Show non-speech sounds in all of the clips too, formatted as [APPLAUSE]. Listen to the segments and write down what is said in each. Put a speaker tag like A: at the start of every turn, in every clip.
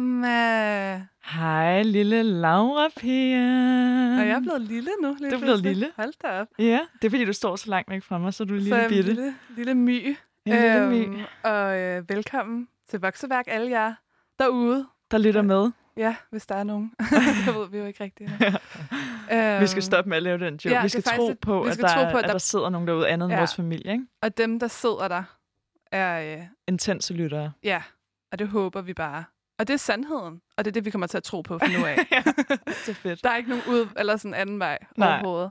A: Hej Emma.
B: Hej, lille Laura Pia.
A: Og jeg er blevet lille nu. Lige
B: Du er blevet lille?
A: Hold da op.
B: Ja, det er fordi, du står så langt væk fra mig, så du er
A: Så
B: lille
A: en
B: bitte.
A: lille, lille my.
B: En lille my,
A: Øhm, og øh, velkommen til Vokseværk, alle jer derude.
B: der lytter med.
A: Ja, hvis der er nogen. [LAUGHS] [LAUGHS] det ved vi jo ikke rigtigt. endnu. øhm,
B: Vi skal stoppe med at lave den joke.
A: ja,
B: vi skal tro
A: lidt-
B: på,
A: vi
B: at
A: skal
B: der,
A: tro på, at
B: at
A: der-
B: der sidder nogen derude andet end
A: Ja.
B: vores familie. Ikke?
A: Og dem, der sidder der, er... Øh,
B: Intense lyttere.
A: ja, og det håber vi bare. Og det er sandheden. Og det er det, vi kommer til at tro på fra nu af. [LAUGHS]
B: så fedt.
A: Der er ikke nogen ud eller sådan anden vej
B: Nej.
A: overhovedet.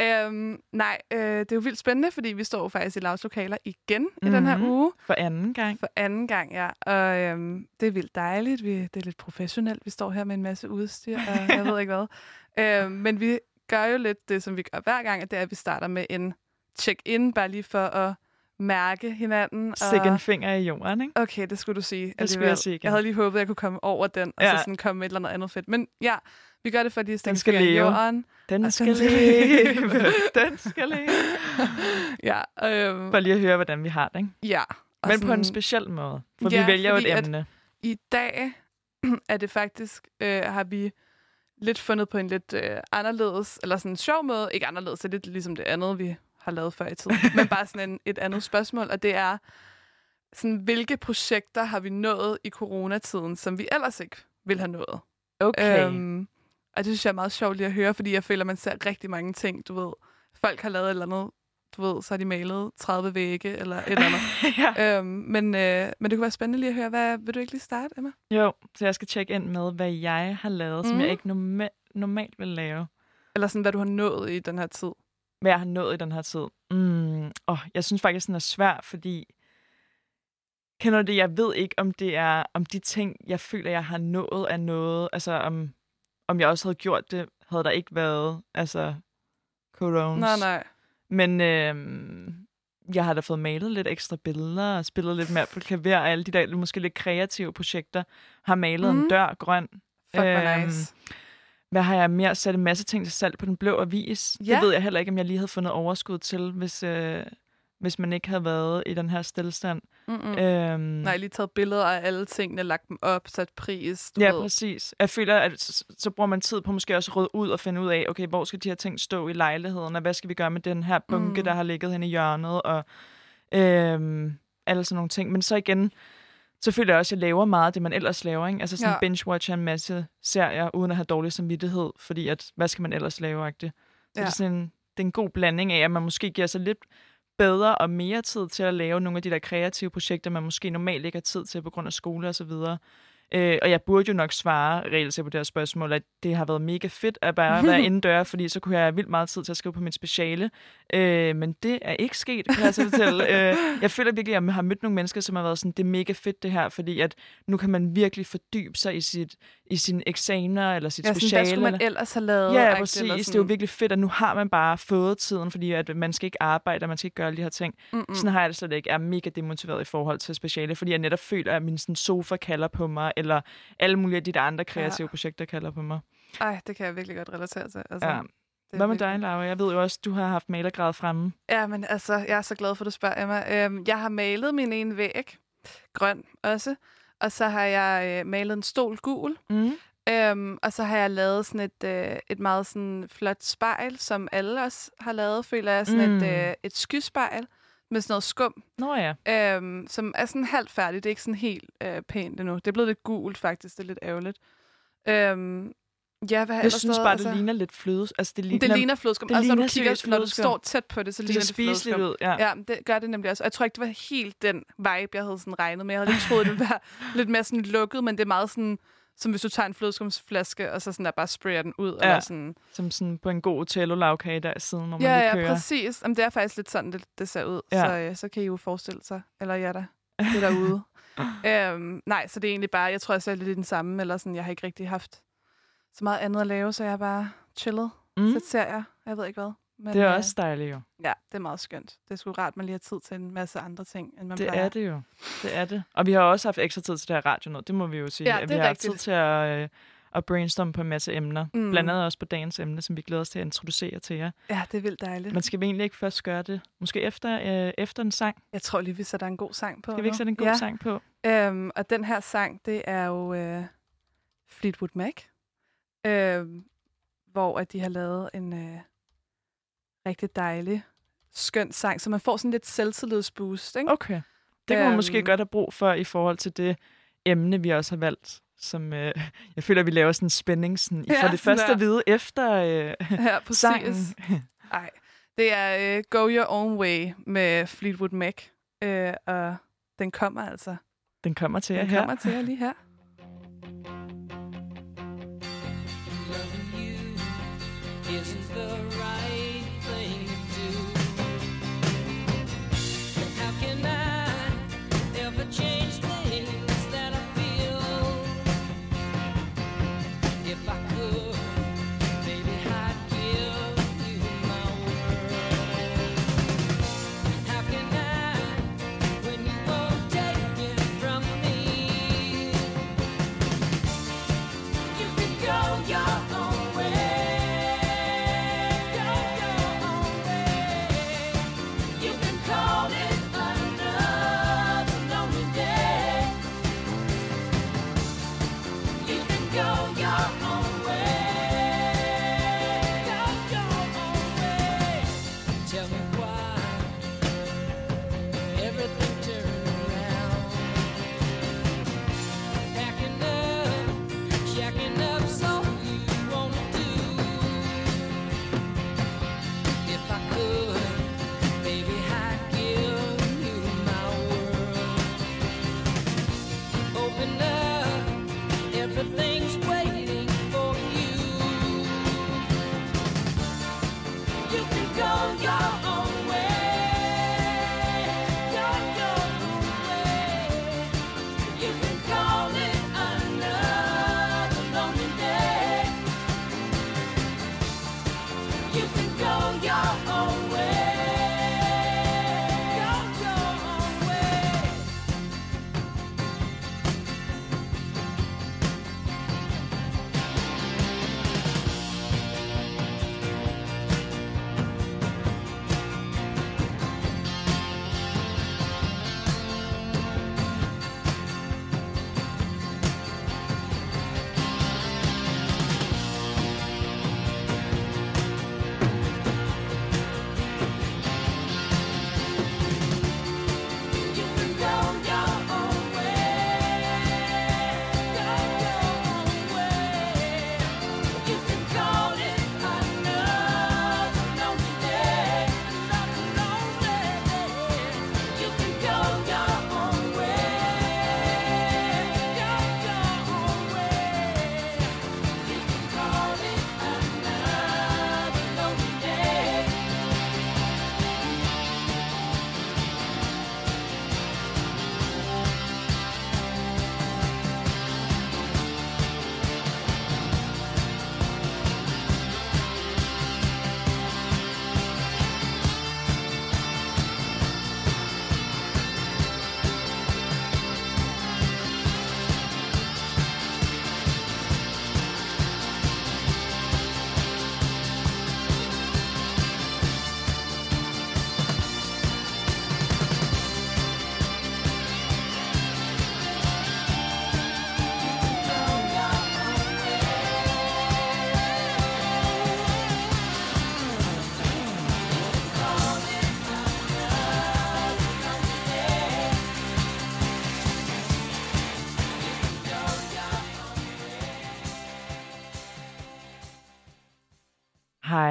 A: Øhm, nej, øh, det er jo vildt spændende, fordi vi står jo faktisk i Lavs lokaler igen mm-hmm. i den her
B: Mhm.
A: uge.
B: For anden gang.
A: For anden gang, ja. Og øhm, det er vildt dejligt. Vi, det er lidt professionelt. Vi står her med en masse udstyr, og [LAUGHS] jeg ved ikke hvad. Øhm, men vi gør jo lidt det, som vi gør hver gang, at det er, at vi starter med en check-in, bare lige for at mærke hinanden. Og...
B: en finger i jorden, ikke?
A: Okay, det skulle du sige.
B: Det skulle jeg sige igen.
A: Jeg havde lige håbet, at jeg kunne komme over den, og
B: Ja.
A: så sådan komme med et eller andet andet fedt. Men ja, vi gør det for, at de
B: Den skal leve.
A: jorden.
B: Den skal
A: den skal
B: leve. [LAUGHS] Den skal leve.
A: Ja, øhm,
B: Bare lige at høre, hvordan vi har det, ikke?
A: ja.
B: Men på en
A: sådan-
B: speciel måde. For
A: Ja,
B: vi vælger jo
A: fordi
B: et emne.
A: I dag [CLEARS THROAT] er det faktisk, øh, har vi lidt fundet på en lidt øh, anderledes, eller sådan en sjov måde, ikke anderledes, det er lidt ligesom det andet, vi har lavet før i tiden, [LAUGHS] men bare sådan en, et andet spørgsmål, og det er, sådan, hvilke projekter har vi nået i coronatiden, som vi ellers ikke ville have nået?
B: Okay.
A: Øhm, og det synes jeg er meget sjovt lige at høre, fordi jeg føler, at man ser rigtig mange ting, du ved. Folk har lavet et eller andet, du ved, så har de malet 30 vægge eller et eller andet. [LAUGHS]
B: ja.
A: øhm, men, øh, men det kunne være spændende lige at høre. Hvad, vil du ikke lige starte, Emma?
B: Jo, så jeg skal tjekke ind med, hvad jeg har lavet, som
A: Mhm.
B: jeg ikke norma- normalt vil lave.
A: Eller sådan, hvad du har nået i den her tid.
B: Hvad jeg har nået i den her tid. Mm, oh, jeg synes faktisk, den er svær, fordi... Kender det? Jeg ved ikke, om det er om de ting, jeg føler, jeg har nået af noget. Altså, om, om jeg også havde gjort det, havde der ikke været altså, coronas.
A: Nej, nej.
B: Men øhm, jeg har da fået malet lidt ekstra billeder og spillet lidt mere på klaver, og alle de der måske lidt kreative projekter. Har malet mm. En dør grøn.
A: Fuck,
B: Øhm,
A: nice.
B: Hvad har jeg mere? Sat en masse ting til salg på den blå avis.
A: Ja.
B: Det ved jeg heller ikke, om jeg lige havde fundet overskud til, hvis, øh, hvis man ikke havde været i den her stillestand.
A: Mm-mm.
B: Øhm,
A: Nej, lige taget billeder af alle tingene, lagt dem op, sat pris, du
B: Ja,
A: ved.
B: præcis. Jeg føler, at så, så bruger man tid på måske også at rydde ud og finde ud af, okay, hvor skal de her ting stå i lejligheden, og hvad skal vi gøre med den her bunke,
A: mm.
B: der har ligget hen i hjørnet, og øhm, alle sådan nogle ting. Men så igen, så føler jeg også, at jeg laver meget af det, man ellers laver. Ikke? Altså sådan
A: Ja.
B: binge-watcher en masse serier, uden at have dårlig samvittighed, fordi at, hvad skal man ellers lave? -agtigt? Så ja. det, er sådan en, det er en god blanding af, at man måske giver sig lidt bedre og mere tid til at lave nogle af de der kreative projekter, man måske normalt ikke har tid til på grund af skole og så videre. Øh, og jeg burde jo nok svare reelt på det her spørgsmål, at det har været mega fedt at bare være [LAUGHS] indendør, fordi så kunne jeg have vildt meget tid til at skrive på mit speciale. Øh, men det er ikke sket, kan jeg så fortælle. [LAUGHS] øh, jeg føler virkelig, at jeg har mødt nogle mennesker, som har været sådan, det er mega fedt det her, fordi at nu kan man virkelig fordybe sig i, sit, i sine eksamener eller sit
A: Ja, sådan,
B: speciale.
A: hvad skulle man
B: eller-
A: ellers have lavet?
B: Ja, præcis.
A: eller
B: Det er jo virkelig fedt, at nu har man bare fået tiden, fordi at man skal ikke arbejde, og man skal ikke gøre alle de her ting.
A: Mm-mm.
B: Mm. Sådan har jeg det slet ikke. Jeg er mega demotiveret i forhold til speciale, fordi jeg netop føler, at min sådan, sofa kalder på mig, eller alle mulige af de der andre kreative
A: Ja.
B: projekter kalder på mig.
A: Ej, det kan jeg virkelig godt relatere til. Altså,
B: Ja.
A: det
B: Hvad med dig, Laura? Jeg ved jo også, du har haft malergrad fremme.
A: Ja, men altså, jeg er så glad for, at du spørger, Emma. Øhm, jeg har malet min ene væg, grøn også, og så har jeg øh, malet en stol gul,
B: Mm.
A: øhm, og så har jeg lavet sådan et, øh, et meget sådan flot spejl, som alle også har lavet, føler jeg, sådan
B: Mm.
A: et, øh, et skyspejl med sådan noget skum,
B: Nå ja.
A: øhm, som er sådan halvt færdigt. Det er ikke sådan helt øh, pænt endnu. Det er blevet lidt gult, faktisk. Det er lidt ærgerligt. Øhm, ja, hvad har
B: Jeg synes bare, det ligner lidt fløde. Altså, det ligner,
A: det ligner flødeskum.
B: det
A: altså, når du
B: ligner
A: kigger, når du står tæt på det, så
B: det
A: ligner
B: ser
A: det flødeskum.
B: ud. Ja.
A: Ja, det gør det nemlig også. Og jeg tror ikke, det var helt den vibe, jeg havde sådan regnet med. Jeg havde lidt troet, det ville være [LAUGHS] lidt mere sådan lukket, men det er meget sådan, som hvis du tager en flødeskumsflaske, og så sådan der bare sprayer den ud.
B: Ja.
A: Eller sådan.
B: Som sådan på en god Otello-lavkage der siden, hvor man
A: Ja,
B: lige
A: ja,
B: kører.
A: præcis. Jamen, det er faktisk lidt sådan, det, det ser ud.
B: Ja.
A: Så, øh, så kan I jo forestille sig. Eller ja da, det derude. [LAUGHS] øhm, nej, så det er egentlig bare, jeg tror, jeg er lidt i den samme, eller sådan, jeg har ikke rigtig haft så meget andet at lave, så jeg har bare chillet. Mm. Så ser jeg, jeg ved ikke hvad. Men,
B: Det er
A: øh,
B: også dejligt jo.
A: Ja, det er meget skønt. Det er sgu rart, man lige har tid til en masse andre ting, end man
B: Det
A: plejer.
B: er det jo. Det er det. Og vi har også haft ekstra tid til det her radio nu. Det må vi jo sige.
A: Ja,
B: at
A: det
B: vi
A: er
B: har haft tid
A: rigtigt.
B: til at, øh, og brainstorme på en masse emner.
A: Mm.
B: Blandt andet også på dagens emne, som vi glæder os til at introducere til jer.
A: Ja, det er vildt dejligt.
B: Men skal vi egentlig ikke først gøre det? Måske efter, øh, efter en sang?
A: Jeg tror lige, vi sætter en god sang på.
B: Skal vi ikke sætte en god
A: ja.
B: sang på?
A: Øhm, og den her sang, det er jo øh, Fleetwood Mac, øh, hvor at de har lavet en øh, rigtig dejlig, skøn sang, så man får sådan lidt selvtillidsboost, ikke?
B: Okay. Det kunne man måske
A: Øhm.
B: godt have brug for i forhold til det emne, vi også har valgt. Som, øh, [LAUGHS] jeg føler, at vi laver sådan en spænding. Sådan, I
A: Ja,
B: får det
A: sådan
B: først
A: der.
B: at vide efter øh, [LAUGHS]
A: Her, [LAUGHS] præcis.
B: sangen.
A: Nej, det er øh, Go Your Own Way med Fleetwood Mac, øh, og den kommer altså.
B: Den kommer til jer
A: Den
B: her.
A: kommer til jer lige her.
C: Isn't the right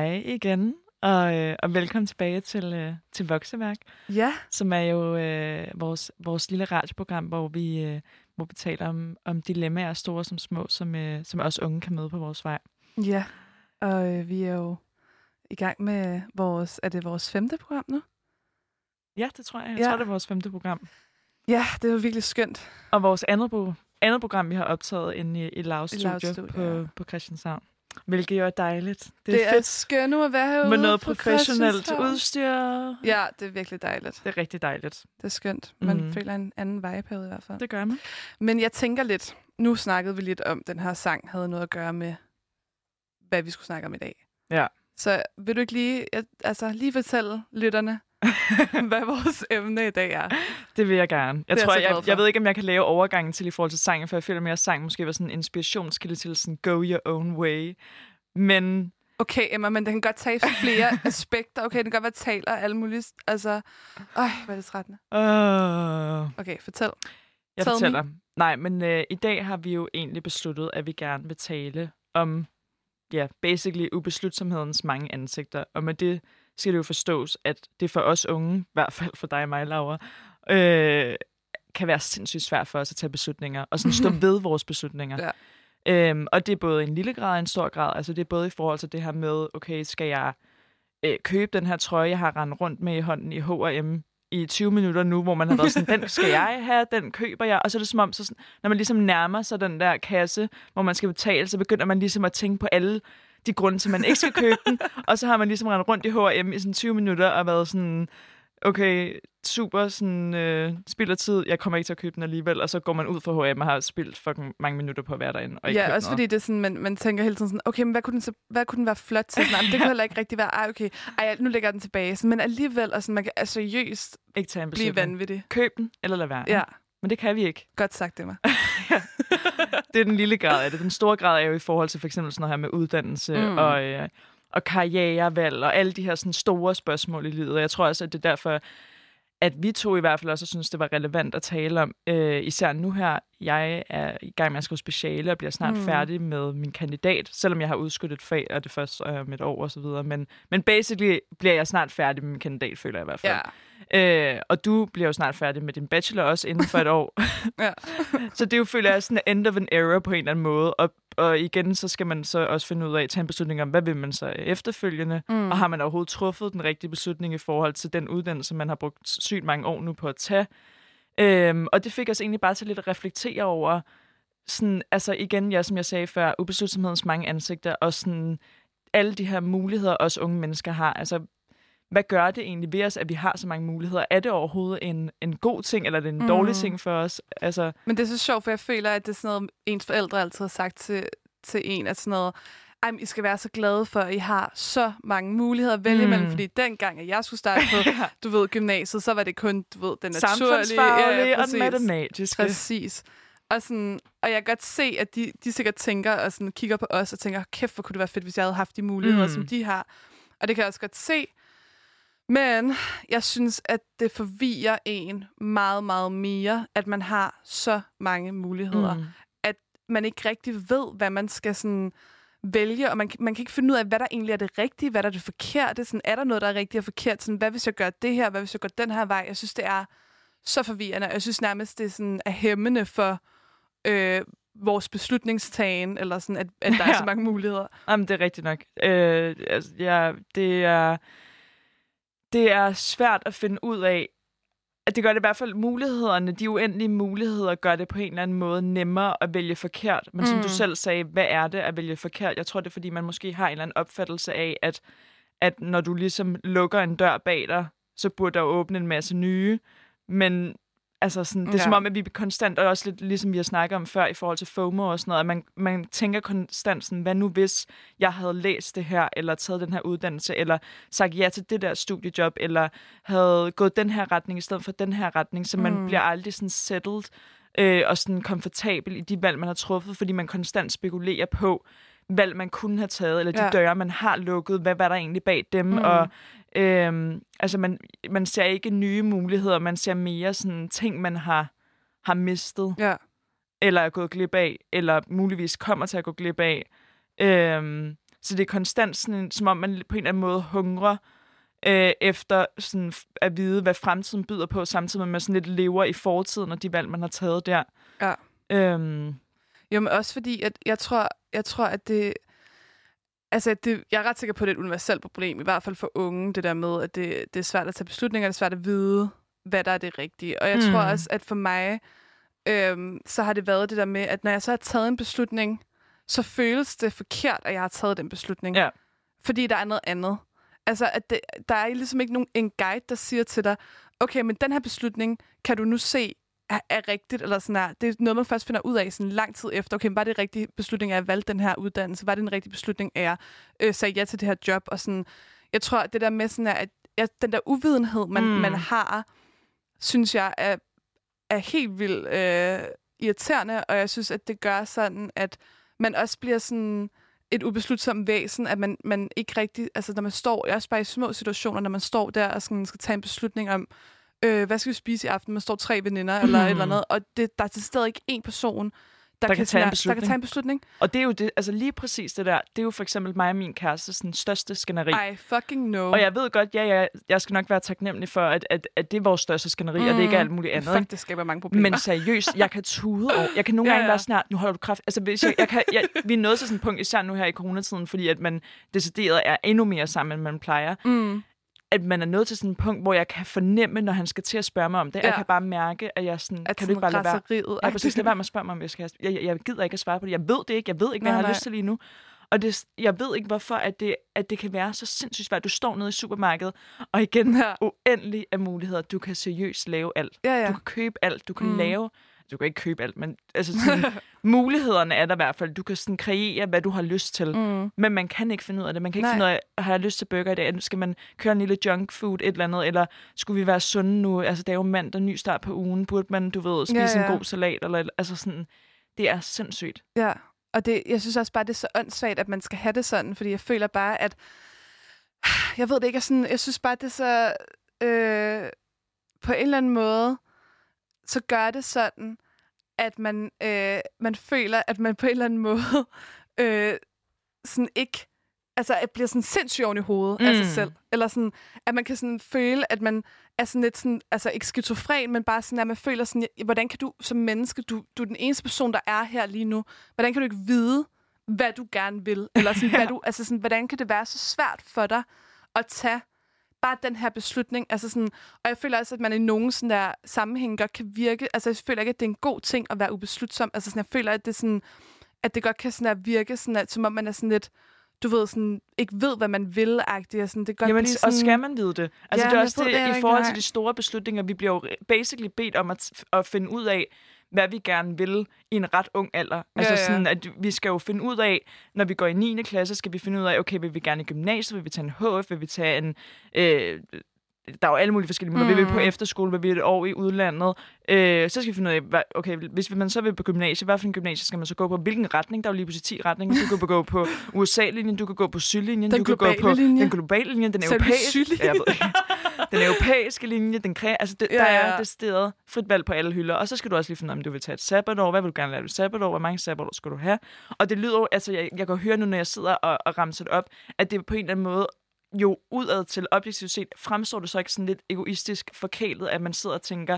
B: Hej igen, og, øh, og velkommen tilbage til, øh, til Vokseværk,
A: Ja,
B: som er jo øh, vores, vores lille radioprogram, hvor vi, øh, hvor vi taler om, om dilemmaer, store som små, som, øh, som også unge kan møde på vores vej.
A: ja. Og øh, vi er jo i gang med vores, er det vores femte program nu?
B: Ja, det tror jeg. Jeg
A: Ja.
B: tror, det er vores femte program.
A: Ja, det jo virkelig skønt.
B: Og vores andet, andet program, vi har optaget inde i, I Loud Studio
A: Studio,
B: på,
A: ja.
B: på Christianshavn. Hvilket jo er dejligt. Det er,
A: det er
B: fedt
A: skønt at være herude
B: med noget professionelt udstyr.
A: Ja, det er virkelig dejligt.
B: Det er rigtig dejligt.
A: Det er skønt. Man mm. føler en anden vibe i hvert fald.
B: Det gør man.
A: Men jeg tænker lidt, nu snakkede vi lidt om, den her sang havde noget at gøre med, hvad vi skulle snakke om i dag.
B: Ja.
A: Så vil du ikke lige, altså, lige fortælle lytterne, [LAUGHS] hvad vores emne i dag er?
B: Det vil jeg gerne. Jeg
A: Det
B: tror,
A: jeg
B: jeg, jeg, ved ikke, om jeg kan lave overgangen til i forhold til sangen, for jeg føler mere, at sang måske var sådan en inspirationskilde til sådan go your own way. Men
A: Okay, Emma, men den kan godt tage flere [LAUGHS] aspekter. Okay, den kan godt være taler og alle mulige... Altså, øj, hvad er det trættende.
B: øh,
A: Okay, fortæl.
B: jeg
A: Tell me.
B: fortæller. Nej, men øh, i dag har vi jo egentlig besluttet, at vi gerne vil tale om, ja, basically ubeslutsomhedens mange ansigter. Og med det skal det jo forstås, at det for os unge, i hvert fald for dig og mig, Laura, øh, kan være sindssygt svært for os at tage beslutninger, og sådan stå [LAUGHS] ved vores beslutninger.
A: Ja.
B: Øhm, og det er både en lille grad og en stor grad. Altså det er både i forhold til det her med, okay, skal jeg øh, købe den her trøje, jeg har rendt rundt med i hånden i H&M i 20 minutter nu, hvor man har været sådan, den skal [LAUGHS] jeg have, den køber jeg. Og så er det som om, så sådan, når man ligesom nærmer sig den der kasse, hvor man skal betale, så begynder man ligesom at tænke på alle de grunde til, man ikke skal købe den. [LAUGHS] Og så har man ligesom rendt rundt i H&M i sådan 20 minutter og været sådan, okay, super, sådan, øh, spilder tid, jeg kommer ikke til at købe den alligevel, og så går man ud fra H&M og har spildt fucking mange minutter på at være derinde. Og ikke
A: Ja, også
B: noget.
A: fordi det er sådan, man, man tænker hele tiden sådan, okay, men hvad kunne den, så, hvad kunne den være flot til? Sådan, "Ej, men det kunne [LAUGHS] heller ikke rigtig være, ej, okay, ej, nu lægger jeg den tilbage. Sådan, men alligevel, og sådan, man kan altså, seriøst
B: ikke tage en
A: blive
B: beslutning.
A: vanvittig.
B: Køb den, eller lad være.
A: Ja,
B: Men det kan vi ikke.
A: godt sagt, [LAUGHS]
B: Det er den lille grad af det. Den store grad er jo i forhold til for eksempel sådan noget her med uddannelse
A: mm.
B: og, øh, og karrierevalg og alle de her sådan store spørgsmål i livet. Og jeg tror også, at det er derfor, at vi to i hvert fald også synes, det var relevant at tale om. Øh, især nu her, jeg er i gang med at skrive speciale og bliver snart
A: Mm.
B: færdig med min kandidat, selvom jeg har udskudt et fag, og det først er om et år og så videre. Men, men basically bliver jeg snart færdig med min kandidat, føler jeg i hvert fald.
A: Ja,
B: Øh, og du bliver jo snart færdig med din bachelor også inden for et år. [LAUGHS]
A: ja. [LAUGHS]
B: så det er jo, føler jeg, sådan end of an era på en eller anden måde. Og, og igen, så skal man så også finde ud af, tage en beslutning om, hvad vil man så efterfølgende?
A: Mm.
B: Og har man overhovedet truffet den rigtige beslutning i forhold til den uddannelse, man har brugt sygt mange år nu på at tage? Øhm, og det fik os egentlig bare til lidt at reflektere over, sådan, altså igen, ja, som jeg sagde før, ubeslutsomhedens mange ansigter, og sådan alle de her muligheder, os unge mennesker har. Altså, hvad gør det egentlig ved os, at vi har så mange muligheder? Er det overhovedet en, en god ting, eller er det en
A: Mm.
B: dårlig ting for os? Altså,
A: Men det er så sjovt, for jeg føler, at det er sådan noget, ens forældre altid har sagt til, til en, at sådan noget, ej, I skal være så glade for, at I har så mange muligheder at vælge
B: Mm.
A: imellem, fordi dengang, at jeg skulle starte på, [LAUGHS] du ved, gymnasiet, så var det kun, du ved, den naturlige...
B: samfundsfaglige og
A: præcis.
B: den matematiske.
A: Præcis. Og, sådan, og jeg kan godt se, at de, de sikkert tænker og sådan, kigger på os og tænker, kæft, hvor kunne det være fedt, hvis jeg havde haft de muligheder, mm. Som de har. Og det kan jeg også godt se. Men jeg synes, at det forvirrer en meget, meget mere, at man har så mange muligheder. Mm.
B: Mm.
A: Man ikke rigtig ved, hvad man skal sådan vælge, og man, man kan ikke finde ud af, hvad der egentlig er det rigtige, hvad der er det forkerte. Sådan, er der noget, der er rigtigt og forkert? Sådan, hvad hvis jeg gør det her? Hvad hvis jeg går den her vej? Jeg synes, det er så forvirrende. Jeg synes nærmest, det er, sådan, er hæmmende for øh, vores beslutningstagen, eller sådan, at, at der er [LAUGHS]
B: Ja.
A: så mange muligheder.
B: Jamen, det er rigtigt nok. Øh, altså, ja, det er, det er svært at finde ud af, det gør det i hvert fald mulighederne, de uendelige muligheder, gør det på en eller anden måde nemmere at vælge forkert. Men mm. som
A: Mm.
B: du selv sagde, hvad er det at vælge forkert? Jeg tror, det er, fordi man måske har en eller anden opfattelse af, at, at når du ligesom lukker en dør bag dig, så burde der åbne en masse nye. Men altså sådan, det er ja. som om, at vi konstant, og også lidt ligesom vi har snakket om før i forhold til FOMO og sådan noget, at man, man tænker konstant sådan, hvad nu hvis jeg havde læst det her, eller taget den her uddannelse, eller sagt ja til det der studiejob, eller havde gået den her retning i stedet for den her retning, så man
A: mm.
B: bliver aldrig sådan settled øh, og sådan komfortabel i de valg, man har truffet, fordi man konstant spekulerer på, valg, man kunne have taget, eller de
A: Ja.
B: døre, man har lukket, hvad var der egentlig bag dem,
A: Mm.
B: og øhm, altså man, man ser ikke nye muligheder, man ser mere sådan ting, man har, har mistet,
A: Ja.
B: eller er gået glip af, eller muligvis kommer til at gå glip af. Øhm, så det er konstant sådan, som om man på en eller anden måde hungrer øh, efter sådan, at vide, hvad fremtiden byder på, samtidig med at man sådan lidt lever i fortiden og de valg, man har taget der.
A: Ja.
B: Øhm,
A: Jo, men også fordi, at jeg tror, jeg tror at det... Altså, det, jeg er ret sikker på, at det er et universelt problem, i hvert fald for unge, det der med, at det, det er svært at tage beslutninger, det er svært at vide, hvad der er det rigtige. Og jeg. Mm. tror også, at for mig, øhm, så har det været det der med, at når jeg så har taget en beslutning, så føles det forkert, at jeg har taget den beslutning.
B: Ja.
A: Fordi der er noget andet. Altså, at det, der er ligesom ikke nogen, en guide, der siger til dig, okay, men den her beslutning kan du nu se er, er rigtigt, eller sådan er. Det er noget, man først finder ud af sådan lang tid efter. Okay, var det en rigtig beslutning, at jeg valgte den her uddannelse? Var det en rigtig beslutning, at jeg øh, sagde ja til det her job? Og sådan, jeg tror, det der med sådan er, at jeg, den der uvidenhed, man, mm. man har, synes jeg er, er helt vildt øh, irriterende, og jeg synes, at det gør sådan, at man også bliver sådan et ubeslutsomt væsen, at man, man ikke rigtig, altså når man står, også bare i små situationer, når man står der og sådan, skal tage en beslutning om, øh, hvad skal vi spise i aften? Man står tre veninder eller
B: Mm.
A: et eller andet, og det, der er til stedet ikke én person, der,
B: kan tage en
A: her- der
B: beslutning.
A: kan tage en beslutning.
B: Og det er jo det, altså lige præcis det der, det er jo for eksempel mig og min kæreste sådan største skænderi.
A: I fucking know.
B: Og jeg ved godt, ja, jeg, jeg skal nok være taknemmelig for, at, at, at det er vores største skænderi, mm. og det ikke er alt muligt andet.
A: Fuck, det skaber mange problemer.
B: Men seriøst, jeg kan tude over. Jeg kan [LAUGHS] nogle
A: Ja,
B: gange
A: ja.
B: være snart, nu holder du kraft. Altså, hvis jeg, jeg kan, jeg, vi er nået til sådan et punkt, især nu her i coronatiden, fordi at man decideret er endnu mere sammen, end man plejer.
A: mm.
B: At man er nået til sådan et punkt, hvor jeg kan fornemme, når han skal til at spørge mig om det. Ja. Jeg kan bare mærke, at jeg sådan,
A: At
B: kan du ikke bare lade være? Ja, præcis. Lad være med at spørge mig, om jeg skal jeg, jeg, jeg gider ikke at svare på det. Jeg ved det ikke. Jeg ved ikke, hvad
A: Nej,
B: jeg har
A: nej.
B: lyst til lige nu. Og det, jeg ved ikke, hvorfor at det, at det kan være så sindssygt svært. Du står nede i supermarkedet, og igen,
A: Ja.
B: uendelig af muligheder. Du kan seriøst lave alt.
A: Ja, ja.
B: Du kan købe alt. Du kan. Mm. lave... Du kan ikke købe alt, men altså sådan, [LAUGHS] mulighederne er der i hvert fald. Du kan sådan kreere, hvad du har lyst til.
A: Mm.
B: Men man kan ikke finde ud af det. Man kan ikke
A: Nej.
B: finde ud af, har jeg lyst til burger i dag? Skal man køre en lille junk food, et eller andet? Eller skulle vi være sunde nu? Altså, det er jo mandag, ny start på ugen. Burde man, du ved, spise
A: Ja,
B: ja, en god salat? Eller, altså sådan, det er sindssygt.
A: Ja, og det, jeg synes også bare, det er så åndssvagt, at man skal have det sådan, fordi jeg føler bare, at jeg ved det ikke, jeg, sådan, jeg synes bare, det er så øh, på en eller anden måde, så gør det sådan, at man, øh, man føler, at man på en eller anden måde [LAUGHS] øh, sådan ikke altså, at bliver sådan sindssygt oven i hovedet mm. af sig
B: Mm.
A: selv. Eller sådan, at man kan sådan føle, at man er sådan lidt sådan, altså ikke skizofren, men bare sådan, at man føler sådan, hvordan kan du som menneske, du, du er den eneste person, der er her lige nu, hvordan kan du ikke vide, hvad du gerne vil? Eller sådan, [LAUGHS] hvad du, altså sådan, hvordan kan det være så svært for dig at tage bare den her beslutning. Altså sådan, og jeg føler også, at man i nogen sådan der sammenhæng godt kan virke, altså jeg føler ikke, at det er en god ting at være ubeslutsom. Altså sådan, jeg føler, at det, sådan, at det godt kan sådan der virke, sådan at, som om man er sådan lidt, du ved, sådan, ikke ved, hvad man vil, agtigt. Sådan, det kan godt
B: Jamen,
A: blive
B: og
A: sådan,
B: skal man vide det? Altså,
A: Ja,
B: det er også det,
A: det
B: i forhold til de store beslutninger. Vi bliver jo basically bedt om at, at finde ud af, hvad vi gerne vil i en ret ung alder. Altså
A: Ja, ja.
B: sådan, at vi skal jo finde ud af, når vi går i 9. klasse, skal vi finde ud af, okay, vil vi gerne i gymnasiet, vil vi tage en HF, vil vi tage en... Øh, der er jo alle mulige forskellige måder. Mm. Vil vi på
A: Mm.
B: efterskole, vil vi et år i udlandet? Øh, så skal vi finde ud af, hvad, okay, hvis man så vil på gymnasiet, hvad for en gymnasie skal man så gå på? Hvilken retning? Der er jo lige pludselig 10 retninger. Du kan gå på [LAUGHS] USA-linjen, du kan gå på sydlinjen,
A: Den
B: du kan gå på
A: linje.
B: den globale linje, den europæiske, jeg ved ikke. [LAUGHS] den europæiske linje, den kræ, altså det,
A: Ja,
B: der er
A: ja.
B: det sted frit valg på alle hylder. Og så skal du også lige finde ud af, om du vil tage et sabbatår. Hvad vil du gerne lave et sabbatår? Hvor mange sabbatår skal du have? Og det lyder jo, altså jeg, jeg kan høre nu, når jeg sidder og, og ramser det op, at det på en eller anden måde jo udad til objektivt set, fremstår det så ikke sådan lidt egoistisk forkælet, at man sidder og tænker,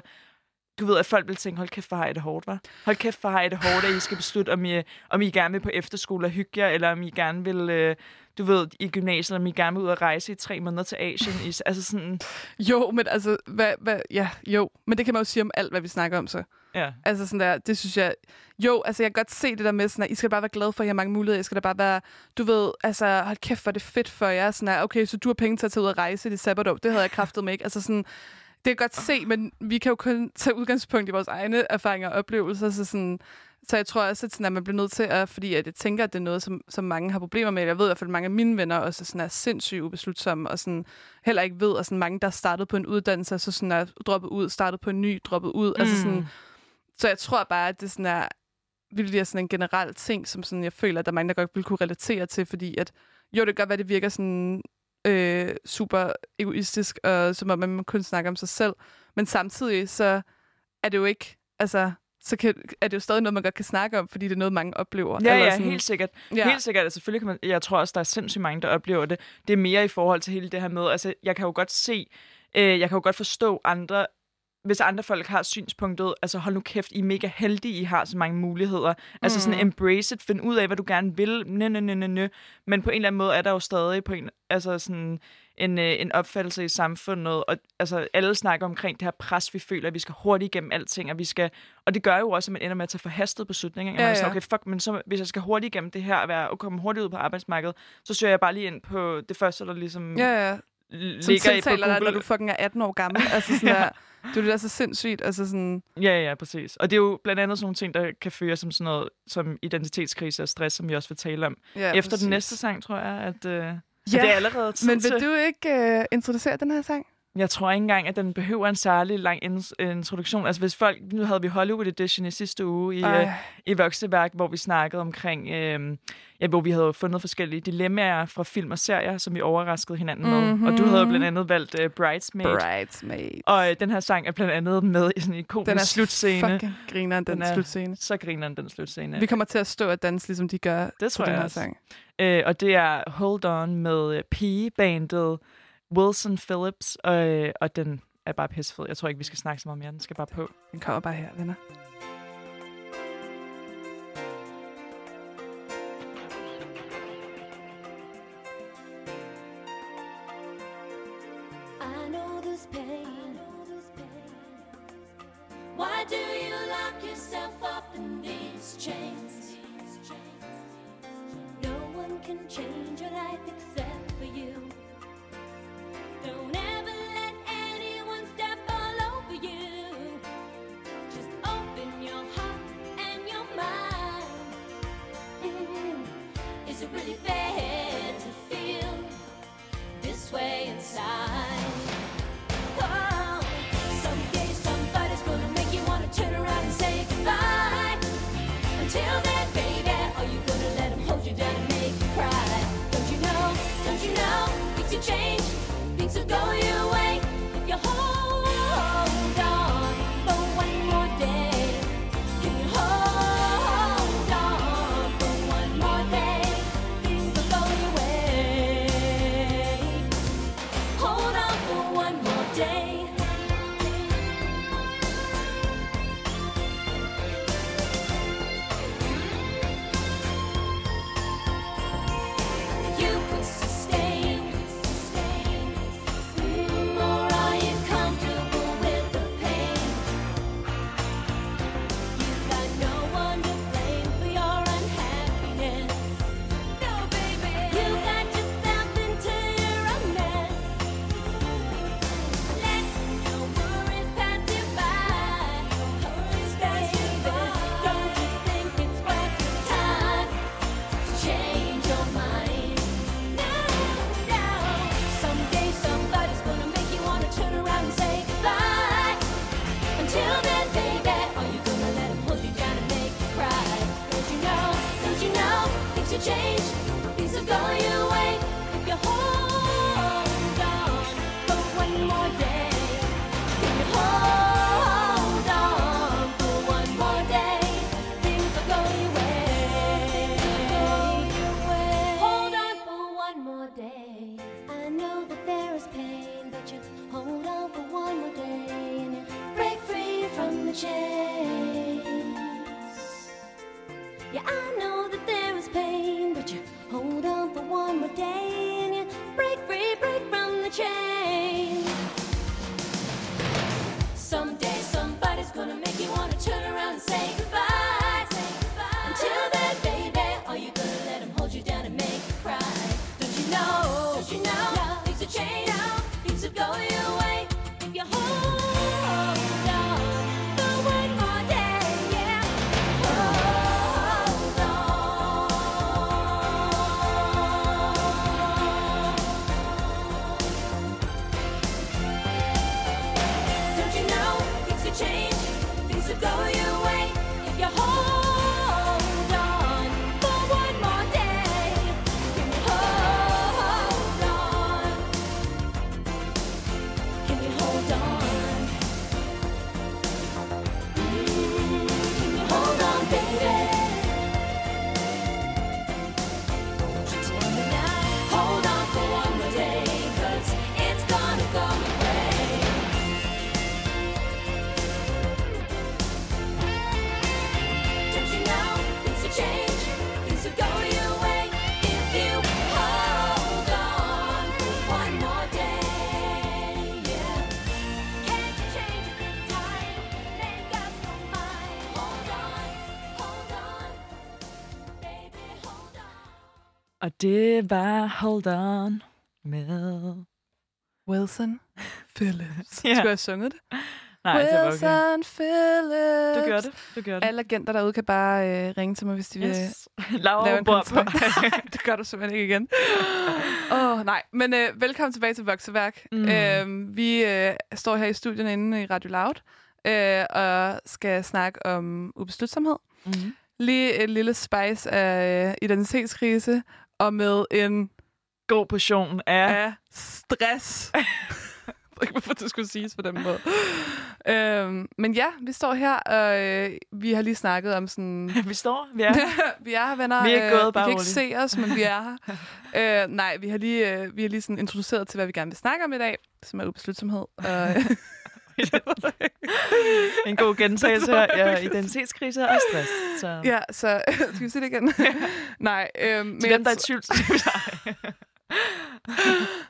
B: du ved, at folk vil tænke, hold kæft, hvor har I det hårdt, var. Hold kæft, hvor har I det hårdt, at I skal beslutte, om I, om I gerne vil på efterskole og hygge jer, eller om I gerne vil, øh, du ved, i gymnasiet, om I gerne vil ud og rejse i tre måneder til Asien. I, altså sådan,
A: Jo, men altså, hvad, hvad, ja, jo. Men det kan man jo sige om alt, hvad vi snakker om så.
B: ja.
A: Altså sådan der, det synes jeg... Jo, altså jeg kan godt se det der med sådan, at I skal bare være glade for, at I har mange muligheder. I skal da bare være, du ved, altså hold kæft, hvor er det fedt for jer. Sådan der, okay, så du har penge til at tage ud og rejse i det sabbatår. Det havde jeg kraftet med ikke. Altså sådan, det kan godt se, men vi kan jo kun tage udgangspunkt i vores egne erfaringer og oplevelser. Så, sådan, så jeg tror også, at, sådan, at man bliver nødt til at, fordi at jeg tænker, at det er noget, som, som mange har problemer med. Jeg ved i hvert fald, at mange af mine venner også sådan er sindssygt ubeslutsomme, og sådan, heller ikke ved, og sådan mange, der er startet på en uddannelse, så sådan er droppet ud, startet på en ny, droppet ud. Mm. Altså sådan, så jeg tror bare, at det sådan er virkelig er sådan en generel ting, som sådan, jeg føler, at der er mange, der godt vil kunne relatere til, fordi at, jo, det kan godt være, det virker sådan øh, super egoistisk, og som om man kun snakker om sig selv, men samtidig så er det jo ikke, altså, så kan, er det jo stadig noget, man godt kan snakke om, fordi det er noget, mange oplever.
B: Ja,
A: Eller
B: ja,
A: sådan,
B: helt sikkert.
A: Ja.
B: Helt sikkert. Altså, selvfølgelig kan man, jeg tror også, der er sindssygt mange, der oplever det. Det er mere i forhold til hele det her med, altså, jeg kan jo godt se, øh, jeg kan jo godt forstå andre hvis andre folk har synspunktet, altså hold nu kæft, I er mega heldige, I har så mange muligheder. Altså sådan embrace it, find ud af, hvad du gerne vil, nø, nø, nø, nø, nø. Men på en eller anden måde er der jo stadig på en, altså sådan en, øh, en opfattelse i samfundet, og altså alle snakker omkring det her pres, vi føler, at vi skal hurtigt igennem alting, og vi skal, og det gør jo også, at man ender med at tage forhastede beslutninger. Ja,
A: Ja,
B: man sådan,
A: ja.
B: okay, fuck, men så, hvis jeg skal hurtigt igennem det her, og være, og komme hurtigt ud på arbejdsmarkedet, så søger jeg bare lige ind på det første, der ligesom
A: Ja, ja.
B: Ligger i på
A: tiltaler dig,
B: Google.
A: når du fucking er 18 år gammel. altså sådan der, det er jo det, der så sindssygt. Altså sådan,
B: Ja, ja, præcis. Og det er jo blandt andet sådan nogle ting, der kan føre som sådan noget som identitetskrise og stress, som vi også vil tale om.
A: ja,
B: Efter
A: præcis.
B: den næste sang, tror jeg, at, øh, ja.
A: Ja,
B: det er allerede tid
A: Men vil
B: til.
A: du ikke uh, introducere den her sang?
B: Jeg tror ikke engang, at den behøver en særlig lang in- introduktion. Altså hvis folk, nu havde vi Hollywood Edition i sidste uge i, øh, i Vokseværk, hvor vi snakkede omkring, øh, ja, hvor vi havde fundet forskellige dilemmaer fra film og serier, som vi overraskede hinanden med.
A: Mhm.
B: Og du havde jo blandt andet valgt uh, Bridesmaid.
A: Bridesmaid.
B: Og øh, den her sang er blandt andet med i sådan en ikonisk
A: den er
B: slutscene.
A: fucking griner den,
B: Den
A: den
B: er-
A: slutscene.
B: Så griner den slutscene.
A: Vi kommer til at stå og danse, ligesom de gør
B: Det tror
A: på den
B: jeg
A: her
B: også.
A: sang.
B: Øh, og det er Hold On med øh, P-bandet Wilson Phillips, og, øh, og den er bare pissefed. Jeg tror ikke, vi skal snakke så meget mere. Den skal bare på.
A: Den kommer bare her, venner.
C: Is
B: Og det var Hold On med...
A: Wilson Phillips. [LAUGHS]
B: Ja.
A: Skulle jeg have sunget det?
B: Nej, det var okay.
A: Wilson Phillips.
B: Du gjorde det. Du gjorde det.
A: Alle agenter derude kan bare øh, ringe til mig, hvis de vil
B: Yes. Laura [LAUGHS]
A: lave en
B: bor på.
A: kontrakt. [LAUGHS] det gør du simpelthen ikke igen. Åh, oh, nej. Men øh, velkommen tilbage til Vokseværk.
B: Mm.
A: Mm. Øh, vi øh, står her i studiet inde i Radio Loud øh, og skal snakke om ubeslutsomhed.
B: Mm-hmm.
A: Lige et lille spice af øh, identitetskrise og med en
B: God portion af...
A: af stress. Jeg ved ikke, hvorfor det skulle siges på den måde. Øhm, men ja, vi står her, og øh, vi har lige snakket om sådan... [LAUGHS]
B: Vi står, vi er. [LAUGHS]
A: vi er her, venner.
B: Vi er ikke
A: Øh,
B: gået, bare
A: I kan ikke se os, men vi er her. [LAUGHS] øh, nej, vi har lige, øh, vi har lige sådan introduceret til, hvad vi gerne vil snakke om i dag, som er ubeslutsomhed. Og, øh, [LAUGHS]
B: en god gentagelse her. Ja, identitetskrise og stress. Så.
A: ja, så [LAUGHS] skal vi se det igen? [LAUGHS] nej, øh, men
B: Til dem, der er i tvivl, så.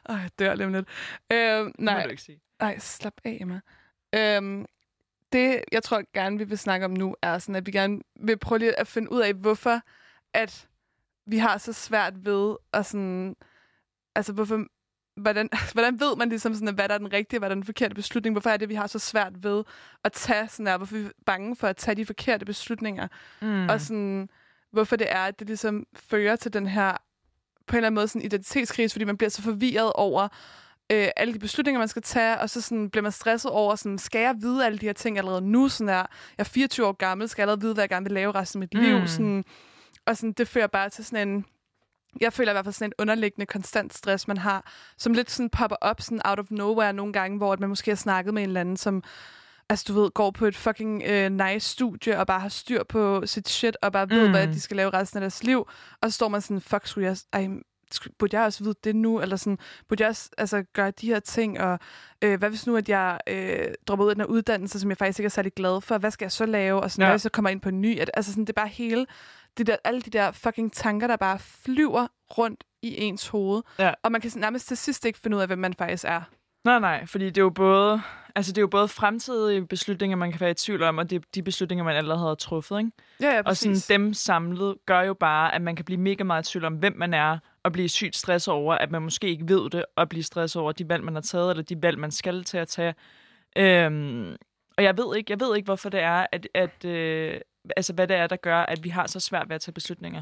A: Ej, jeg dør lige om lidt. Øh,
B: Nej.
A: nej,
B: må du ikke sige.
A: Nej, slap af, Emma. Øhm, det, jeg tror gerne, vi vil snakke om nu, er sådan, at vi gerne vil prøve lige at finde ud af, hvorfor at vi har så svært ved at sådan... Altså, hvorfor... Hvordan, [LAUGHS] hvordan ved man ligesom sådan, hvad der er den rigtige, hvad der er den forkerte beslutning? Hvorfor er det, vi har så svært ved at tage sådan her? Hvorfor er vi bange for at tage de forkerte beslutninger?
B: Mm.
A: Og sådan, hvorfor det er, at det ligesom fører til den her, på en eller anden måde, sådan identitetskrise, fordi man bliver så forvirret over øh, alle de beslutninger, man skal tage, og så sådan, bliver man stresset over, sådan, skal jeg vide alle de her ting allerede nu? Sådan er, jeg er 24 år gammel, skal jeg allerede vide, hvad jeg gerne vil lave resten af mit liv?
B: Mm.
A: Sådan, og sådan, det fører bare til sådan en, jeg føler i hvert fald sådan en underliggende konstant stress, man har, som lidt sådan popper op sådan out of nowhere nogle gange, hvor at man måske har snakket med en eller anden, som altså du ved, går på et fucking øh, nice studie og bare har styr på sit shit og bare ved,
B: Mm.
A: hvad de skal lave resten af deres liv. Og så står man sådan, fuck, skulle jeg, ej, burde jeg også vide det nu? Eller sådan, burde jeg også altså, gøre de her ting? Og øh, hvad hvis nu, at jeg øh, dropper ud af den her uddannelse, som jeg faktisk ikke er særlig glad for? Hvad skal jeg så lave? Og sådan,
B: Ja.
A: hvis jeg kommer ind på en ny? At, altså sådan, det er bare hele, det der, alle de der fucking tanker, der bare flyver rundt i ens hoved.
B: Ja.
A: Og man kan nærmest til sidst ikke finde ud af, hvem man faktisk er.
B: Nej, nej, fordi det er jo både, altså det er jo både fremtidige beslutninger, man kan være i tvivl om, og det er de beslutninger, man allerede har truffet, ikke?
A: Ja, ja,
B: Og sådan dem samlet gør jo bare, at man kan blive mega meget i tvivl om, hvem man er, og blive sygt stresset over, at man måske ikke ved det, og blive stresset over de valg, man har taget, eller de valg, man skal til at tage. Øhm, og jeg ved ikke, jeg ved ikke, hvorfor det er, at, at øh, altså hvad det er, der gør, at vi har så svært ved at tage beslutninger.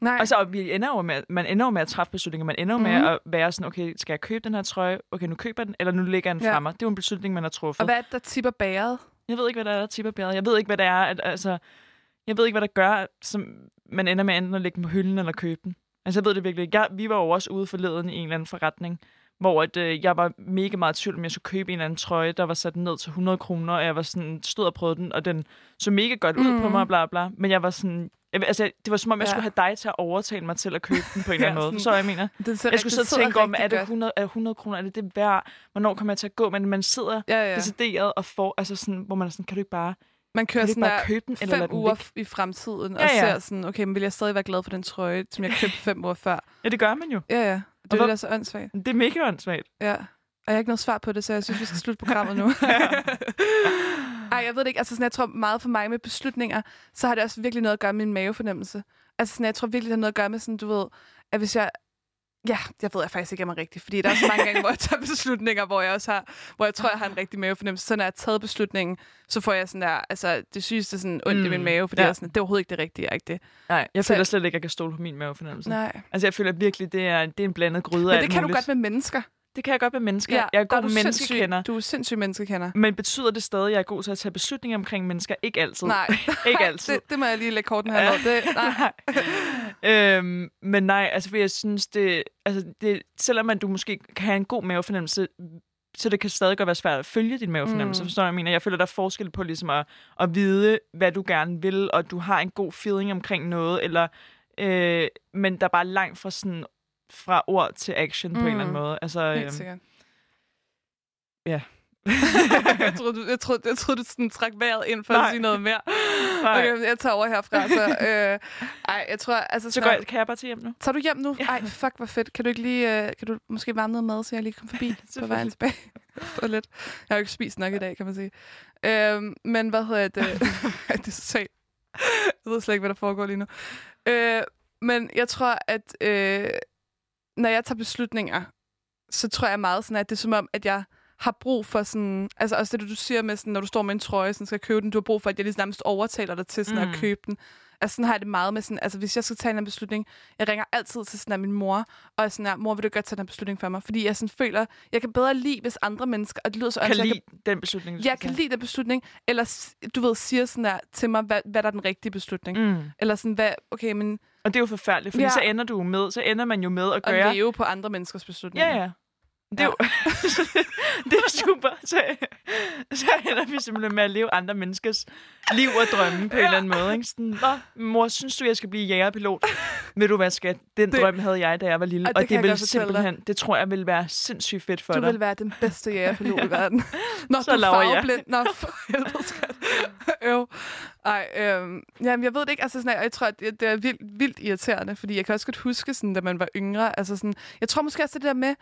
A: Nej.
B: Altså, og vi ender jo med, man ender jo med at træffe beslutninger. Man ender jo med
A: Mhm.
B: at være sådan, okay, skal jeg købe den her trøje? Okay, nu køber jeg den, eller nu lægger jeg den
A: Ja.
B: fremme. Det er jo en beslutning, man har truffet.
A: og hvad er det, der tipper bæret?
B: Jeg ved ikke, hvad der er, der tipper bjerget. Jeg ved ikke, hvad det er, at, altså, jeg ved ikke, hvad der gør, som man ender med enten at lægge den på hylden eller købe den. Altså, jeg ved det virkelig ikke. Jeg, vi var jo også ude forleden i en eller anden forretning, hvor at, øh, jeg var mega meget i tvivl, om jeg skulle købe en eller anden trøje, der var sat ned til 100 kroner, og jeg var sådan, stod og prøvede den, og den så mega godt ud
A: Mhm.
B: på mig, bla bla. Men jeg var sådan, jeg, altså, det var som om, jeg
A: Ja.
B: skulle have dig til at overtale mig til at købe den på en [LAUGHS] eller anden
A: Ja,
B: måde. Så jeg mener.
A: Ser
B: Jeg skulle sidde og tænke om, er det
A: godt.
B: 100, er 100 kroner, er det det værd? Hvornår kommer jeg til at gå? Men man sidder
A: Ja,
B: ja. decideret og får, altså sådan, hvor man er sådan, kan du ikke bare
A: Man kører sådan
B: bare købe den, eller
A: fem
B: den
A: uger i fremtiden, og
B: Ja, ja.
A: ser sådan, okay, men vil jeg stadig være glad for den trøje, som jeg købte fem uger før?
B: Ja, det gør man jo.
A: Ja, ja. Det er det, der er så åndssvagt.
B: Det er mega åndssvagt.
A: Ja. Og jeg har ikke noget svar på det, så jeg synes, vi skal slutte programmet nu. [LAUGHS] Ej, jeg ved det ikke. Altså, sådan, jeg tror meget for mig med beslutninger, så har det også virkelig noget at gøre med min mavefornemmelse. Altså, sådan, jeg tror virkelig, det har noget at gøre med sådan, du ved, at hvis jeg... Ja, jeg ved jeg faktisk ikke, om jeg er rigtig. Fordi der er så mange gange, hvor jeg tager beslutninger, hvor jeg også har, hvor jeg tror, jeg har en rigtig mavefornemmelse. Så når jeg har taget beslutningen, så får jeg sådan der, altså det sygeste sådan ondt mm, i
B: Mm,
A: min mave, fordi
B: ja.
A: jeg er sådan, det er overhovedet ikke det rigtige, ikke det.
B: Nej, jeg
A: Så-
B: føler slet ikke, at jeg kan stole på min mavefornemmelse.
A: Nej.
B: Altså, jeg føler virkelig, det er, det er en blandet gryde af
A: Men det kan du
B: muligt.
A: godt med mennesker.
B: Det kan jeg godt med mennesker.
A: Ja,
B: jeg er god
A: du
B: menneskekender.
A: Du er sindssyg menneskekender.
B: Men betyder det stadig, at jeg er god til at tage beslutninger omkring mennesker? Ikke altid.
A: Nej, [LAUGHS]
B: Ikke altid.
A: det, det må jeg lige lægge korten her ja. det, [LAUGHS] nej.
B: øhm, men nej, altså fordi jeg synes, det, altså det, selvom man du måske kan have en god mavefornemmelse, så det kan stadig godt være svært at følge din mavefornemmelse.
A: Mm.
B: Forstår hvad jeg mener? Jeg føler, der er forskel på ligesom at, at vide, hvad du gerne vil, og du har en god feeling omkring noget, eller, øh, men der er bare langt fra sådan fra ord til action mm. på en eller anden
A: Mm.
B: måde. Altså,
A: Helt
B: øhm,
A: sikkert.
B: ja.
A: jeg troede, du, jeg troede, jeg troede, du sådan trak vejret ind for
B: Nej.
A: at sige noget mere. [LAUGHS]
B: Nej.
A: Okay, jeg tager over herfra. Så, øh, ej, jeg tror, altså...
B: Så går, kan jeg bare til hjem nu?
A: Tager du hjem nu?
B: Ja.
A: Ej, fuck, hvor fedt. Kan du ikke lige, øh, kan du måske varme noget mad, så jeg lige kommer forbi [LAUGHS] på vejen tilbage? [LAUGHS] Få lidt. Jeg har jo ikke spist nok i dag, kan man sige. Øhm, men hvad hedder det? det er så. Jeg ved slet ikke, hvad der foregår lige nu. Øh, men jeg tror, at øh, når jeg tager beslutninger, så tror jeg meget sådan, at det er som om, at jeg har brug for sådan... Altså også det, du siger med, sådan, når du står med en trøje, sådan skal købe den, du har brug for, at jeg lige nærmest overtaler dig til sådan
B: Mm.
A: at købe den. Altså sådan har jeg det meget med sådan... Altså hvis jeg skal tage en beslutning, jeg ringer altid til sådan min mor, og er sådan her, mor, vil du godt tage den her beslutning for mig? Fordi jeg sådan føler, jeg kan bedre lide, hvis andre mennesker, og det lyder så
B: Kan lide den beslutning, du
A: jeg kan
B: tage.
A: lide den beslutning, eller du ved, siger sådan der til mig, hvad, hvad der er den rigtige beslutning. Mm. Eller sådan, hvad, okay, men
B: Og det er jo forfærdeligt, fordi
A: Ja.
B: så ender du med, så ender man jo med at gøre...
A: leve på andre menneskers beslutninger.
B: Ja, ja. Det er, jo, [LAUGHS] det er super. Så, så ender vi simpelthen med at leve andre menneskers liv og drømme på ja. en eller anden måde. Ikke? Sådan, Nå, mor, synes du, jeg skal blive jægerpilot? Ved du hvad, skat? Den
A: Det-
B: det, drøm havde jeg, da jeg var lille.
A: Og
B: Og
A: det
B: det,
A: kan jeg
B: vil
A: fortælle dig.
B: simpelthen, det tror jeg vil være sindssygt fedt for
A: Du
B: dig.
A: vil være den bedste jægerpilot i [LAUGHS] verden. Når
B: Så
A: du er
B: laver jeg.
A: farveblind. Nå, for helvede, skat. [LAUGHS] Øv. Ej, øhm, jamen, jeg ved det ikke. Altså, sådan, jeg tror, at det, det er vildt, vildt irriterende, fordi jeg kan også godt huske, sådan, da man var yngre. Altså, sådan, jeg tror måske også det der med,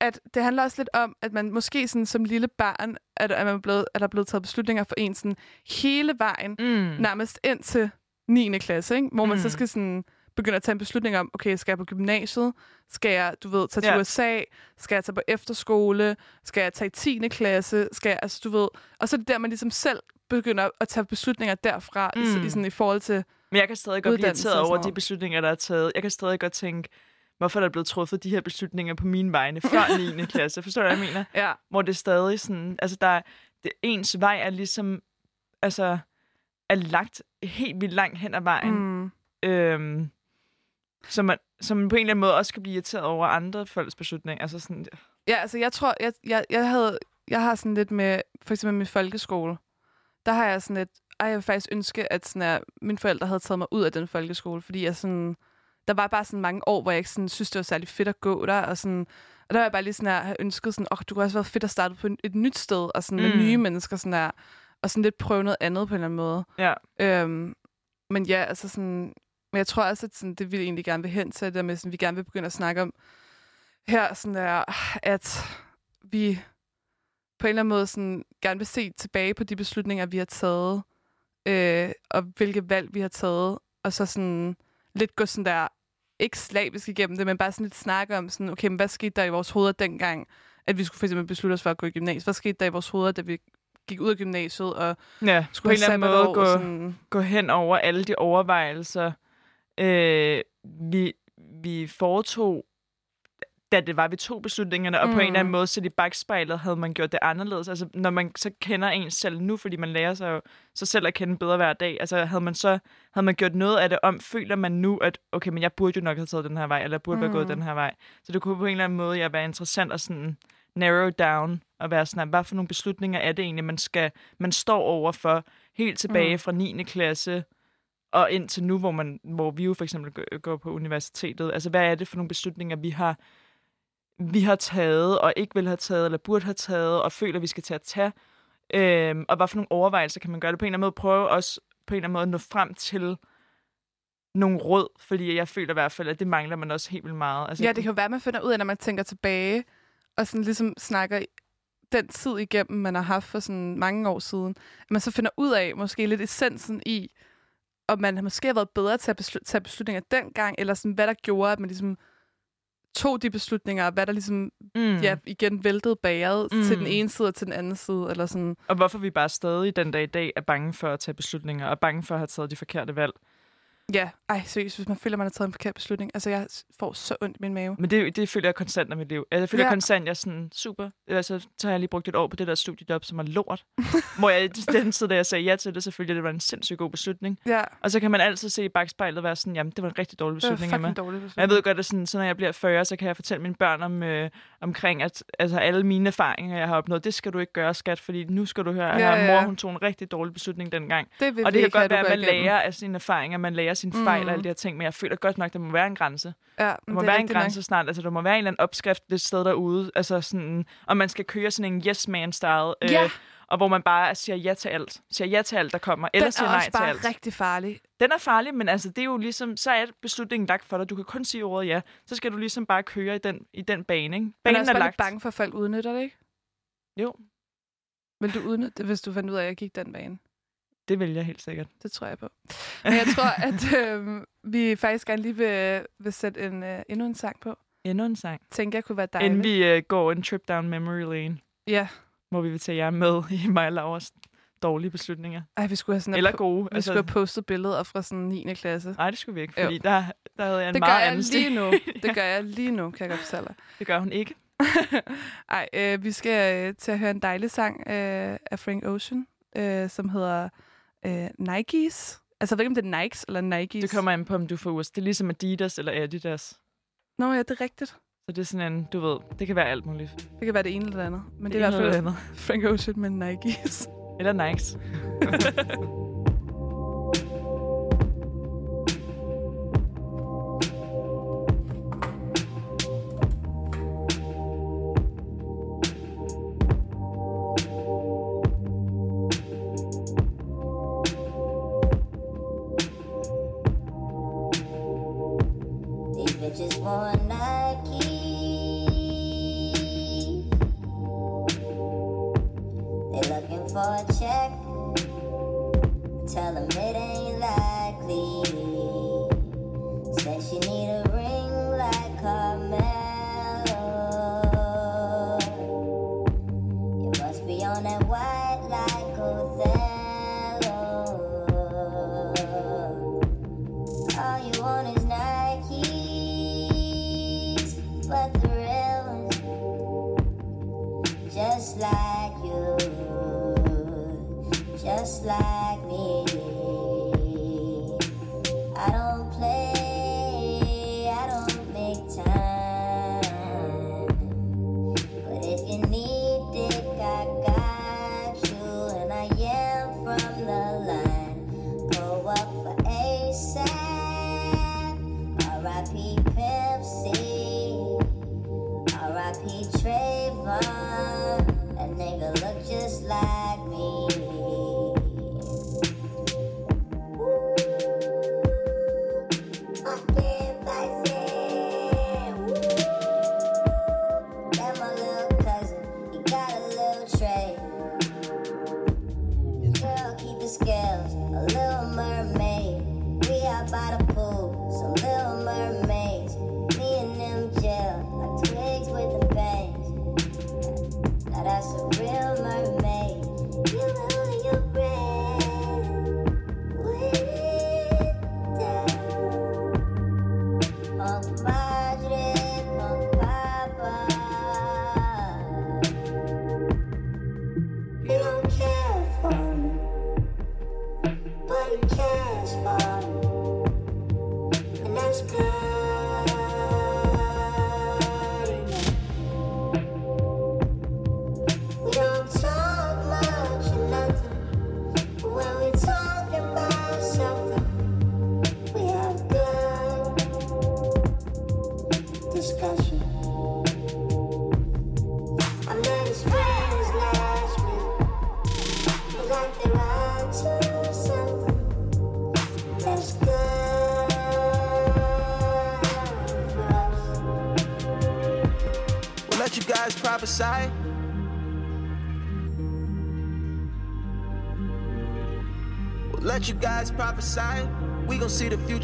A: at det handler også lidt om, at man måske sådan, som lille barn, at, at, man er blevet, at der er blevet taget beslutninger for en sådan, hele vejen,
B: Mm.
A: nærmest ind til 9. klasse, ikke? hvor man mm. så skal sådan begynde at tage en beslutning om, okay, skal jeg på gymnasiet? Skal jeg, du ved, tage til
B: Ja.
A: USA? Skal jeg tage på efterskole? Skal jeg tage i 10. klasse? Skal jeg, altså, du ved... Og så er det der, man ligesom selv begynder at tage beslutninger derfra, mm. i, i, sådan, i forhold til...
B: Men jeg kan stadig godt blive irriteret over de beslutninger, der er taget. Jeg kan stadig godt tænke, hvorfor er der blevet truffet de her beslutninger på mine vegne før [LAUGHS] 9. klasse. Forstår du, hvad jeg mener?
A: Ja,
B: hvor det er stadig sådan, altså der er, det, ens vej er ligesom, altså, er lagt helt vildt langt hen ad vejen, mm. øhm, så, man, så man på en eller anden måde også kan blive irriteret over andre folks beslutninger. Altså sådan,
A: ja altså jeg tror, jeg, jeg, jeg, havde, jeg har sådan lidt med, for eksempel min folkeskole, der har jeg sådan lidt, ej, jeg vil faktisk ønske, at sådan, at mine forældre havde taget mig ud af den folkeskole, fordi jeg sådan, der var bare sådan mange år, hvor jeg ikke sådan, synes, det var særlig fedt at gå der, og sådan, og der var jeg bare lige sådan her, have ønsket sådan, åh, oh, du kunne også være fedt at starte på et nyt sted, og sådan med
B: Mm.
A: nye mennesker, sådan der, og sådan lidt prøve noget andet på en eller anden måde.
B: ja,
A: Øhm, men ja, altså sådan, men jeg tror også, at sådan, det vi egentlig gerne vil hen til, det der med, sådan, vi gerne vil begynde at snakke om her, sådan der, at vi på en eller anden måde sådan, gerne vil se tilbage på de beslutninger, vi har taget, øh, og hvilke valg vi har taget, og så sådan lidt gå sådan der, ikke slavisk igennem det, men bare sådan lidt snakke om, sådan, okay, men hvad skete der i vores hoveder dengang, at vi skulle for eksempel beslutte os for at gå i gymnasiet? Hvad skete der i vores hoveder, da vi gik ud af gymnasiet og
B: ja på
A: skulle
B: en eller anden måde
A: sabbatår?
B: gå,
A: Sådan,
B: gå hen over alle de overvejelser, øh, vi, vi foretog, da det var, vi tog beslutningerne, og mm. på en eller anden
A: Mm.
B: måde, så i bagspejlet havde man gjort det anderledes. Altså, når man så kender en selv nu, fordi man lærer sig jo sig selv at kende bedre hver dag, altså havde man så havde man gjort noget af det om, føler man nu, at okay, men jeg burde jo nok have taget den her vej, eller jeg burde mm. være gået
A: Mm.
B: den her vej. Så det kunne på en eller anden måde ja, være interessant at sådan narrow down, og være sådan, at, hvad for nogle beslutninger er det egentlig, man skal, man står over for, helt tilbage
A: Mm.
B: fra 9. klasse, og indtil nu, hvor, man, hvor vi jo for eksempel går på universitetet. Altså, hvad er det for nogle beslutninger, vi har, vi har taget, og ikke vil have taget, eller burde have taget, og føler, vi skal til at tage? Øhm, og hvad for nogle overvejelser kan man gøre det på en eller anden måde? Prøve også på en eller anden måde at nå frem til nogle råd, fordi jeg føler i hvert fald, at det mangler man også helt vildt meget. Altså,
A: Ja, det kan jo være, at man finder ud af, når man tænker tilbage, og sådan ligesom snakker den tid igennem, man har haft for sådan mange år siden, at man så finder ud af måske lidt essensen i, om man måske har været bedre til at beslut- tage beslutninger dengang, eller sådan, hvad der gjorde, at man ligesom tog de beslutninger, hvad der ligesom,
B: mm.
A: ja, igen væltede bæret mm. til den ene side og til den anden side, eller sådan.
B: Og hvorfor vi bare stadig den dag i dag er bange for at tage beslutninger, og bange for at have taget de forkerte valg.
A: Ja, ej, seriøst, hvis man føler, man har taget en forkert beslutning. Altså, jeg får så ondt i min mave.
B: Men det, det føler jeg konstant af mit liv. Altså, Jeg føler
A: Ja.
B: konstant, jeg er sådan, super. Altså, så har jeg lige brugt et år på det der studiejob, som er lort. [LAUGHS] hvor jeg, den tid, da jeg sagde ja til det, selvfølgelig, det var en sindssygt god beslutning.
A: Ja,
B: Og så kan man altid se i bagspejlet være sådan, jamen, det var en rigtig dårlig beslutning af mig. Men
A: beslutning.
B: jeg ved godt, at sådan, så når jeg bliver 40, så kan jeg fortælle mine børn om, øh, omkring, at altså, alle mine erfaringer, jeg har opnået, det skal du ikke gøre, skat, fordi nu skal du høre, at
A: Ja,
B: ja, mor, hun tog en rigtig dårlig beslutning dengang.
A: det
B: Og det kan godt være, at man lærer af sine erfaringer, man lærer sine fejl
A: Mm.
B: og alle de her ting, men jeg føler godt nok, der må være en grænse.
A: Ja,
B: Der
A: men
B: må
A: det er
B: være en
A: rigtigt nok.
B: grænse snart. Altså, der må være en eller anden opskrift et sted derude. Altså sådan, og man skal køre sådan en yes man style. Øh,
A: Ja.
B: og hvor man bare siger ja til alt. Siger ja til alt, der kommer. Eller
A: Den
B: siger
A: er
B: nej
A: også
B: til
A: bare
B: alt.
A: rigtig farlig.
B: Den er farlig, men altså, det er jo ligesom, så er beslutningen lagt for dig. Du kan kun sige ordet ja. Så skal du ligesom bare køre i den, i den bane, ikke?
A: Man er
B: Banen
A: også
B: er
A: bare
B: lagt.
A: bange for, at folk udnytter det, ikke?
B: Jo.
A: Vil du udnytte det, hvis du fandt ud af, at jeg gik den bane?
B: Det vil jeg helt sikkert.
A: Det tror jeg på. Men jeg tror, [LAUGHS] at øh, vi faktisk gerne lige vil, vil sætte en, øh, endnu en sang på.
B: Endnu en sang.
A: Tænker jeg kunne være dejligt.
B: Inden vi uh, går en trip down memory lane,
A: Ja.
B: hvor vi vil tage jer med i mig og Lauras dårlige beslutninger.
A: Ej, vi skulle have sådan
B: Eller
A: po-
B: gode.
A: vi skulle have postet billeder fra sådan 9. klasse.
B: Nej, det skulle vi ikke,
A: Jo.
B: fordi der, der havde jeg en
A: Det gør
B: meget
A: jeg
B: anden
A: lige nu. [LAUGHS] Det gør jeg lige nu, kan jeg godt fortælle.
B: Det gør hun ikke. [LAUGHS]
A: Ej, øh, vi skal øh, til at høre en dejlig sang øh, af Frank Ocean, øh, som hedder øh, Nikes. Altså, jeg ved ikke, om det er Nikes eller Nikes.
B: Det kommer an på, om du får US. Det er ligesom Adidas eller Adidas.
A: Nå ja, det er rigtigt.
B: Så det er sådan en, du ved, det kan være alt muligt.
A: Det kan være det ene eller det andet. Men det,
B: ene
A: er i hvert fald
B: det andet.
A: Frank Ocean med Nikes.
B: Eller Nikes. [LAUGHS]
D: Nike. They looking for a check. Tell them it ain't likely. Said she need a ring like Carmelo.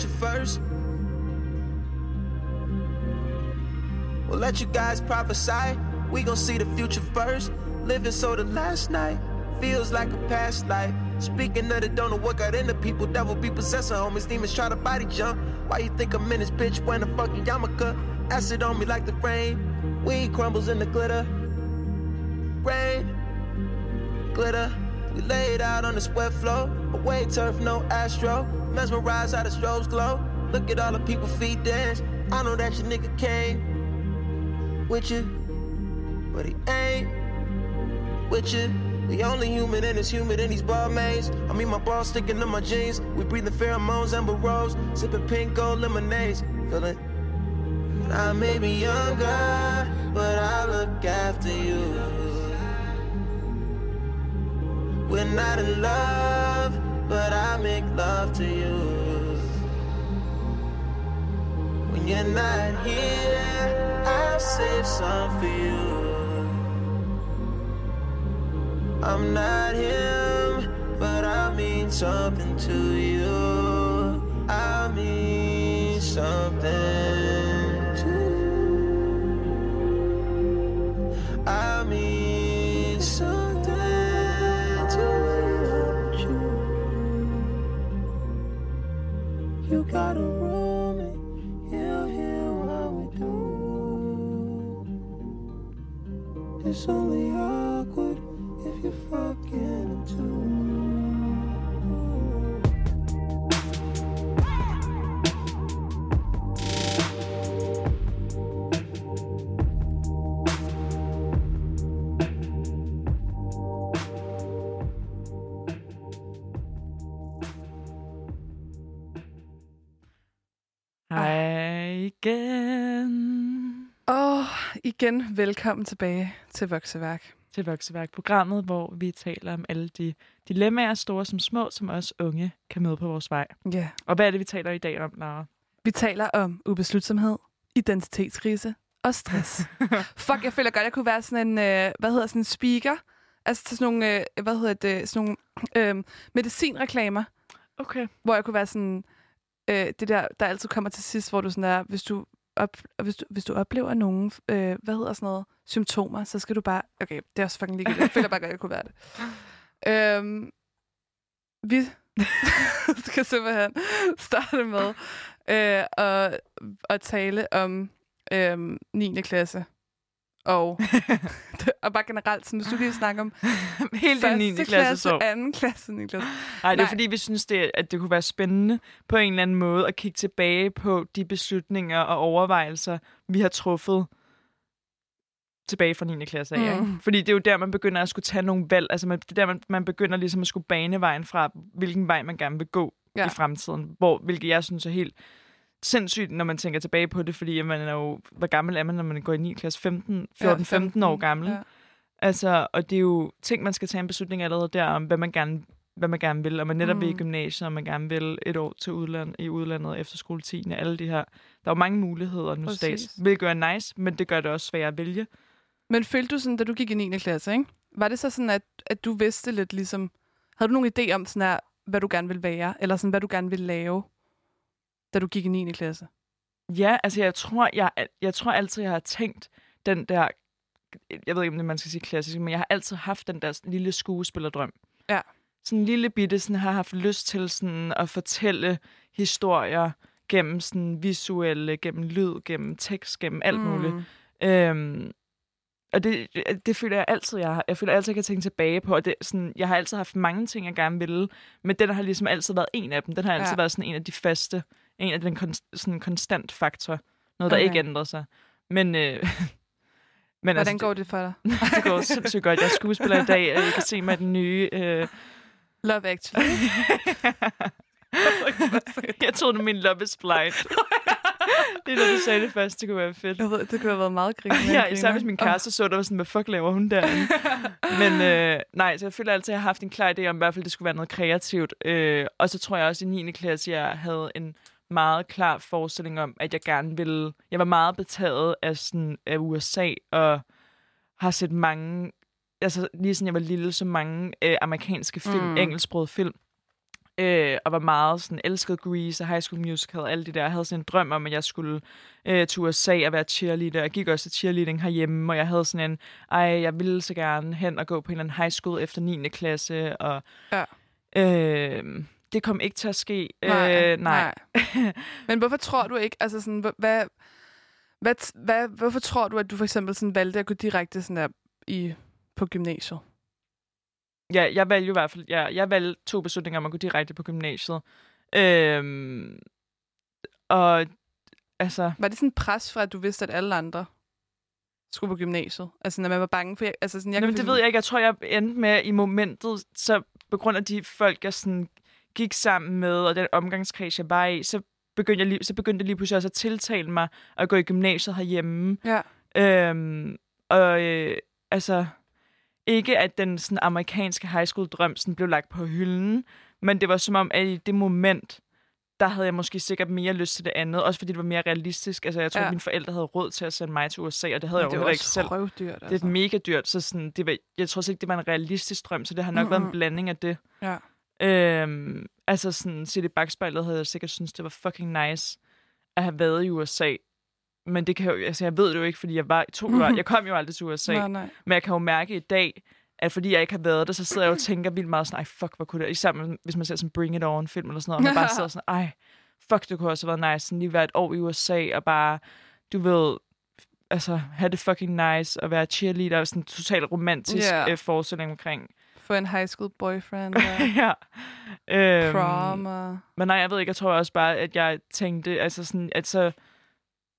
E: See first. We'll let you guys prophesy. We gon' see the future first. Living so the last night feels like a past life. Speaking of the don't know what got into people, devil be possessing homies, demons try to body jump. Why you think I'm in this bitch wearing a fucking yarmulke? Acid on me like the rain. Weed crumbles in the glitter. Rain, glitter. We laid out on the sweat floor. Away turf, no astro. Mesmerized how the strobes glow. Look at all the people feet dance. I know that your nigga came with you, but he ain't with you. The only human in is human in these ball mains. I mean, my balls sticking to my jeans. We breathing pheromones, amber rose, sipping pink gold lemonades. Feel it? I may be younger, but I look after you. We're not in love, but I make love to you. When you're not here, I'll save some for you. I'm not him, but I mean something to you. I mean something only
B: us. Igen,
A: velkommen tilbage til Vokseværk.
B: til Vokseværk-programmet, hvor vi taler om alle de dilemmaer, store som små, som os unge kan møde på vores vej.
A: Ja.
B: Og hvad er det, vi taler i dag om, Lara?
A: Vi taler om ubeslutsomhed, identitetskrise og stress. [LAUGHS] Fuck, jeg føler godt, jeg kunne være sådan en, øh, hvad hedder sådan en speaker, altså til sådan nogle, øh, hvad hedder det, sådan nogle øh, medicinreklamer,
B: Okay.
A: hvor jeg kunne være sådan, øh, det der, der altid kommer til sidst, hvor du sådan er, hvis du, op, hvis du, hvis du oplever nogle, øh, hvad hedder sådan noget, symptomer, så skal du bare, okay, det er også fucking ligegyldigt. Jeg føler bare godt, jeg kunne være det. [LAUGHS] Øhm, vi [LAUGHS] skal simpelthen starte med øh, at, at tale om øh, 9. klasse. Og, [LAUGHS] [LAUGHS] og bare generelt, sådan, hvis du lige snakker om [LAUGHS]
B: Helt i 9.
A: første
B: klasse så.
A: anden klasse, 9. klasse.
B: Nej, det er
A: Nej.
B: fordi, vi synes, det, at det kunne være spændende på en eller anden måde at kigge tilbage på de beslutninger og overvejelser, vi har truffet tilbage fra 9. klasse af.
A: Mm.
B: Mm. Fordi det er jo der, man begynder at skulle tage nogle valg. Altså man, det er der, man, man begynder ligesom at skulle bane vejen fra, hvilken vej man gerne vil gå
A: ja.
B: i fremtiden. Hvor, hvilket jeg synes er helt sindssygt, når man tænker tilbage på det, fordi man er jo, hvor gammel er man, når man går i 9. klasse? 15, 14-15 år gammel.
A: Ja.
B: Altså, og det er jo ting, man skal tage en beslutning allerede der om, hvad man gerne, hvad man gerne vil. Og man netop mm. vil i
A: Mm.
B: gymnasiet, og man gerne vil et år til udland, i udlandet efter skoletiden, alle de her. Der er jo mange muligheder nu dags, hvilket er nice, men det gør det også sværere at vælge.
A: Men følte du sådan, da du gik i 9. klasse, ikke? var det så sådan, at, at du vidste lidt ligesom... Havde du nogen idé om, sådan her, hvad du gerne ville være? Eller sådan, hvad du gerne ville lave, da du gik i 9. klasse?
B: Ja, altså jeg tror, jeg, jeg tror altid, jeg har tænkt den der, jeg ved ikke, om det man skal sige klassisk, men jeg har altid haft den der lille skuespillerdrøm.
A: Ja.
B: Sådan en lille bitte, sådan har haft lyst til sådan at fortælle historier gennem sådan visuelle, gennem lyd, gennem tekst, gennem alt mm. muligt. Øhm, og det, det føler jeg altid, jeg har. Jeg føler altid, jeg kan tænke tilbage på. Og det, sådan, jeg har altid haft mange ting, jeg gerne ville, men den har ligesom altid været en af dem. Den har altid
A: ja.
B: været sådan en af de faste, en af den kon, sådan konstant faktor. Noget, der
A: Okay.
B: ikke ændrer sig. Men, øh, [LAUGHS] men
A: Hvordan
B: altså,
A: går det for dig? [LAUGHS]
B: det, går sindssygt godt. Jeg er skuespiller i dag, og jeg kan se mig den nye... Øh,
A: Love Actually. [LAUGHS]
B: jeg troede, min Love is Blind. det er da du sagde det først, det kunne være fedt.
A: Jeg ved, det kunne have været meget grinende.
B: Ja, især hvis min kæreste så det, var sådan, hvad fuck laver hun der? Men øh, nej, så jeg føler altid, at jeg har haft en klar idé om, i hvert fald, det skulle være noget kreativt. Øh, og så tror jeg også, i 9. klasse, jeg havde en meget klar forestilling om, at jeg gerne ville... Jeg var meget betaget af, sådan, af USA, og har set mange... Altså, lige sådan jeg var lille, så mange øh, amerikanske film,
A: Mm.
B: engelsksprogede film. Øh, og var meget sådan, elskede Grease og High School Musical og alle de der. Jeg havde sådan en drøm om, at jeg skulle øh, til USA og være cheerleader. Jeg gik også til cheerleading herhjemme, og jeg havde sådan en, ej, jeg ville så gerne hen og gå på en eller anden high school efter 9. klasse. Og,
A: Ja.
B: øh, det kom ikke til at ske.
A: Nej,
B: øh, nej.
A: nej. [LAUGHS] Men hvorfor tror du ikke, altså sådan, hva- hvad, hvad, hvad, hvorfor tror du, at du for eksempel sådan valgte at gå direkte sådan der i, på gymnasiet?
B: Ja, jeg valgte jo i hvert fald, ja, jeg valgte to beslutninger om at gå direkte på gymnasiet. Øhm, og altså,
A: Var det sådan en pres fra, at du vidste, at alle andre skulle på gymnasiet? Altså, når man var bange for... Altså, sådan, jeg kan
B: Jamen, det ved jeg ikke. Jeg tror, jeg endte med i momentet, så på grund af de folk, jeg sådan gik sammen med, og den omgangskreds, jeg var i, så begyndte jeg lige, så begyndte jeg lige pludselig også at tiltale mig at gå i gymnasiet herhjemme.
A: Ja.
B: Øhm, og øh, altså, ikke at den sådan, amerikanske high school drøm sådan, blev lagt på hylden, men det var som om, at i det moment, der havde jeg måske sikkert mere lyst til det andet, også fordi det var mere realistisk. Altså, jeg tror,
A: Ja.
B: mine forældre havde råd til at sende mig til USA, og det havde jeg
A: det
B: jo heller ikke selv.
A: røvdyrt,
B: Det
A: altså.
B: er mega dyrt, så sådan, det var, jeg tror ikke, det var en realistisk drøm, så det har nok mm-hmm. været en
A: Mhm.
B: blanding af det.
A: Ja.
B: Øhm, altså sådan, set i bagspejlet havde jeg sikkert synes det var fucking nice at have været i USA. Men det kan jo, altså jeg ved det jo ikke, fordi jeg var to år, jeg kom jo aldrig til USA.
A: Nej, nej.
B: Men jeg kan jo mærke i dag, at fordi jeg ikke har været der, så sidder jeg og tænker vildt meget sådan, ej, fuck, hvor kunne det, især hvis man ser sådan Bring It On film eller sådan noget, og man bare sidder sådan, ej, fuck, det kunne også have været nice, sådan lige være et år i USA, og bare, du ved, altså, have det fucking nice, og være cheerleader, og sådan en totalt romantisk yeah. øh, forestilling omkring.
A: Få en high school boyfriend, og [LAUGHS]
B: ja. Øhm,
A: prom, og...
B: men nej, jeg ved ikke, jeg tror også bare, at jeg tænkte, altså sådan, at så,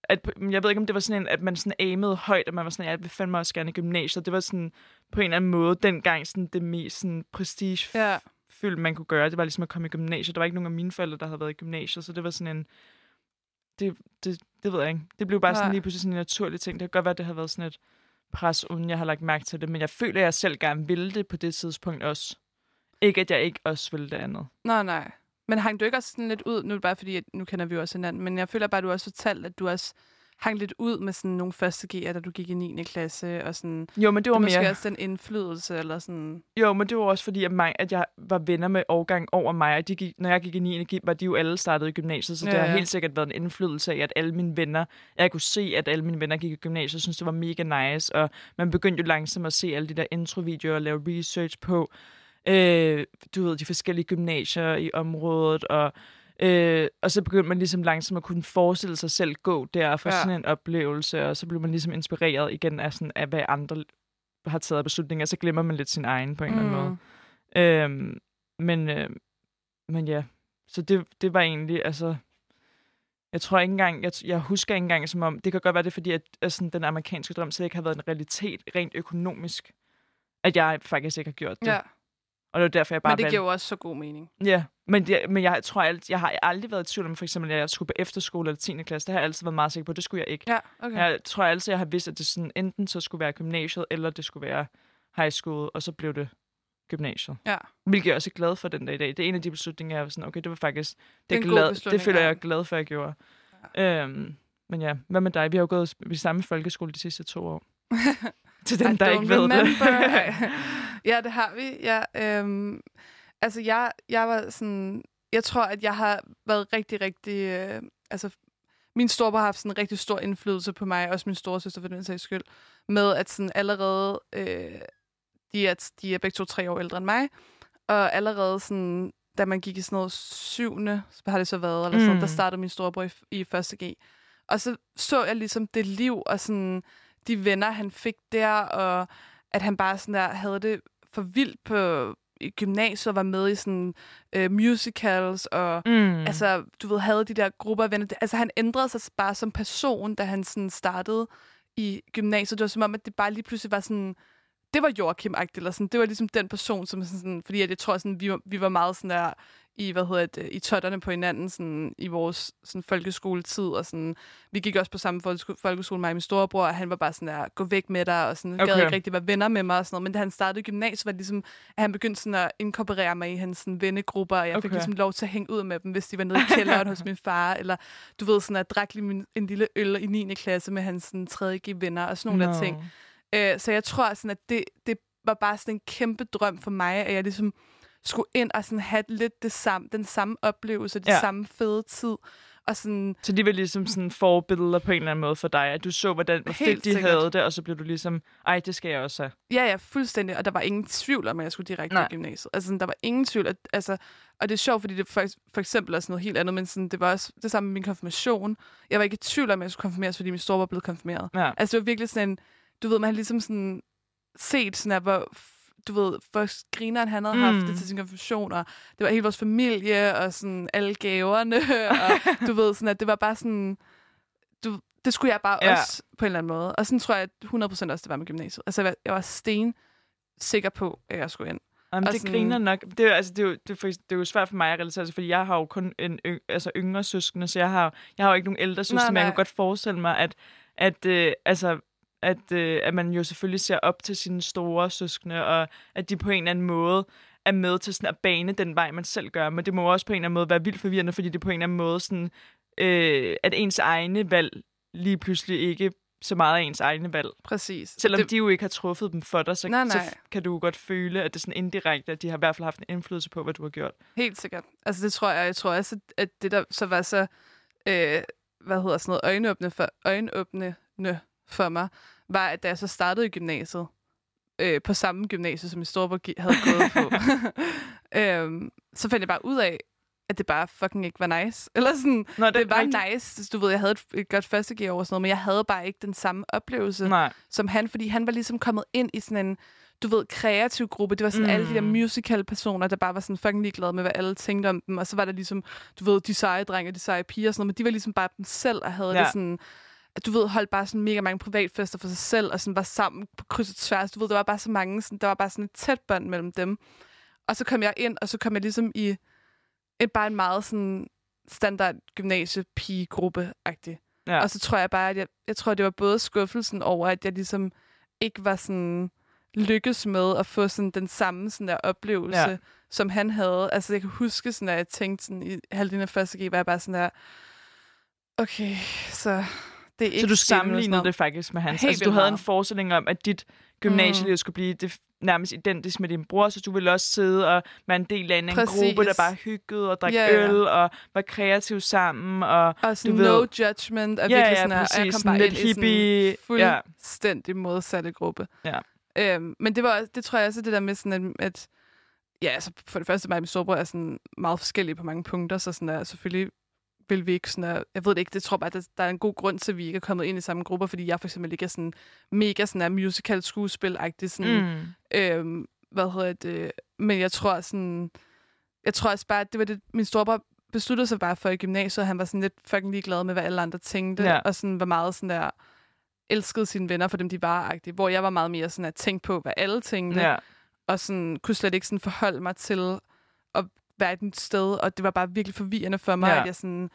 B: at, jeg ved ikke, om det var sådan en, at man sådan aimede højt, og man var sådan, jeg vil fandme også gerne i gymnasiet. Det var sådan, på en eller anden måde, dengang sådan det mest sådan prestige
A: Ja.
B: fyldt, man kunne gøre. Det var ligesom at komme i gymnasiet. Der var ikke nogen af mine forældre, der havde været i gymnasiet, så det var sådan en, det, det, det ved jeg ikke. Det blev bare sådan
A: Nej.
B: lige pludselig sådan en naturlig ting. Det kan godt være, at det havde været sådan et pres, uden jeg har lagt mærke til det, men jeg føler, at jeg selv gerne ville det på det tidspunkt også. Ikke, at jeg ikke også ville det andet.
A: Nej, nej. Men hang du ikke også sådan lidt ud, nu er det bare fordi, at nu kender vi jo også hinanden, men jeg føler bare, at du også fortalte, at du også hang lidt ud med sådan nogle første G'er, da du gik i 9. klasse, og sådan,
B: Jo, men det
A: det
B: var
A: måske
B: mere...
A: også den indflydelse, eller sådan,
B: Jo, men det var også fordi, at, mig, at jeg var venner med årgang over mig, og de gik, når jeg gik i 9. gik, var de jo alle startet i gymnasiet, så det
A: Ja,
B: har
A: ja.
B: helt sikkert været en indflydelse af, at alle mine venner, jeg kunne se, at alle mine venner gik i gymnasiet, og synes det var mega nice, og man begyndte jo langsomt at se alle de der introvideoer og lave research på, øh, du ved, de forskellige gymnasier i området, og Øh, og så begyndte man ligesom langsomt at kunne forestille sig selv gå der og få
A: Ja.
B: sådan en oplevelse, og så blev man ligesom inspireret igen af, sådan, af hvad andre har taget beslutninger, og så glemmer man lidt sin egen på en eller anden måde. Øhm, men, øh, men ja, så det, det var egentlig, altså, jeg tror ikke engang, jeg, jeg husker ikke engang som om, det kan godt være det, fordi at, at sådan, den amerikanske drøm slet ikke har været en realitet rent økonomisk, at jeg faktisk ikke har gjort det.
A: Ja,
B: Og det var derfor, jeg bare
A: men det
B: valgte-
A: giver jo også så god mening.
B: Ja, men, det, men jeg tror alt, jeg har aldrig været i tvivl om, for eksempel, at jeg skulle på efterskole eller 10. klasse. Det har jeg altid været meget sikker på. Det skulle jeg ikke.
A: Ja, okay.
B: Jeg tror altid, jeg har vidst, at det sådan, enten så skulle være gymnasiet, eller det skulle være high school, og så blev det gymnasiet.
A: Ja.
B: Hvilket jeg også er glad for den dag i dag. Det er en af de beslutninger, jeg var sådan, okay, det var faktisk, det,
A: Det
B: glad, det føler jeg er glad for, at jeg gjorde. Ja. Øhm, men ja, hvad med dig? Vi har jo gået i samme folkeskole de sidste to år. [LAUGHS] Til dem, der ikke ved
A: remember.
B: det. [LAUGHS]
A: ja, det har vi. Ja, øhm, altså, jeg, jeg var sådan... Jeg tror, at jeg har været rigtig, rigtig... Øh, altså, min storebror har haft sådan en rigtig stor indflydelse på mig, også min storesøster for den sags skyld, med at sådan allerede... Øh, de, er, de er begge to tre år ældre end mig, og allerede sådan, da man gik i sådan noget syvende, så har det så været, eller sådan,
B: Mm.
A: der startede min storebror i, i første G. Og så så jeg ligesom det liv, og sådan de venner, han fik der, og at han bare sådan der havde det for vildt på i gymnasiet, og var med i sådan øh, musicals, og
B: Mm.
A: altså, du ved, havde de der grupper af venner. Altså, han ændrede sig bare som person, da han sådan startede i gymnasiet. Det var som om, at det bare lige pludselig var sådan, det var joachim eller sådan. Det var ligesom den person, som sådan, fordi at jeg tror, sådan, vi, var, vi var meget sådan der, i, hvad hedder det, i totterne på hinanden sådan, i vores sådan, folkeskoletid. Og sådan, vi gik også på samme folkesko- folkeskole, mig og min storebror, og han var bare sådan der, gå væk med dig, og sådan, okay. gad ikke rigtig være venner med mig og sådan noget. Men da han startede gymnasiet, var det ligesom, at han begyndte sådan at inkorporere mig i hans sådan, vennegrupper, og jeg fik
B: Okay.
A: ligesom lov til at hænge ud med dem, hvis de var nede i kælderen hos [LAUGHS] min far, eller du ved, sådan at drikke lige min- en lille øl i 9. klasse med hans sådan, 3. venner og sådan nogle no. der ting. Øh, så jeg tror, sådan, at det, det var bare sådan en kæmpe drøm for mig, at jeg ligesom skulle ind og sådan have lidt det samme, den samme oplevelse, det
B: Ja.
A: samme fede tid. Og sådan,
B: Så de var ligesom sådan forbilleder på en eller anden måde for dig, at du så, hvordan hvor
A: Helt
B: fedt de
A: sikkert.
B: havde det, og så blev du ligesom, ej, det skal jeg også have.
A: ja, ja, fuldstændig. Og der var ingen tvivl om, at jeg skulle direkte
B: Nej.
A: i gymnasiet. Altså, sådan, der var ingen tvivl. At, altså, og det er sjovt, fordi det for, for eksempel er sådan noget helt andet, men sådan, det var også det samme med min konfirmation. Jeg var ikke i tvivl om, at jeg skulle konfirmeres, fordi min store var blevet konfirmeret.
B: Ja.
A: Altså, det var virkelig sådan en, du ved, man har ligesom sådan set sådan, at hvor, du ved, hvor grineren han havde mm. haft
B: Mm.
A: det til sin konfirmation, og det var hele vores familie, og sådan alle gaverne, og du ved, sådan, at det var bare sådan, du, det skulle jeg bare
B: Ja.
A: også på en eller anden måde. Og sådan tror jeg at 100% også, det var med gymnasiet. Altså, jeg var, jeg var sten sikker på, at jeg skulle ind.
B: Jamen,
A: Og
B: det
A: sådan-
B: griner nok. Det er, altså, det, er jo, det, er, det er jo svært for mig at relatere til, fordi jeg har jo kun en yng, altså yngre søskende, så jeg har, jeg har jo ikke nogen ældre søskende, men jeg kan godt forestille mig, at, at, øh, altså, at, øh, at man jo selvfølgelig ser op til sine store søskende, og at de på en eller anden måde er med til sådan at bane den vej, man selv gør. Men det må også på en eller anden måde være vildt forvirrende, fordi det på en eller anden måde sådan, øh, at ens egne valg lige pludselig ikke så meget af ens egne valg.
A: Præcis.
B: Selvom
A: det,
B: de jo ikke har truffet dem for dig, så,
A: Nej,
B: så
A: nej.
B: f- kan du godt føle, at det er sådan indirekte, at de har i hvert fald haft en indflydelse på, hvad du har gjort.
A: Helt sikkert. Altså det tror jeg. Jeg tror også, at det der så var så, øh, hvad hedder sådan noget, øjenåbne for, øjenåbnende for mig, var, at da jeg så startede i gymnasiet, øh, på samme gymnasie, som min storebror havde gået på, [LAUGHS] øhm, så fandt jeg bare ud af, at det bare fucking ikke var nice. Eller sådan,
B: Nå,
A: det var
B: rigtigt.
A: nice. Du ved, jeg havde et, et godt første gear og sådan noget, men jeg havde bare ikke den samme oplevelse
B: Nej.
A: som han, fordi han var ligesom kommet ind i sådan en, du ved, kreativ gruppe. Det var sådan mm. alle de der
B: Mm.
A: musical-personer, der bare var sådan fucking ligeglade med, hvad alle tænkte om dem. Og så var der ligesom, du ved, de seje drenge og de seje piger og sådan noget, men de var ligesom bare dem selv og havde ja. Det sådan, du ved, holdt bare sådan mega mange privatfester for sig selv, og sådan var sammen på kryds og tværs. Du ved, der var bare så mange, sådan, der var bare sådan et tæt bånd mellem dem. Og så kom jeg ind, og så kom jeg ligesom i et, bare en meget sådan standard gymnasie-pige-gruppe-agtig.
B: Ja.
A: Og så tror jeg bare, at jeg, jeg tror, det var både skuffelsen over, at jeg ligesom ikke var sådan lykkes med at få sådan den samme sådan der oplevelse,
B: Ja.
A: som han havde. Altså, jeg kan huske sådan, at jeg tænkte sådan, i halvdelen af første G, var jeg bare sådan der, okay, så det er ikke
B: Så du sammenlignede det faktisk med hans.
A: Helt
B: altså, du havde en
A: meget.
B: forestilling om, at dit gymnasieliv
A: Mm.
B: skulle blive det nærmest identisk med din bror, så du ville også sidde og være en del af en, en
A: Præcis.
B: gruppe, der bare hyggede og drak
A: Ja, ja.
B: øl og var kreativ sammen. Og
A: Og sådan
B: Du ved-
A: no judgment, og
B: Ja,
A: virkelig
B: ja,
A: sådan her, og jeg
B: præcis.
A: kom bare
B: lidt
A: ind i sådan
B: hippie,
A: en
B: ja.
A: fuldstændig modsatte gruppe.
B: Ja.
A: Øhm, men det var også, det tror jeg også, det der med sådan, at, at ja, altså for det første, mig og min storebror er sådan meget forskellige på mange punkter, så sådan der, selvfølgelig vil vi ikke sådan der, jeg ved det ikke, det tror jeg bare, at der er en god grund til, at vi ikke er kommet ind i samme grupper, fordi jeg for eksempel ikke er sådan mega sådan der musical skuespil-agtig, sådan,
B: mm.
A: Øhm, hvad hedder det? Men jeg tror sådan... Jeg tror også bare, at det var det, min storebror besluttede sig bare for i gymnasiet, og han var sådan lidt fucking ligeglad med, hvad alle andre tænkte,
B: ja.
A: og sådan var meget sådan der elskede sine venner for dem, de var -agtige, hvor jeg var meget mere sådan at tænke på, hvad alle tænkte,
B: ja.
A: og sådan kunne slet ikke sådan forholde mig til at nyt sted, og det var bare virkelig forvirrende for mig,
B: Ja.
A: at jeg sådan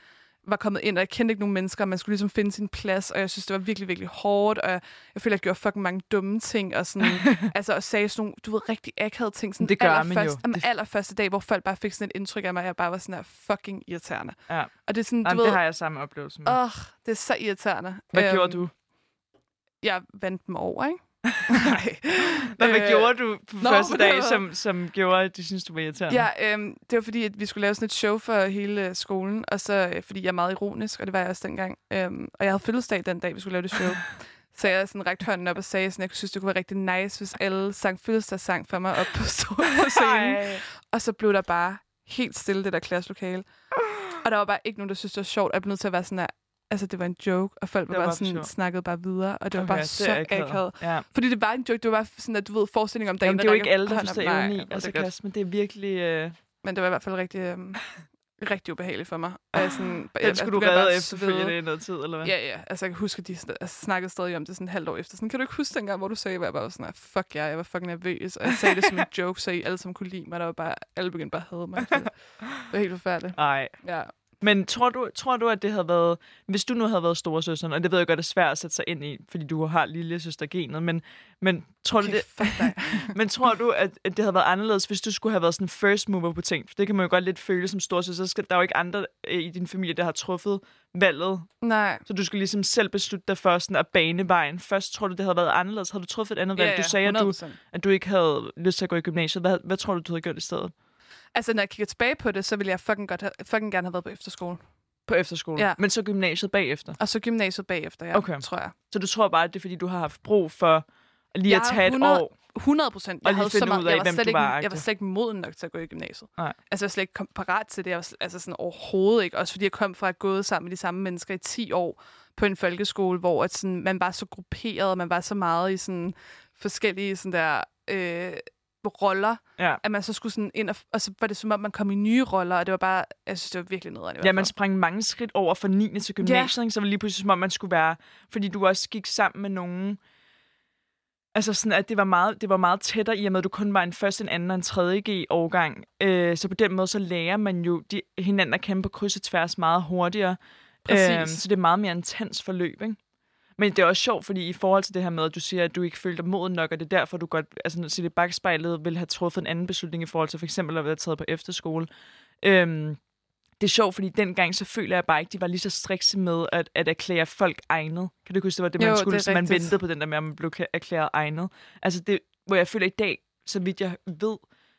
A: var kommet ind, og jeg kendte ikke nogen mennesker, og man skulle ligesom finde sin plads, og jeg synes, det var virkelig, virkelig hårdt, og jeg, jeg følte, jeg gjorde fucking mange dumme ting, og sådan, [LAUGHS] altså, og sagde sådan nogle, du ved, rigtig akavede ting, sådan
B: Det gør man jo.
A: allerførst, Jamen, allerførste dag, hvor folk bare fik sådan et indtryk af mig, at jeg bare var sådan her fucking irriterende.
B: Ja.
A: Og det er sådan, du
B: Jamen,
A: ved,
B: det har jeg samme oplevelse med.
A: åh, oh, det er så irriterende.
B: Hvad
A: Øhm,
B: gjorde du?
A: Jeg vandt dem over, ikke? Nej.
B: Hvad, hvad
A: Øh,
B: gjorde du på
A: nå,
B: første dag, som, som gjorde, at de synes du var irriterende?
A: Ja, øhm, det var fordi, at vi skulle lave sådan et show for hele skolen, og så øh, fordi jeg er meget ironisk, og det var jeg også dengang. Øhm, og jeg havde fødselsdag den dag, vi skulle lave det show. [LAUGHS] så jeg sådan rækte hånden op og sagde, sådan, jeg synes, det kunne være rigtig nice, hvis alle sang fødselsdagssang for mig op på, [LAUGHS] scenen.
B: Ej.
A: Og så blev der bare helt stille, det der klasselokale. Og der var bare ikke nogen, der synes, det var sjovt. Og jeg blev nødt til at være sådan her, altså det var en joke, og folk var
B: var
A: bare sådan,
B: sjovt.
A: snakkede bare videre, og det var
B: Okay,
A: bare
B: det
A: så
B: akavet. Ja.
A: Fordi det var en joke, det var bare sådan, at du ved, forestilling om dagen.
B: Jamen, det er jo ikke alle, der forstår
A: op. Nej,
B: evne
A: jeg
B: i. Altså. Kasper, det er virkelig... Øh...
A: Men det var i hvert fald rigtig, øhm, rigtig ubehageligt for mig. Og jeg sådan,
B: Den skulle du
A: begyndte bare
B: redde efterfølgende i noget tid, eller hvad?
A: Ja, ja. Altså, jeg kan huske, at de altså, snakkede stadig om det sådan et halvt år efter. Sådan, kan du ikke huske dengang, hvor du sagde, at jeg bare var sådan, fuck ja, jeg var fucking nervøs. Og jeg sagde det som en [LAUGHS] joke, så I alle sammen kunne lide mig. Der var bare, alle begyndte bare at hade mig. Det var helt forfærdeligt.
B: Nej.
A: Ja.
B: Men tror du, tror du, at det havde været... Hvis du nu havde været storesøsteren, og det ved jeg godt er svært at sætte sig ind i, fordi du har lille søstergenet, men, men tror
A: Okay,
B: du det. [LAUGHS] Men tror du, at, at det havde været anderledes, hvis du skulle have været sådan first mover på ting? For det kan man jo godt lidt føle som storsøster. Så skal, der er jo ikke andre øh, i din familie, der har truffet valget.
A: Nej.
B: Så du skal ligesom selv beslutte dig for sådan at bane vejen. Først tror du, det havde været anderledes. Havde du truffet et andet valg? Du sagde, at du,
A: 100%.
B: at du ikke havde lyst til at gå i gymnasiet. Hvad, hvad tror du, du havde gjort i stedet?
A: Altså, når jeg kigger tilbage på det, så ville jeg fucking, godt have, fucking gerne have været på efterskole.
B: På efterskole?
A: Ja.
B: Men så gymnasiet bagefter?
A: Og så gymnasiet bagefter, ja,
B: Okay.
A: tror jeg.
B: Så du tror bare, at det er fordi, du har haft brug for lige
A: Jeg
B: at tage et
A: 100
B: år?
A: 100 procent. Jeg havde så meget,
B: af,
A: jeg var slet ikke,
B: var,
A: Jeg var slet ikke moden nok til at gå i gymnasiet.
B: Nej.
A: Altså, jeg var slet ikke parat til det. Jeg var, altså sådan overhovedet ikke. Også fordi jeg kom fra at gå sammen med de samme mennesker i 10 år på en folkeskole, hvor at sådan, man var så grupperet, og man var så meget i sådan forskellige sådan der, øh, roller,
B: Ja.
A: at man så skulle sådan ind, og, og så var det som om, man kom i nye roller, og det var bare, jeg synes, det var virkelig nederen.
B: Ja, man sprang mange skridt over fra 9. til gymnasiet, ja. så var det lige pludselig som om, man skulle være... Fordi du også gik sammen med nogen... Altså sådan, at det var meget, det var meget tættere i og med, at du kun var en første, en anden og en tredje G-årgang. Øh, så på den måde, så lærer man jo de, hinanden at kæmpe på kryds og tværs meget hurtigere.
A: Præcis.
B: Øhm, så det er meget mere intens forløb, ikke? Men det er også sjovt, fordi i forhold til det her med, at du siger, at du ikke følte dig moden nok, og det er derfor, du godt, altså set i bagspejlet, vil have truffet en anden beslutning i forhold til for eksempel at være taget på efterskole. Øhm, det er sjovt, fordi dengang så føler jeg bare ikke, de var lige så strikse med at, at erklære folk egnet. Kan du huske, det var det, man
A: Jo,
B: skulle,
A: det er
B: så man
A: rigtigt.
B: ventede på den der med, at man blev erklæret egnet. Altså det, hvor jeg føler i dag, så vidt jeg ved,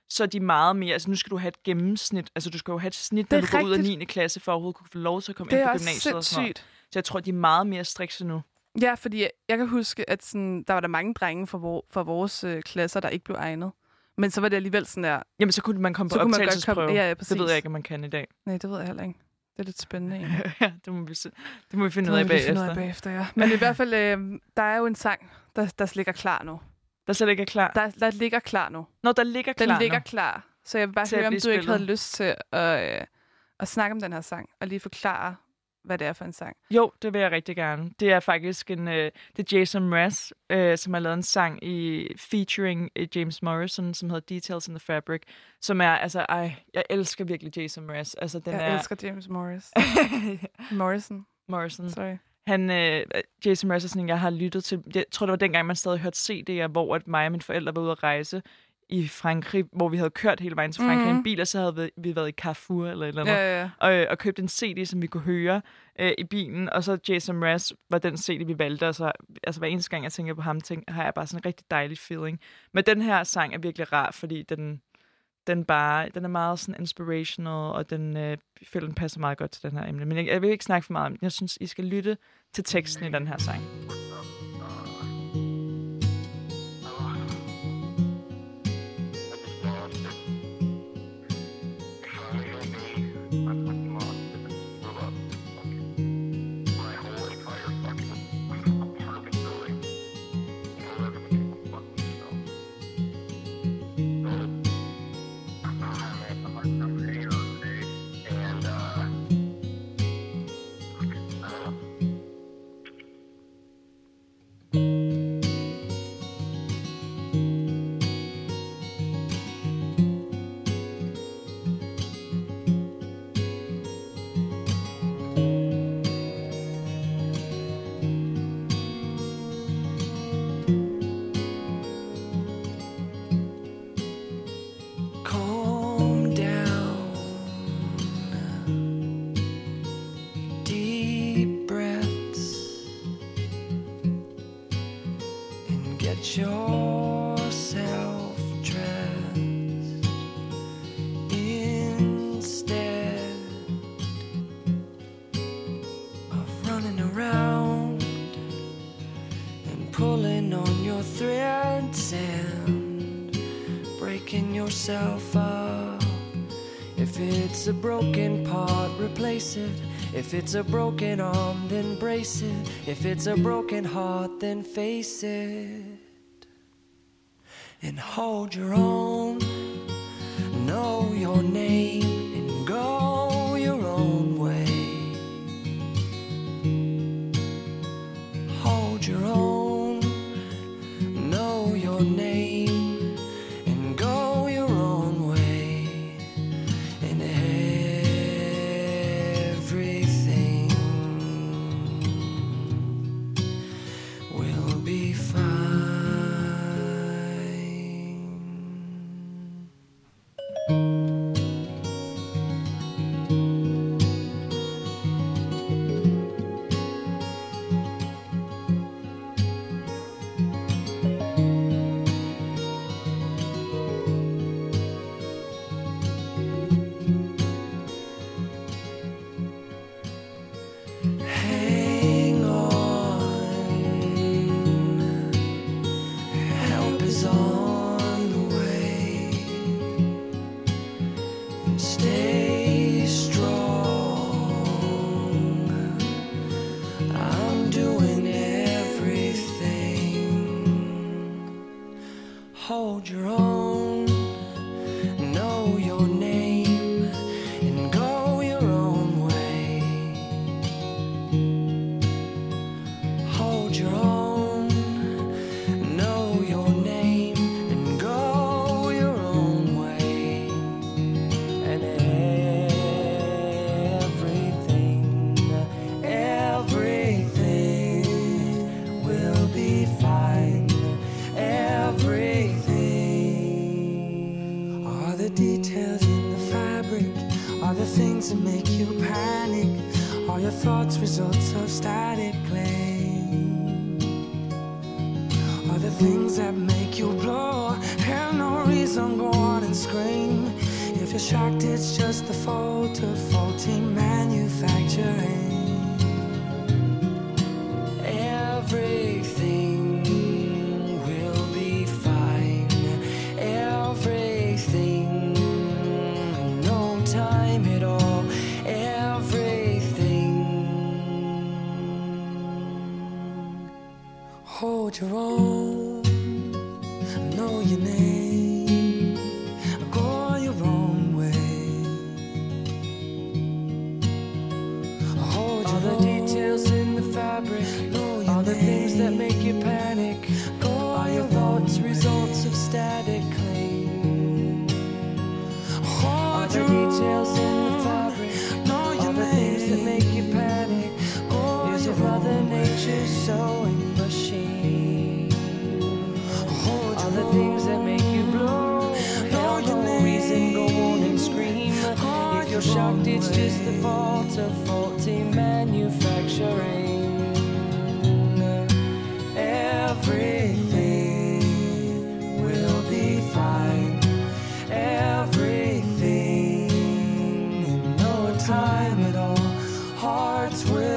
B: så er de meget mere, altså nu skal du have et gennemsnit, altså du skal jo have et snit,
A: Det
B: når
A: er
B: du går ud af
A: rigtigt.
B: 9. klasse, for at overhovedet kunne få lov til at komme
A: Det
B: ind
A: er
B: på gymnasiet og sådan noget.
A: sindssygt.
B: Så jeg tror, de er meget mere strikse nu.
A: Ja, fordi jeg, jeg kan huske, at sådan, der var der mange drenge fra, vor, fra vores øh, klasser, der ikke blev egnet. Men så var det alligevel sådan der,
B: Jamen, så kunne man komme på
A: Så kunne man godt
B: optagelsesprøve.
A: komme- ja, ja,
B: det ved
A: præcis.
B: jeg ikke, om man kan i dag.
A: nej, det ved jeg heller ikke. Det er lidt spændende [LAUGHS]
B: ja, det må vi, se. det må vi finde
A: Det
B: ud
A: må
B: af
A: lige finde ud
B: bagefter.
A: bagefter, ja. Men i hvert fald, øh, der er jo en sang, der, der ligger klar nu.
B: Der slet ikke er klar.
A: Der, der ligger klar nu.
B: Når der ligger
A: Den
B: klar
A: ligger
B: nu.
A: klar. Så jeg vil bare
B: Til
A: høre, om du
B: blive
A: ikke havde
B: spillet.
A: lyst til at, øh, at snakke om den her sang, og lige forklare, hvad det er for en sang.
B: Jo, det vil jeg rigtig gerne. Det er faktisk en, øh, det er Jason Mraz, øh, som har lavet en sang i featuring øh, James Morrison, som hedder Details in the Fabric, som er, altså, ej, jeg elsker virkelig Jason Mraz. Altså, den
A: Jeg
B: er...
A: elsker James Morris. [LAUGHS] Morrison,
B: Morrison.
A: sorry.
B: Han, øh, Jason Mraz er sådan jeg har lyttet til. Jeg tror, det var dengang, man stadig hørte CD'er, hvor at mig og mine forældre var ude at rejse i Frankrig, hvor vi havde kørt hele vejen til Frankrig mm. i en
A: Mhm.
B: bil, og så havde vi, vi været i Carrefour eller et eller andet.
A: Ja, ja.
B: og, og købte en CD, som vi kunne høre øh, i bilen. Og så Jason Mraz var den CD, vi valgte. Og så, altså hver eneste gang, jeg tænker på ham, tænker, har jeg bare sådan en rigtig dejlig feeling. Men den her sang er virkelig rar, fordi den, den, bare, den er meget sådan inspirational, og den, øh, føler, den passer meget godt til den her emne. Men jeg, jeg vil ikke snakke for meget om den. Jeg synes, I skal lytte til teksten i den her sang.
F: Breaking yourself up. If it's a broken part, replace it. If it's a broken arm, then brace it. If it's a broken heart, then face it. And hold your own. Know your name
G: at all. Hearts will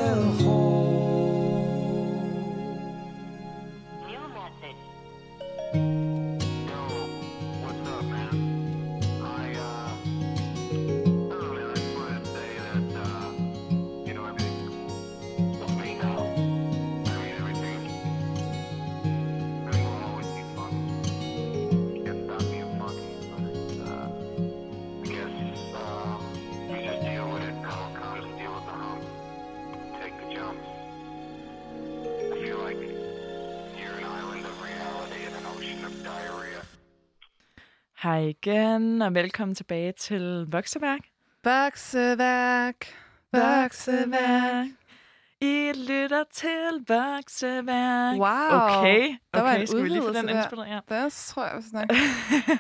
B: Hej igen, og velkommen tilbage til Vokseværk.
A: Vokseværk, vokseværk.
B: I lytter til Vokseværk.
A: Wow.
B: Okay,
A: Der var
B: okay
A: en
B: skal vi lige få den indspillet? Ja.
A: Det tror jeg, vi snakker.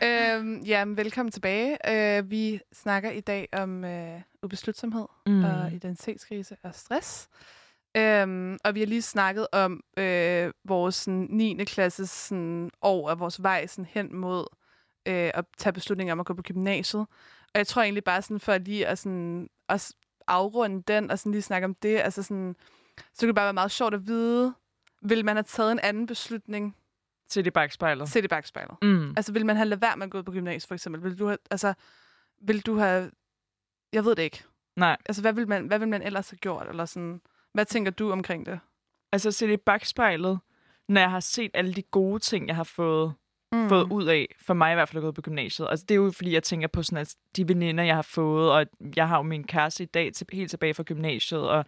A: [LAUGHS] øhm, ja, men velkommen tilbage. Øh, vi snakker i dag om øh, ubeslutsomhed
B: mm.
A: og identitetskrise og stress. Øhm, og vi har lige snakket om øh, vores sådan, 9. klasses sådan, år og vores vej sådan, hen mod øh, at tage beslutninger om at gå på gymnasiet. Og jeg tror egentlig bare sådan, for lige at, sådan, s- afrunde den og sådan lige snakke om det, altså sådan, så kan det bare være meget sjovt at vide, vil man have taget en anden beslutning
B: Til det bagspejlet.
A: til det bagspejlet?
B: Mm.
A: Altså, vil man have lade være med at gå på gymnasiet, for eksempel? Vil du have, altså, vil du have... Jeg ved det ikke.
B: Nej,
A: Altså, hvad vil man, hvad vil man ellers have gjort? Eller sådan, hvad tænker du omkring det?
B: altså se det i bagspejlet, når jeg har set alle de gode ting, jeg har fået,
A: Mm.
B: fået ud af, for mig i hvert fald at gå på gymnasiet. Altså det er jo fordi, jeg tænker på sådan, at de veninder, jeg har fået, og jeg har jo min kæreste i dag til, helt tilbage fra gymnasiet, og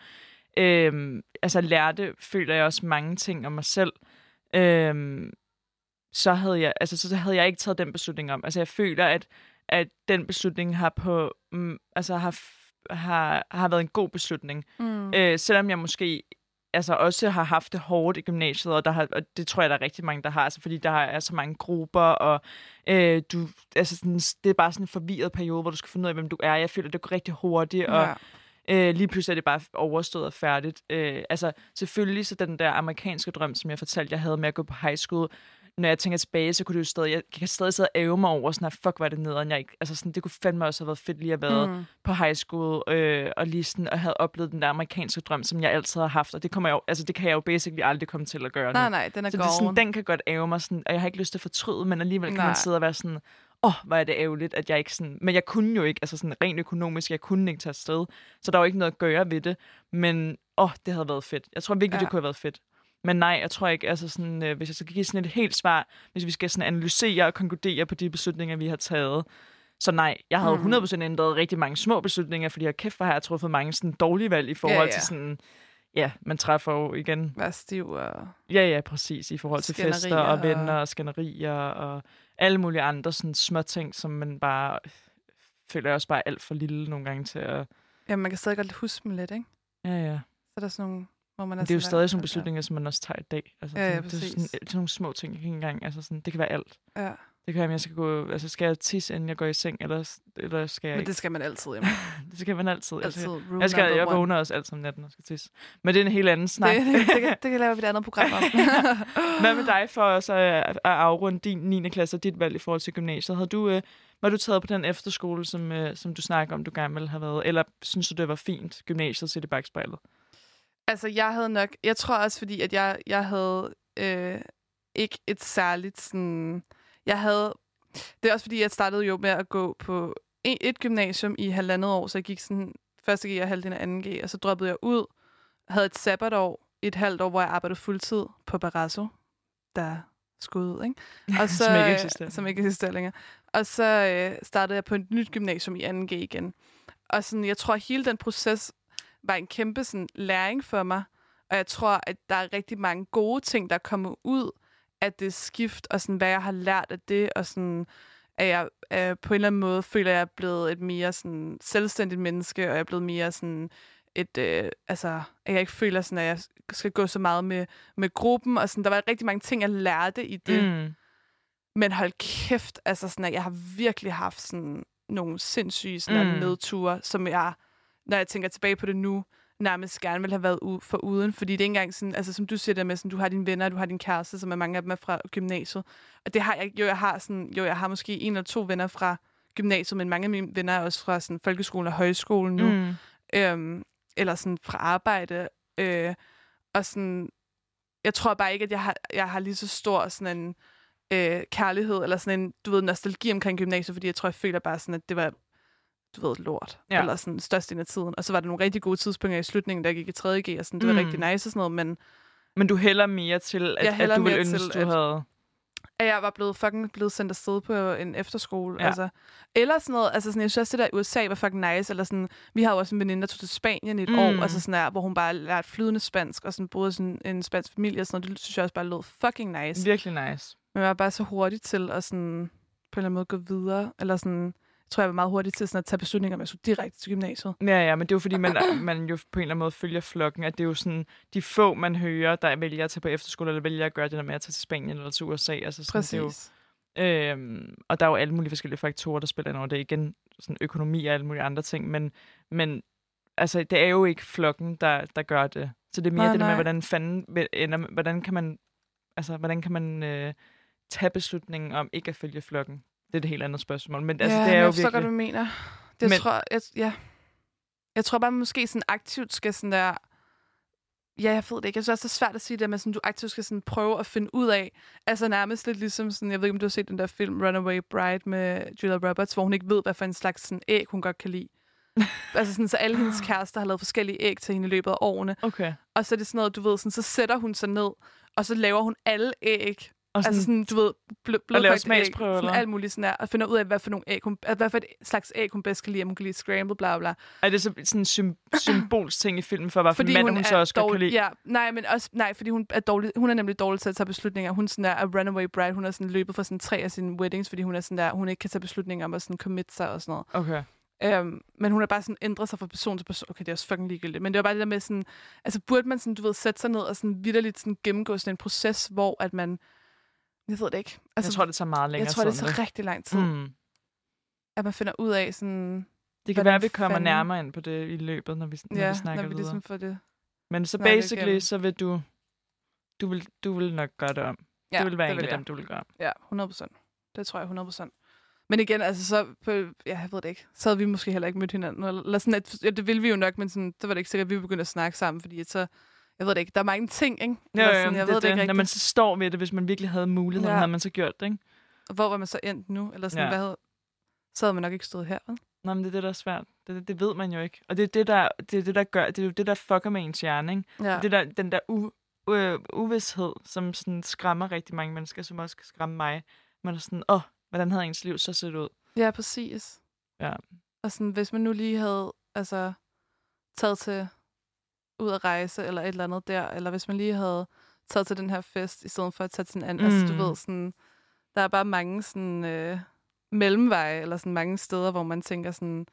B: øhm, altså lærte, føler jeg også mange ting om mig selv. Øhm, så havde jeg, altså så havde jeg ikke taget den beslutning om. Altså jeg føler, at, at den beslutning har på, mm, altså har, har, har været en god beslutning.
A: Mm.
B: Øh, selvom jeg måske altså også har haft det hårdt i gymnasiet, og, der har, og det tror jeg, der er rigtig mange, der har, altså, fordi der er så mange grupper, og øh, du, altså, sådan, det er bare sådan en forvirret periode, hvor du skal finde ud af, hvem du er. Jeg føler, det går rigtig hurtigt, og
A: Ja.
B: øh, lige pludselig er det bare overstået og færdigt. Øh, altså, selvfølgelig så den der amerikanske drøm, som jeg fortalte, jeg havde med at gå på high school, når jeg tænker tilbage, så kunne det jo stadig, jeg kan stadig sidde og æve mig over, sådan, at fuck, var det nederen. Jeg ikke, altså sådan, det kunne fandme også have været fedt lige at være
A: Mm.
B: på high school, øh, og lige sådan, og havde oplevet den der amerikanske drøm, som jeg altid har haft, og det, kommer jeg jo, altså, det kan jeg jo basically aldrig komme til at gøre
A: Nej,
B: nu.
A: nej, den er
B: så det sådan, den kan godt æve mig, sådan, og jeg har ikke lyst til at fortryde, men alligevel kan
A: Nej.
B: man sidde og være sådan, åh, oh, hvor er det ærgerligt, at jeg ikke sådan... Men jeg kunne jo ikke, altså sådan rent økonomisk, jeg kunne ikke tage afsted, så der var ikke noget at gøre ved det. Men åh, oh, det havde været fedt. Jeg tror virkelig. Ja. det kunne have været fedt. Men nej, jeg tror ikke, altså sådan, øh, hvis jeg skal give sådan et helt svar, hvis vi skal sådan analysere og konkludere på de beslutninger, vi har taget, så nej, jeg havde
A: Mm.
B: 100% ændret rigtig mange små beslutninger, fordi jeg kæft, hvor har jeg truffet mange sådan dårlige valg i forhold
A: ja.
B: til sådan, ja, man træffer jo igen
A: Vær stiv og...
B: Ja, ja, præcis. I forhold til fester og venner
A: og-
B: skænderier og alle mulige andre sådan små ting, som man bare øh, føler jeg også bare alt for lille nogle gange til at...
A: Ja, man kan stadig godt huske dem lidt, ikke?
B: Ja, ja.
A: Så er der sådan nogle, hvor man er
B: det er jo stadig sådan
A: "Hold da
B: beslutninger, som man også tager i dag. Altså,
A: Ja, ja,
B: sådan, det er sådan, sådan nogle små ting, ikke engang. Altså, sådan, det kan være alt.
A: op." Ja.
B: Det kan være, om jeg skal gå... Altså, skal jeg tisse, inden jeg går i seng, eller, eller skal jeg
A: Men
B: ikke? [LAUGHS]
A: det skal man altid, jamen.
B: Det skal man altid.
A: altid
B: Altså,
A: rule
B: jeg, skal, jeg
A: one.
B: vågner også altid om natten og skal tisse. Men det er en helt anden snak.
A: Det, [LAUGHS] det, det, kan, det kan lave et andet program om. [LAUGHS]
B: Hvad med dig for så at, at afrunde din 9. klasse og dit valg i forhold til gymnasiet? Havde du, øh, var du taget på den efterskole, som, øh, som du snakker om, du gerne ville have været? Eller synes du, det var fint, gymnasiet set i bagspejlet?
A: Altså, jeg havde nok... Jeg tror også, fordi at jeg, jeg havde øh, ikke et særligt sådan... Jeg havde... Det er også, fordi jeg startede jo med at gå på et, et gymnasium i halvandet år, så jeg gik sådan første G og halvdelen af anden G, og så droppede jeg ud, havde et sabbatår, et halvt år, hvor jeg arbejdede fuldtid på Barrasso, der skud ud, ikke? [LAUGHS] Og så,
B: Som ikke eksisterer.
A: Som ikke eksisterer længere. Og så øh, startede jeg på et nyt gymnasium i 2G igen. Og sådan, jeg tror, at hele den proces var en kæmpe sådan, læring for mig. Og jeg tror, at der er rigtig mange gode ting, der er kommet ud af det skift, og sådan, hvad jeg har lært af det, og sådan, at jeg øh, på en eller anden måde føler, at jeg er blevet et mere sådan, selvstændigt menneske, og jeg er blevet mere sådan et, øh, altså, at jeg ikke føler sådan, at jeg skal gå så meget med, med gruppen, og sådan, der var rigtig mange ting, jeg lærte i det.
B: Mm.
A: Men hold kæft, altså sådan, at jeg har virkelig haft sådan nogle sindssyge sådan,
B: mm.
A: nedture, som jeg, når jeg tænker tilbage på det nu, nærmest gerne ville have været u- for uden. Fordi det er ikke engang sådan, altså som du siger der med, sådan, du har dine venner, du har din kæreste, som er mange af dem er fra gymnasiet. Og det har jeg, jo, jeg har sådan, jo, jeg har måske en eller to venner fra gymnasiet, men mange af mine venner er også fra sådan, folkeskolen og højskolen nu
B: Mm.
A: øhm, eller sådan fra arbejde. Øh, og sådan, jeg tror bare ikke, at jeg har, jeg har lige så stor sådan en øh, kærlighed, eller sådan en, du ved, nostalgi omkring gymnasiet, fordi jeg tror, jeg føler bare sådan, at det var, du ved, lort.
B: Ja.
A: Eller sådan størstedelen af tiden. Og så var der nogle rigtig gode tidspunkter i slutningen, der gik i 3.G, og sådan, det var
B: Mm.
A: rigtig nice og sådan noget, men
B: Men du hælder mere til, at, at du ville ønske,
A: til,
B: du
A: at-
B: havde...
A: at jeg var blevet fucking blevet sendt afsted på en efterskole.
B: Ja.
A: Altså. Eller sådan noget, altså sådan, jeg synes også, det der i USA var fucking nice. Eller sådan, vi har jo også en veninde, der tog til Spanien i et
B: Mm.
A: år, altså sådan der, hvor hun bare lærte flydende spansk, og sådan boede sådan en spansk familie, og sådan noget. Det synes jeg også bare lød fucking nice.
B: Virkelig nice.
A: Men jeg var bare så hurtig til at sådan, på en eller anden måde gå videre. Eller sådan, tror, jeg var meget hurtig til sådan at tage beslutninger om, jeg skulle direkte til gymnasiet.
B: Ja, ja, men det er jo fordi, man, [CLEARS THROAT] man jo på en eller anden måde følger flokken, at det er jo sådan, de få, man hører, der vælger at tage på efterskole, eller vælger at gøre det der med at tage til Spanien eller til USA. Altså sådan, det er jo,
A: Præcis.
B: Øhm, og der er jo alle mulige forskellige faktorer, der spiller ind over det. Igen sådan økonomi og alle mulige andre ting, men, men altså, det er jo ikke flokken, der, der gør det. Så det er mere
A: Nej,
B: det der med, hvordan fanden ender, hvordan kan man, altså, hvordan kan man øh, tage beslutningen om ikke at følge flokken? Det er et helt andet spørgsmål. Men altså,
A: ja,
B: det er jo
A: jeg forstår
B: virkelig...
A: du mener. Det
B: Men-
A: men... tror jeg, ja. Jeg tror bare, man måske sådan aktivt skal sådan der... Ja, jeg ved det ikke. Jeg synes også, det er svært at sige det, men sådan, du aktivt skal sådan prøve at finde ud af. Altså nærmest lidt ligesom sådan, jeg ved ikke, om du har set den der film Runaway Bride med Julia Roberts, hvor hun ikke ved, hvad for en slags sådan, æg, hun godt kan lide. [LAUGHS] altså sådan, så alle hendes kærester har lavet forskellige æg til hende i løbet af årene.
B: Okay.
A: Og så er det sådan noget, du ved, sådan, så sætter hun sig ned, og så laver hun alle æg
B: Og sådan,
A: Altså sådan, du ved, bl- blødkogt
B: laver
A: æg,
B: smagsprøver,
A: sådan alt muligt sådan der, og finder ud af, hvad for, nogle æg, hun, hvad for et slags æg, hun bedst kan lide, om hun kan lide scrambled, bla bla.
B: er det så sådan en sym- symbolsk ting i filmen, for hvad for mand, hun, hun så
A: er
B: også godt kan
A: dårlig,
B: lide?
A: Ja, nej, men også, nej, fordi hun er, dårlig, hun er nemlig dårlig til at tage beslutninger. Hun sådan der, er runaway bride, hun har sådan løbet for sådan tre af sine weddings, fordi hun er sådan der, hun ikke kan tage beslutninger om at sådan commit sig og sådan noget.
B: Okay.
A: Øhm, men hun har bare sådan ændret sig fra person til person. Okay, det er også fucking ligegyldigt. Men det var bare det der med sådan... Altså, burde man sådan, du ved, sætte sig ned og sådan vidderligt sådan gennemgå sådan en proces, hvor at man... Jeg ved det ikke.
B: Altså, jeg tror, det tager meget længere
A: jeg tror,
B: tid
A: det tager rigtig lang tid.
B: Mm.
A: At man finder ud af sådan...
B: Det kan være, at vi kommer
A: fanden-
B: nærmere ind på det i løbet, når vi, når
A: Ja,
B: vi snakker
A: når vi ligesom får det...
B: Men så basically,
A: igennem.
B: så vil du, du vil, du vil nok gøre det om.
A: Ja,
B: det vil være
A: det
B: en
A: vil
B: af dem, du vil gøre om.
A: Ja, 100 procent. Det tror jeg 100 procent. Men igen, altså så, på, ja, jeg ved det ikke, så havde vi måske heller ikke mødt hinanden. Eller, eller sådan, at, ja, det ville vi jo nok, men sådan, det var det ikke sikkert, at vi begyndte at snakke sammen, fordi at så, jeg ved det ikke, der er mange ting, ikke?
B: Ja, ja,
A: sådan, jeg
B: det,
A: ved det, ikke
B: Når man så står ved det, hvis man virkelig havde muligheden, ja. Havde man så gjort det, ikke?
A: Og Hvor var man så endt nu? Eller sådan,
B: Ja.
A: hvad havde, så havde man nok ikke stået her, vel?
B: Nå, men det er det, der er svært. Det, det, det ved man jo ikke. Og det er det, der, det, er det, der gør, det er jo det, der fucker med ens hjerne, ikke?
A: Ja.
B: Det der, den der u, øh, uvidshed, som sådan skræmmer rigtig mange mennesker, som også kan skræmme mig. Man er sådan, åh, hvordan havde ens liv så set ud?
A: Ja, præcis.
B: Ja.
A: Og sådan, hvis man nu lige havde altså, taget til ud at rejse, eller et eller andet der, eller hvis man lige havde taget til den her fest, i stedet for at tage til en anden. Mm. Altså, du
B: Mm.
A: ved, sådan, der er bare mange sådan, øh, mellemveje, eller sådan mange steder, hvor man tænker sådan,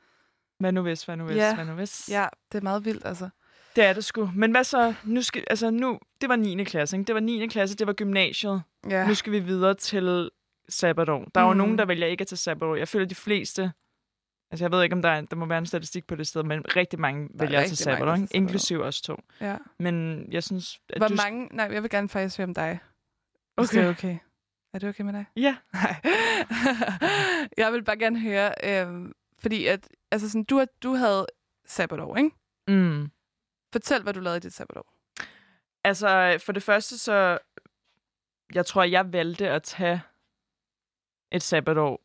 B: Hvad nu hvis, hvad nu hvis,
A: Ja.
B: hvad nu hvis?
A: ja, det er meget vildt, altså.
B: Det er det sgu. Men hvad så? Nu skal, altså nu, det var 9. klasse, ikke? Det var 9. klasse, det var gymnasiet.
A: Ja,
B: Nu skal vi videre til sabbatår. Der er jo
A: Mm.
B: nogen, der vælger ikke at tage sabbatår. Jeg føler, at de fleste... Altså, jeg ved ikke, om der, er, der må være en statistik på det sted, men rigtig mange
A: Der er
B: vælger
A: mange,
B: sabbatår,
A: der
B: ikke?
A: tager sabbatår.
B: inklusiv os to.
A: Ja.
B: Men jeg synes, at
A: Hvor
B: du...
A: mange... Nej, jeg vil gerne faktisk høre om dig. Hvis det er okay. Er det okay med dig?
B: Ja.
A: Nej. [LAUGHS] jeg vil bare gerne høre, øh, fordi at, altså sådan, du, du havde sabbatår, ikke?
B: Mm.
A: Fortæl, hvad du lavede i dit sabbatår.
B: Altså, for det første, så... Jeg tror, jeg valgte at tage et sabbatår,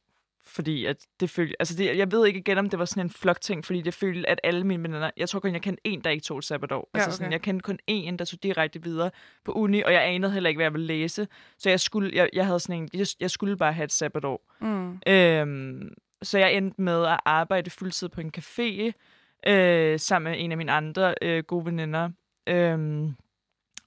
B: fordi at det følte... Altså, det, jeg ved ikke igen, om det var sådan en flok-ting, fordi det følte, at alle mine veninder... Jeg tror kun, jeg kendte en, der ikke tog et sabbatår.
A: Ja,
B: altså,
A: okay.
B: sådan, jeg kendte kun en, der tog direkte videre på uni, og jeg anede heller ikke, hvad jeg ville læse. Så jeg skulle, jeg, jeg havde sådan en... Jeg, jeg skulle bare have et sabbatår.
A: Mm.
B: Øhm, så jeg endte med at arbejde fuldtid på en café, øh, sammen med en af mine andre øh, gode veninder. Øhm,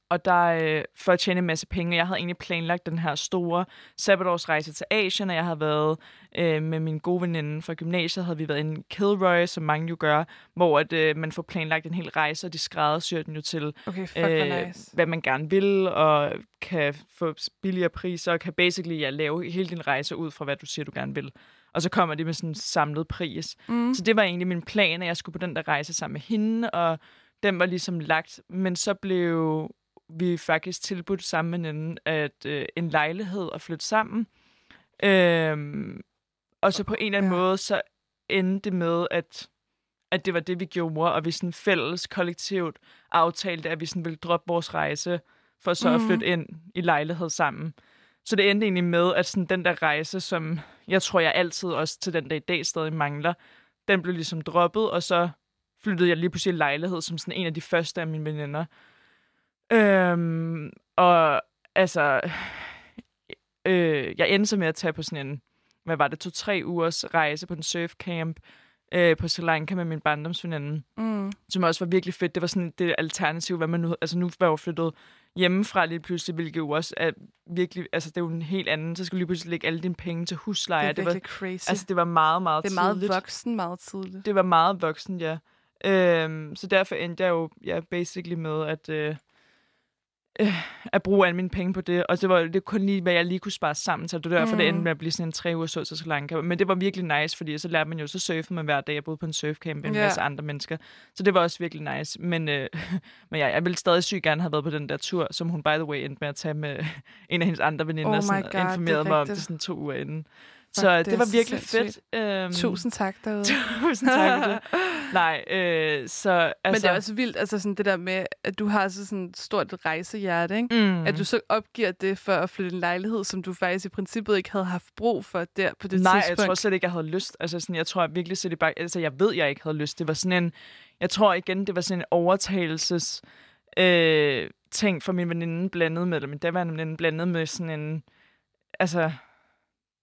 B: og der øh, for at tjene en masse penge. Jeg havde egentlig planlagt den her store sabbatårsrejse til Asien, og jeg havde været øh, med min gode veninde fra gymnasiet, havde vi været i Kilroy, som mange jo gør, hvor at, øh, man får planlagt en hel rejse, og de skræddersyr den jo til,
A: Okay, fuck, øh, nice.
B: hvad man gerne vil, og kan få billigere priser, og kan basically ja, lave hele din rejse ud fra, hvad du siger, du gerne vil. Og så kommer de med sådan en samlet pris.
A: Mm.
B: Så det var egentlig min plan, at jeg skulle på den der rejse sammen med hende, og den var ligesom lagt. Men så blev vi faktisk tilbudt sammen med hinanden, at øh, en lejlighed at flytte sammen. Øhm, og så på en eller anden
A: Ja.
B: måde, så endte det med, at, at det var det, vi gjorde, og vi sådan fælles kollektivt aftalte, at vi sådan ville droppe vores rejse, for så mm. at
A: Mhm.
B: flytte ind i lejlighed sammen. Så det endte egentlig med, at sådan den der rejse, som jeg tror, jeg altid også til den dag i dag stadig mangler, den blev ligesom droppet, og så flyttede jeg lige pludselig i lejlighed som sådan en af de første af mine veninder. Øhm, og altså, øh, jeg endte med at tage på sådan en, hvad var det, to-tre ugers rejse på en surfcamp øh, på Sri Lanka med min barndomsveninde
A: Mm.
B: som også var virkelig fedt. Det var sådan det alternativ, hvad man nu... Altså nu var jeg jo flyttet hjemmefra lige pludselig, hvilket jo også er virkelig... Altså det er jo en helt anden... Så skal du lige pludselig lægge alle dine penge til
A: Det
B: husleje.
A: er
B: det var,
A: crazy.
B: altså det var meget, meget
A: det er meget
B: tidligt.
A: voksen, meget tidligt.
B: Det var meget voksen, ja. Øhm, så derfor endte jeg jo ja, basically med at, øh, øh, at bruge alle mine penge på det. Og det var det var kun lige, hvad jeg lige kunne spare sammen til. Det var derfor, mm. det
A: Mm.
B: endte med at blive sådan en tre uger så til Sri Lanka. Men det var virkelig nice, fordi så lærte man jo, så surfede man hver dag. Jeg boede på en surfcamp med en
A: Ja.
B: masse andre mennesker. Så det var også virkelig nice. Men, øh, [LAUGHS] men ja, jeg ville stadig sygt gerne have været på den der tur, som hun by the way endte med at tage med [LAUGHS] en af hendes andre veninder.
A: Oh
B: sådan,
A: God, er
B: informerede mig om det sådan to uger inden. Så
A: det
B: det, var virkelig fedt. Øhm,
A: Tusind tak derude. [LAUGHS]
B: Tusind tak for det. [LAUGHS] Nej, øh, så altså...
A: Men det er også vildt, altså sådan det der med, at du har så sådan et stort rejsehjerte, ikke?
B: Mm.
A: At du så opgiver det for at flytte en lejlighed, som du faktisk i princippet ikke havde haft brug for der på det
B: Nej, jeg
A: tidspunkt.
B: tror slet ikke, jeg havde lyst. Altså, sådan, jeg tror jeg virkelig sætte bare... Altså, jeg ved, jeg ikke havde lyst. Det var sådan en... Jeg tror igen, det var sådan en overtagelses... Øh, ting for min veninde blandet med, eller min daværende veninde blandet med sådan en... Altså,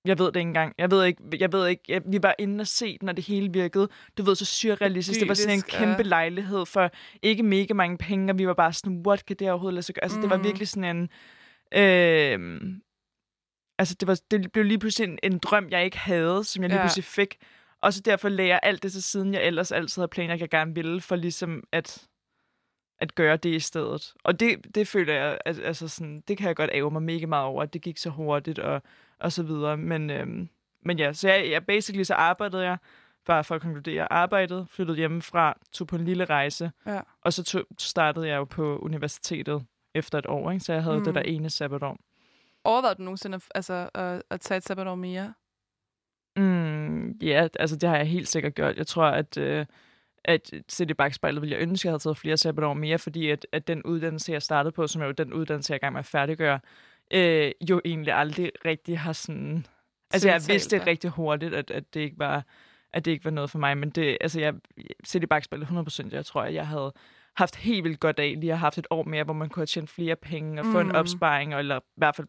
B: jeg ved det ikke engang. Jeg ved ikke, jeg ved ikke, jeg, vi var inde og se den, og det hele virkede, du ved, så surrealistisk. Det var sådan en kæmpe
A: ja.
B: lejlighed for ikke mega mange penge, og vi var bare sådan, what kan det overhovedet lade sig gøre? Altså, mm. det var
A: Mhm.
B: virkelig sådan en... Øh, altså, det, var, det blev lige pludselig en, en drøm, jeg ikke havde, som jeg lige
A: Ja.
B: pludselig fik. Og så derfor lagde jeg alt det til siden, jeg ellers altid havde planlagt, jeg gerne ville, for ligesom at, at gøre det i stedet. Og det, det føler jeg, at, altså sådan, det kan jeg godt æve mig mega meget over, at det gik så hurtigt og, og så videre. Men, øhm, men ja, så jeg, jeg basically så arbejdede jeg, bare for at konkludere, arbejdede, flyttede hjemmefra, tog på en lille rejse,
A: Ja.
B: og så tog, startede jeg jo på universitetet efter et år, ikke? så jeg havde mm. det der ene sabbatår.
A: Overvejede du nogensinde at, altså, at, at tage et sabbatår mere?
B: Mm, ja, altså det har jeg helt sikkert gjort. Jeg tror, at, øh, at sætte i bagspejlet ville jeg ønske, at jeg havde taget flere sabbatår mere, fordi at, at den uddannelse, jeg startede på, som er jo den uddannelse, jeg er i gang med at færdiggøre, øh, jo egentlig aldrig rigtig har sådan... Altså jeg vidste
A: dig.
B: rigtig hurtigt, at, at det ikke var at det ikke var noget for mig, men det, altså jeg sætter i bagspejlet 100%, jeg tror, at jeg havde haft helt vildt godt af lige have haft et år mere, hvor man kunne have tjent flere penge og få en
A: Mm.
B: opsparing, eller i hvert fald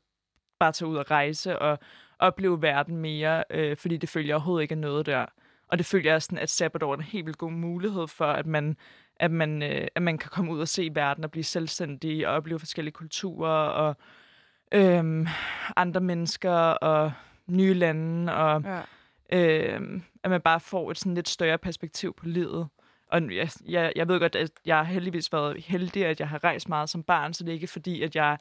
B: bare tage ud og rejse og opleve verden mere, øh, fordi det følger overhovedet ikke er noget der. Og det følger jeg sådan, at sabbatår er en helt vildt god mulighed for, at man, at man, øh, at man kan komme ud og se verden og blive selvstændig og opleve forskellige kulturer og øh, andre mennesker og nye lande og
A: Ja.
B: øh, at man bare får et sådan lidt større perspektiv på livet. Og jeg, jeg, jeg ved godt, at jeg har heldigvis været heldig, at jeg har rejst meget som barn, så det er ikke fordi, at jeg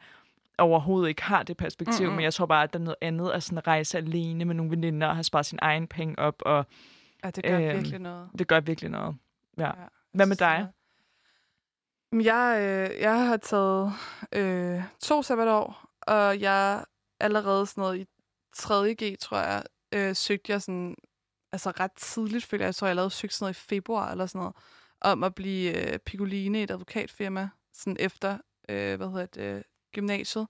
B: overhovedet ikke har det perspektiv,
A: Mm-mm.
B: men jeg tror bare, at der er noget andet at sådan rejse alene med nogle veninder og have sparet sin egen penge op, og
A: Ja, det gør
B: Øhm,
A: virkelig noget.
B: det gør virkelig noget. Ja.
A: Ja,
B: Hvad med dig?
A: Jeg, øh, jeg har taget øh, to sabbatår, og jeg allerede sådan noget i 3.G, tror jeg, øh, søgte jeg sådan, altså ret tidligt, føler jeg, jeg tror, jeg lavede søgt sådan noget i februar eller sådan noget, om at blive øh, picoline i et advokatfirma, sådan efter, øh, hvad hedder det, øh, gymnasiet.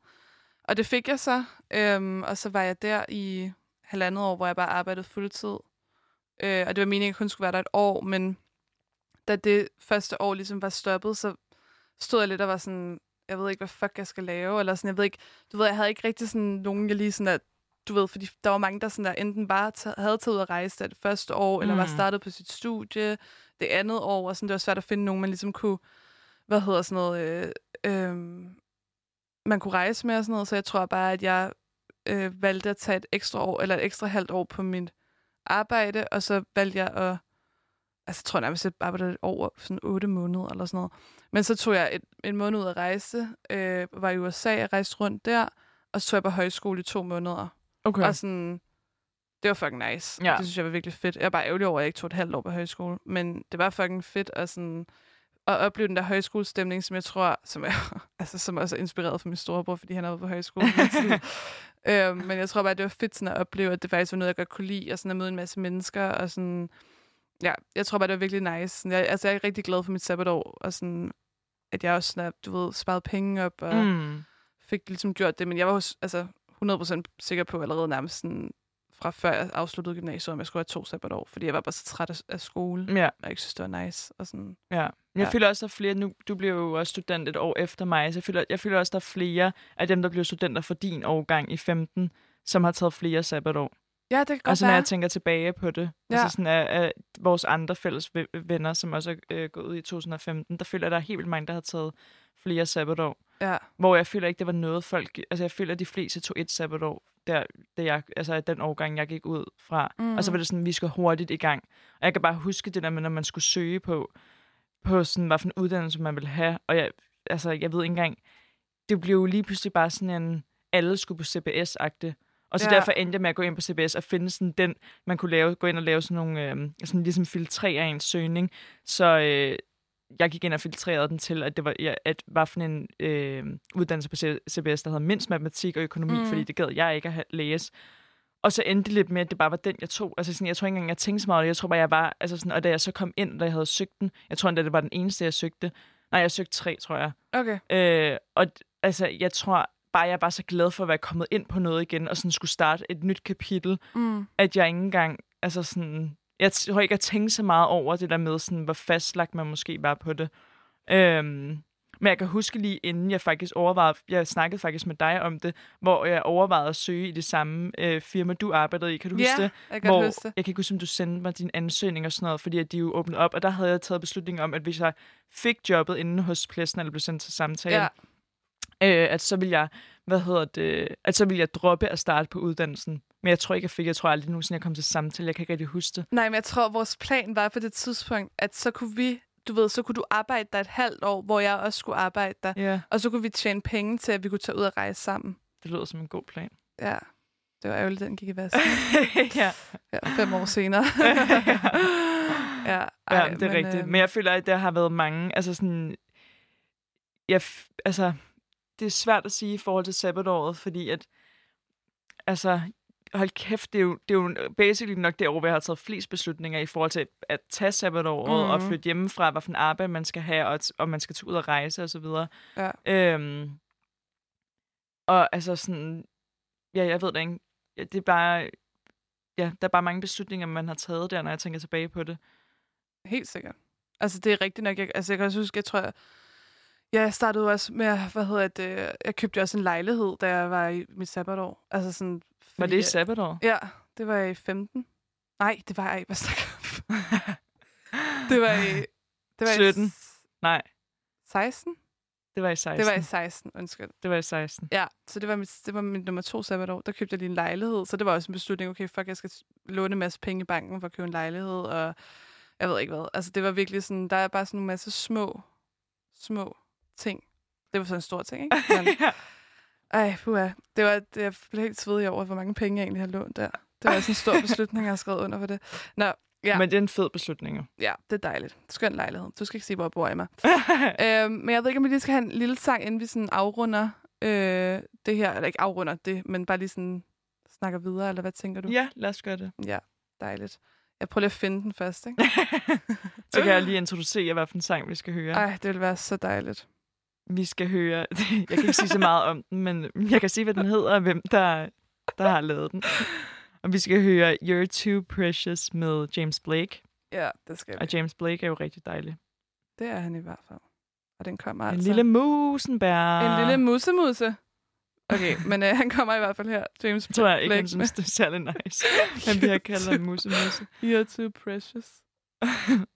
A: Og det fik jeg så, øhm, og så var jeg der i halvandet år, hvor jeg bare arbejdede fuldtid. Øh, og det var meningen, at jeg kun skulle være der et år, men da det første år ligesom var stoppet, så stod jeg lidt og var sådan, jeg ved ikke, hvad fuck jeg skal lave, eller sådan, jeg ved ikke, du ved, jeg havde ikke rigtig sådan nogen, jeg lige sådan at, du ved, fordi der var mange, der sådan der enten bare ta- havde taget ud at rejse der det første år, eller var
B: Mm.
A: startet på sit studie det andet år, og sådan, det var svært at finde nogen, man ligesom kunne, hvad hedder sådan noget, øh, øh, man kunne rejse med og sådan noget, så jeg tror bare, at jeg øh, valgte at tage et ekstra år, eller et ekstra halvt år på mit arbejde, og så valgte jeg at, altså jeg tror nærmest, jeg arbejdede år, sådan otte måneder eller sådan noget. Men så tog jeg et, en måned ud at rejse, øh, var i USA, jeg rejste rundt der, og så tog jeg på højskole i to måneder.
B: Okay.
A: Og sådan, det var fucking nice.
B: Ja.
A: Det synes jeg var virkelig fedt. Jeg er bare ærgerlig over, at jeg ikke tog et halvt år på højskole. Men det var fucking fedt at, sådan, at opleve den der højskolestemning, som jeg tror, som, er, [LAUGHS] altså, som også er inspireret fra min storebror, fordi han har været på højskole. hele tiden. [LAUGHS] øhm, men jeg tror bare, det var fedt sådan at opleve, at det faktisk var noget, jeg godt kunne lide, og sådan at møde en masse mennesker, og sådan, ja, jeg tror bare, det var virkelig nice. Sådan, Jeg, altså, jeg er rigtig glad for mit sabbatår, og sådan, at jeg også sådan, du ved, sparet penge op, og
B: Mm.
A: fik ligesom gjort det, men jeg var hos, altså 100% sikker på allerede nærmest sådan, fra før jeg afsluttede gymnasiet, om jeg skulle have to sabbatår, fordi jeg var bare så træt af, af skole,
B: Ja,
A: og jeg ikke synes, det var nice. Og sådan.
B: ja. Jeg
A: Ja.
B: føler også, der er flere, nu, du bliver jo også student et år efter mig, så jeg føler, jeg føler også, der er flere af dem, der bliver studenter for din årgang i 15, som har taget flere sabbatår.
A: Ja, det kan godt
B: Altså når
A: være.
B: jeg tænker tilbage på det.
A: Ja.
B: Altså sådan af, af vores andre fælles ve- venner, som også er øh, gået ud i 2015, der føler jeg, der er helt vildt mange, der har taget flere sabbatår.
A: Ja,
B: Hvor jeg føler ikke, det var noget folk... Altså jeg føler, at de fleste tog et sabbatår, der, der jeg, altså den årgang, jeg gik ud fra. Mm. Og så var det sådan, vi skal hurtigt i gang. Og jeg kan bare huske det der med, når man skulle søge på, på sådan, hvad for en uddannelse man ville have. Og jeg, altså, jeg ved ikke engang... Det blev jo lige pludselig bare sådan en... Alle skulle på CBS-agte. Og så
A: Ja.
B: derfor endte jeg med at gå ind på CBS og finde sådan den, man kunne lave, gå ind og lave sådan nogle, øh, sådan ligesom filtrere en søgning. Så øh, jeg gik ind og filtrerede den til, at det var, ja, at var for en øh, uddannelse på CBS, der havde mindst matematik og økonomi,
A: Mm.
B: fordi det gad jeg ikke at læse. Og så endte det lidt med, at det bare var den, jeg tog. Altså sådan, jeg tror ikke engang, jeg tænkte så meget. Jeg tror bare, jeg var... Altså sådan, og da jeg så kom ind, da jeg havde søgt den, jeg tror endda, det var den eneste, jeg søgte. Nej, jeg søgte tre, tror jeg.
A: okay.
B: Øh, og altså, jeg tror bare, jeg er bare så glad for at være kommet ind på noget igen, og sådan skulle starte et nyt kapitel,
A: Mm.
B: at jeg ikke engang, altså sådan, jeg tror ikke, jeg tænkte så meget over det der med, sådan, hvor fastlagt man måske var på det. Øhm, men jeg kan huske lige inden jeg faktisk overvejede, jeg snakkede faktisk med dig om det, hvor jeg overvejede at søge i det samme øh, firma, du arbejdede i. Kan du huske
A: Ja,
B: det?
A: jeg kan
B: hvor,
A: huske det.
B: Jeg kan ikke huske, om du sendte mig din ansøgning og sådan noget, fordi at de jo åbnede op, og der havde jeg taget beslutningen om, at hvis jeg fik jobbet inde hos pladsen, eller blev sendt til samtale,
A: Ja.
B: Øh, at så vil jeg, hvad hedder det, at så vil jeg droppe at starte på uddannelsen. Men jeg tror ikke, jeg fik, jeg tror aldrig nogensinde, jeg kom til samtale. Jeg kan ikke rigtig huske det.
A: Nej, men jeg tror, vores plan var på det tidspunkt, at så kunne vi, du ved, så kunne du arbejde der et halvt år, hvor jeg også skulle arbejde der.
B: Ja,
A: Og så kunne vi tjene penge til, at vi kunne tage ud og rejse sammen.
B: det lyder som en god plan.
A: Ja, det var ærgerligt, den gik i vasken. [LAUGHS]
B: ja,
A: Ja, fem år senere. [LAUGHS] ja,
B: ja, det er men, rigtigt.
A: øhm,
B: Men jeg føler, at der har været mange, altså sådan, jeg, f- altså, det er svært at sige i forhold til sabbatåret, fordi at, altså, hold kæft, det er jo, det er jo basically nok det år, hvor jeg har taget flest beslutninger i forhold til at tage sabbatåret mm. og flytte hjemmefra, hvad for en arbejde man skal have, og om man skal tage ud og rejse og så videre.
A: Ja.
B: Øhm, og altså sådan, ja, jeg ved det ikke. Det er bare, ja, der er bare mange beslutninger, man har taget der, når jeg tænker tilbage på det.
A: Helt sikkert. Altså, det er rigtigt nok. Jeg, altså, jeg kan også huske, jeg tror, jeg, ja, jeg startede også med, at- hvad hedder det, jeg købte også en lejlighed, da jeg var i mit sabbatår. Altså sådan,
B: Var
A: fordi
B: det i sabbatår?
A: Ja, det var i 15. Nej, det var jeg ikke. Hvad snakker? [LAUGHS] Det var i... Det var
B: 17.
A: I,
B: Nej,
A: 16?
B: det var i 16.
A: Det var i 16, undskyld.
B: det var i 16.
A: Ja, så det var, mit, det var mit nummer to sabbatår. Der købte jeg lige en lejlighed, så det var også en beslutning, okay, fuck, jeg skal låne en masse penge i banken for at købe en lejlighed, og jeg ved ikke hvad. Altså, det var virkelig sådan, der er bare sådan en masse små, små ting. Det var sådan en stor ting, ikke? [LAUGHS] Men,
H: Ej, puha. Det var, det, jeg blev helt svedig over, hvor mange penge jeg egentlig har lånt der. Det var altså en stor [LAUGHS] beslutning, jeg har skrevet under for det. Nå, ja,
B: Ja. Men det er en fed beslutning jo.
H: ja, det er dejligt. Skøn lejlighed. Du skal ikke se, hvor jeg bor, Emma. [LAUGHS] øhm, men jeg ved ikke, om vi lige skal have en lille sang, inden vi sådan afrunder øh, det her. Eller ikke afrunder det, men bare lige sådan snakker videre, eller hvad tænker du?
B: ja, lad os gøre det.
H: Ja, dejligt. Jeg prøver lige at finde den først, ikke?
B: Så kan jeg lige introducere, hvad for en sang vi skal høre.
H: Ej, det ville være så dejligt.
B: Vi skal høre... [LAUGHS] Jeg kan ikke sige så meget om den, men jeg kan sige, hvad den hedder, og hvem der, der har lavet den. Og vi skal høre You're Too Precious med James Blake.
H: Ja, det skal vi.
B: Og James Blake er jo rigtig dejlig.
H: Det er han i hvert fald. Og den kommer
B: En
H: altså.
B: lille musenbær.
H: En lille musemuse. Okay, men øh, han kommer i hvert fald her. James
B: tror jeg ikke,
H: Blake
B: han synes, det er særlig nice. Han bliver kaldt en [LAUGHS] musemuse.
H: med You're too precious. [LAUGHS]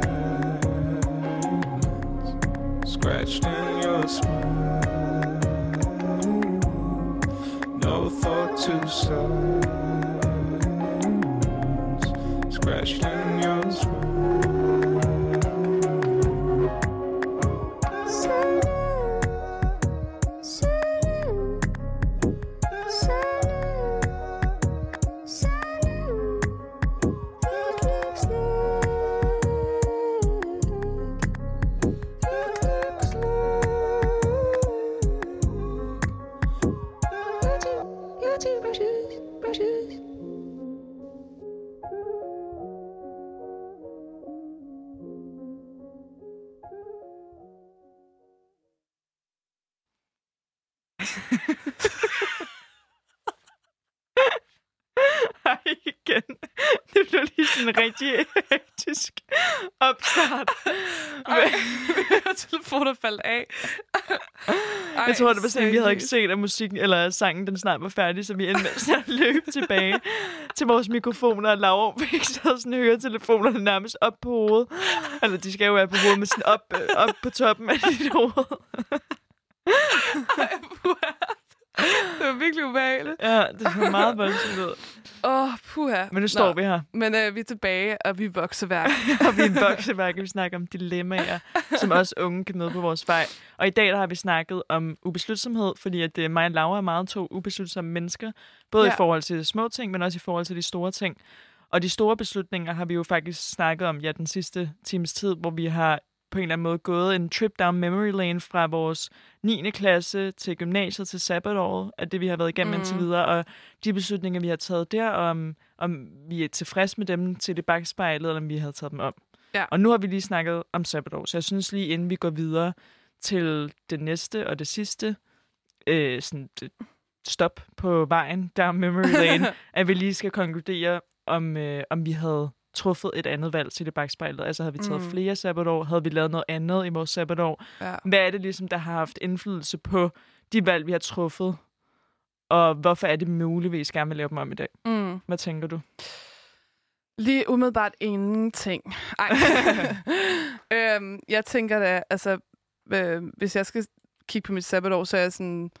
I: scratched. In your
B: Ej, sådan rigtig hektisk. Opstart. [LAUGHS]
A: telefoner faldt af. Ej,
B: Jeg tror, det var sådan, vi havde ikke set, at musikken eller sangen den snart var færdig, så vi endte med at løbe tilbage til vores mikrofoner, og Laura [LAUGHS] fik så sådan høretelefonerne nærmest op på hovedet. Eller de skal jo være på hovedet, men sådan op, øh, op på toppen af dit hoved. [LAUGHS]
A: Det var virkelig ubehageligt.
B: Ja, det så meget voldsomt ud.
A: Åh, oh, puha.
B: Men nu står
A: Nå,
B: vi her,
A: Men øh, vi er tilbage, og vi er vokseværk. [LAUGHS]
B: og vi er en bokseværk, og vi snakker om dilemmaer, som også unge kan møde på vores vej. Og i dag der har vi snakket om ubeslutsomhed, fordi at øh, mig og Laura er meget to ubeslutsomme mennesker. Både. Ja. i forhold til små ting, men også i forhold til de store ting. Og de store beslutninger har vi jo faktisk snakket om ja, den sidste times tid, hvor vi har på en eller anden måde gået en trip down memory lane fra vores 9. klasse til gymnasiet til sabbatåret, af det vi har været igennem mm. indtil videre, og de beslutninger, vi har taget der, om, om vi er tilfredse med dem til det bagspejlet, eller om vi havde taget dem om.
A: Ja.
B: Og nu har vi lige snakket om sabbatår, så jeg synes lige inden vi går videre til det næste og det sidste øh, sådan, det- stop på vejen down memory lane, [LAUGHS] at vi lige skal konkludere, om, øh, om vi havde truffet et andet valg til det bagspejlet. Altså havde vi taget mm. Flere sabbatår? Havde vi lavet noget andet i vores sabbatår?
A: Ja.
B: Hvad er det ligesom, der har haft indflydelse på de valg, vi har truffet? Og hvorfor er det muligvis gerne vil lave dem om i dag?
A: Mm.
B: Hvad tænker du?
A: Lige umiddelbart ingenting. Ej. [LAUGHS] øhm, jeg tænker da, altså, øh, hvis jeg skal kigge på mit sabbatår, så er jeg sådan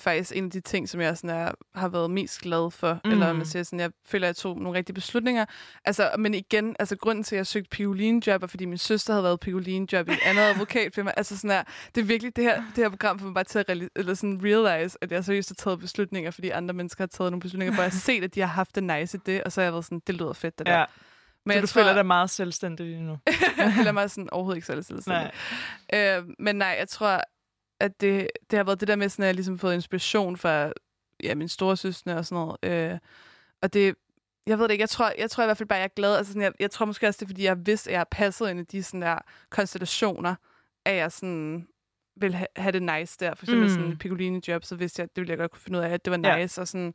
A: faktisk en af de ting, som jeg sådan er, har været mest glad for.
B: Mm.
A: Eller man siger sådan, jeg føler, at jeg tog nogle rigtige beslutninger. Altså, men igen, altså grunden til, at jeg søgte piolinjob, er, fordi min søster havde været piolinjob i et andet [LAUGHS] advokatfirma. Altså sådan her, det er virkelig det her, det her program for mig bare til at reali- eller sådan realize, at jeg seriøst har taget beslutninger, fordi andre mennesker har taget nogle beslutninger, hvor jeg har set, at de har haft det nice i det, og så har jeg været sådan, det lyder fedt, det der.
B: Ja.
A: Men
B: så
A: jeg
B: du
A: tror,
B: føler dig meget selvstændig lige nu? [LAUGHS]
A: jeg føler mig sådan overhovedet ikke selv selvstændig.
B: Nej.
A: Øh, men nej, jeg tror, at det, det har været det der med, sådan, at jeg ligesom fået inspiration fra ja, min store søstre og sådan noget. Øh, og det, jeg ved det ikke, jeg tror, jeg tror i hvert fald bare, jeg er glad. Altså sådan, jeg, jeg tror måske også, det er, fordi jeg vidste, at jeg har passet ind i de sådan der konstellationer, at jeg sådan vil ha- have det nice der. For eksempel
B: Mm.
A: sådan en Piccolini-job, så vidste jeg, at det ville jeg godt kunne finde ud af, at det var
B: Ja.
A: nice. Og, sådan,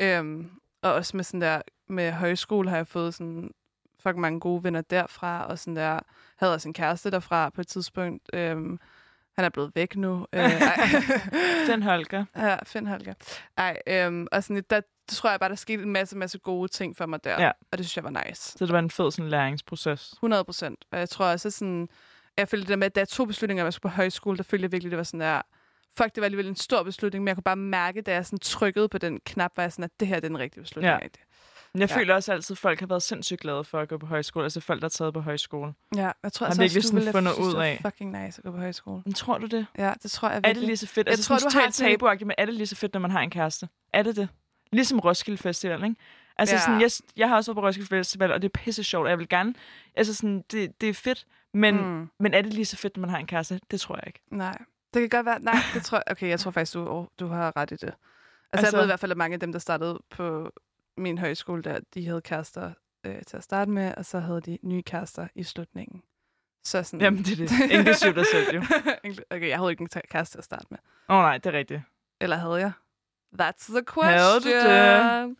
A: øhm, og også med sådan der, med højskole har jeg fået sådan fucking mange gode venner derfra, og sådan der, havde også en kæreste derfra på et tidspunkt. Øhm, han er blevet væk nu. [LAUGHS] Øh.
B: Den [LAUGHS] Holger.
A: Ja, Finn Holger. Ej, øhm, og sådan, der, tror jeg bare, der skete en masse, masse gode ting for mig der.
B: Ja.
A: Og det synes jeg var nice.
B: Så det var en fed sådan, læringsproces.
A: 100 procent. Og jeg tror også sådan, jeg følte det der med, at der er to beslutninger, at jeg skulle på højskole, der følte jeg virkelig, det var sådan der, fuck, det var alligevel en stor beslutning, men jeg kunne bare mærke, da jeg sådan trykkede på den knap, var jeg sådan, at det her det er den rigtige beslutning.
B: Ja.
A: Ja.
B: Men jeg
A: Ja.
B: føler også altid, at folk har været sindssygt glade for at gå på højskole. Altså folk, der er taget på højskole.
A: ja, jeg tror
B: Har
A: altså
B: virkelig sådan
A: ville
B: fundet ud
A: det
B: af-
A: fucking nice at gå på højskole.
B: Men tror du det?
A: Ja, det tror jeg
B: Er
A: virkelig.
B: det lige så fedt?
A: Jeg
B: Altså
A: tror, du har
B: tabuagtigt, men er det lige så fedt, når man har en kæreste? Er det det? Ligesom Roskilde Festival, ikke? Altså
A: Ja.
B: sådan, jeg, jeg har også været på Roskilde Festival, og det er pisse sjovt, og jeg vil gerne... Altså sådan, det, det er fedt, men, mm. Men er det lige så fedt, når man har en kæreste? Det tror jeg ikke.
A: Nej, det kan godt være. Nej, det tror jeg. Okay, jeg tror faktisk, du, du har ret i det. Altså, Altså- jeg ved i hvert fald, at mange af dem, der startede på min højskole, der, de havde kærester øh, til at starte med, og så havde de nye kærester i slutningen. Så sådan...
B: Jamen, det er det. [LAUGHS] Inklusiv dig selv, jo.
A: okay, jeg havde ikke en kæreste at starte med.
B: Åh oh, nej, det er rigtigt.
A: Eller havde jeg? That's the question.
B: Havde du det?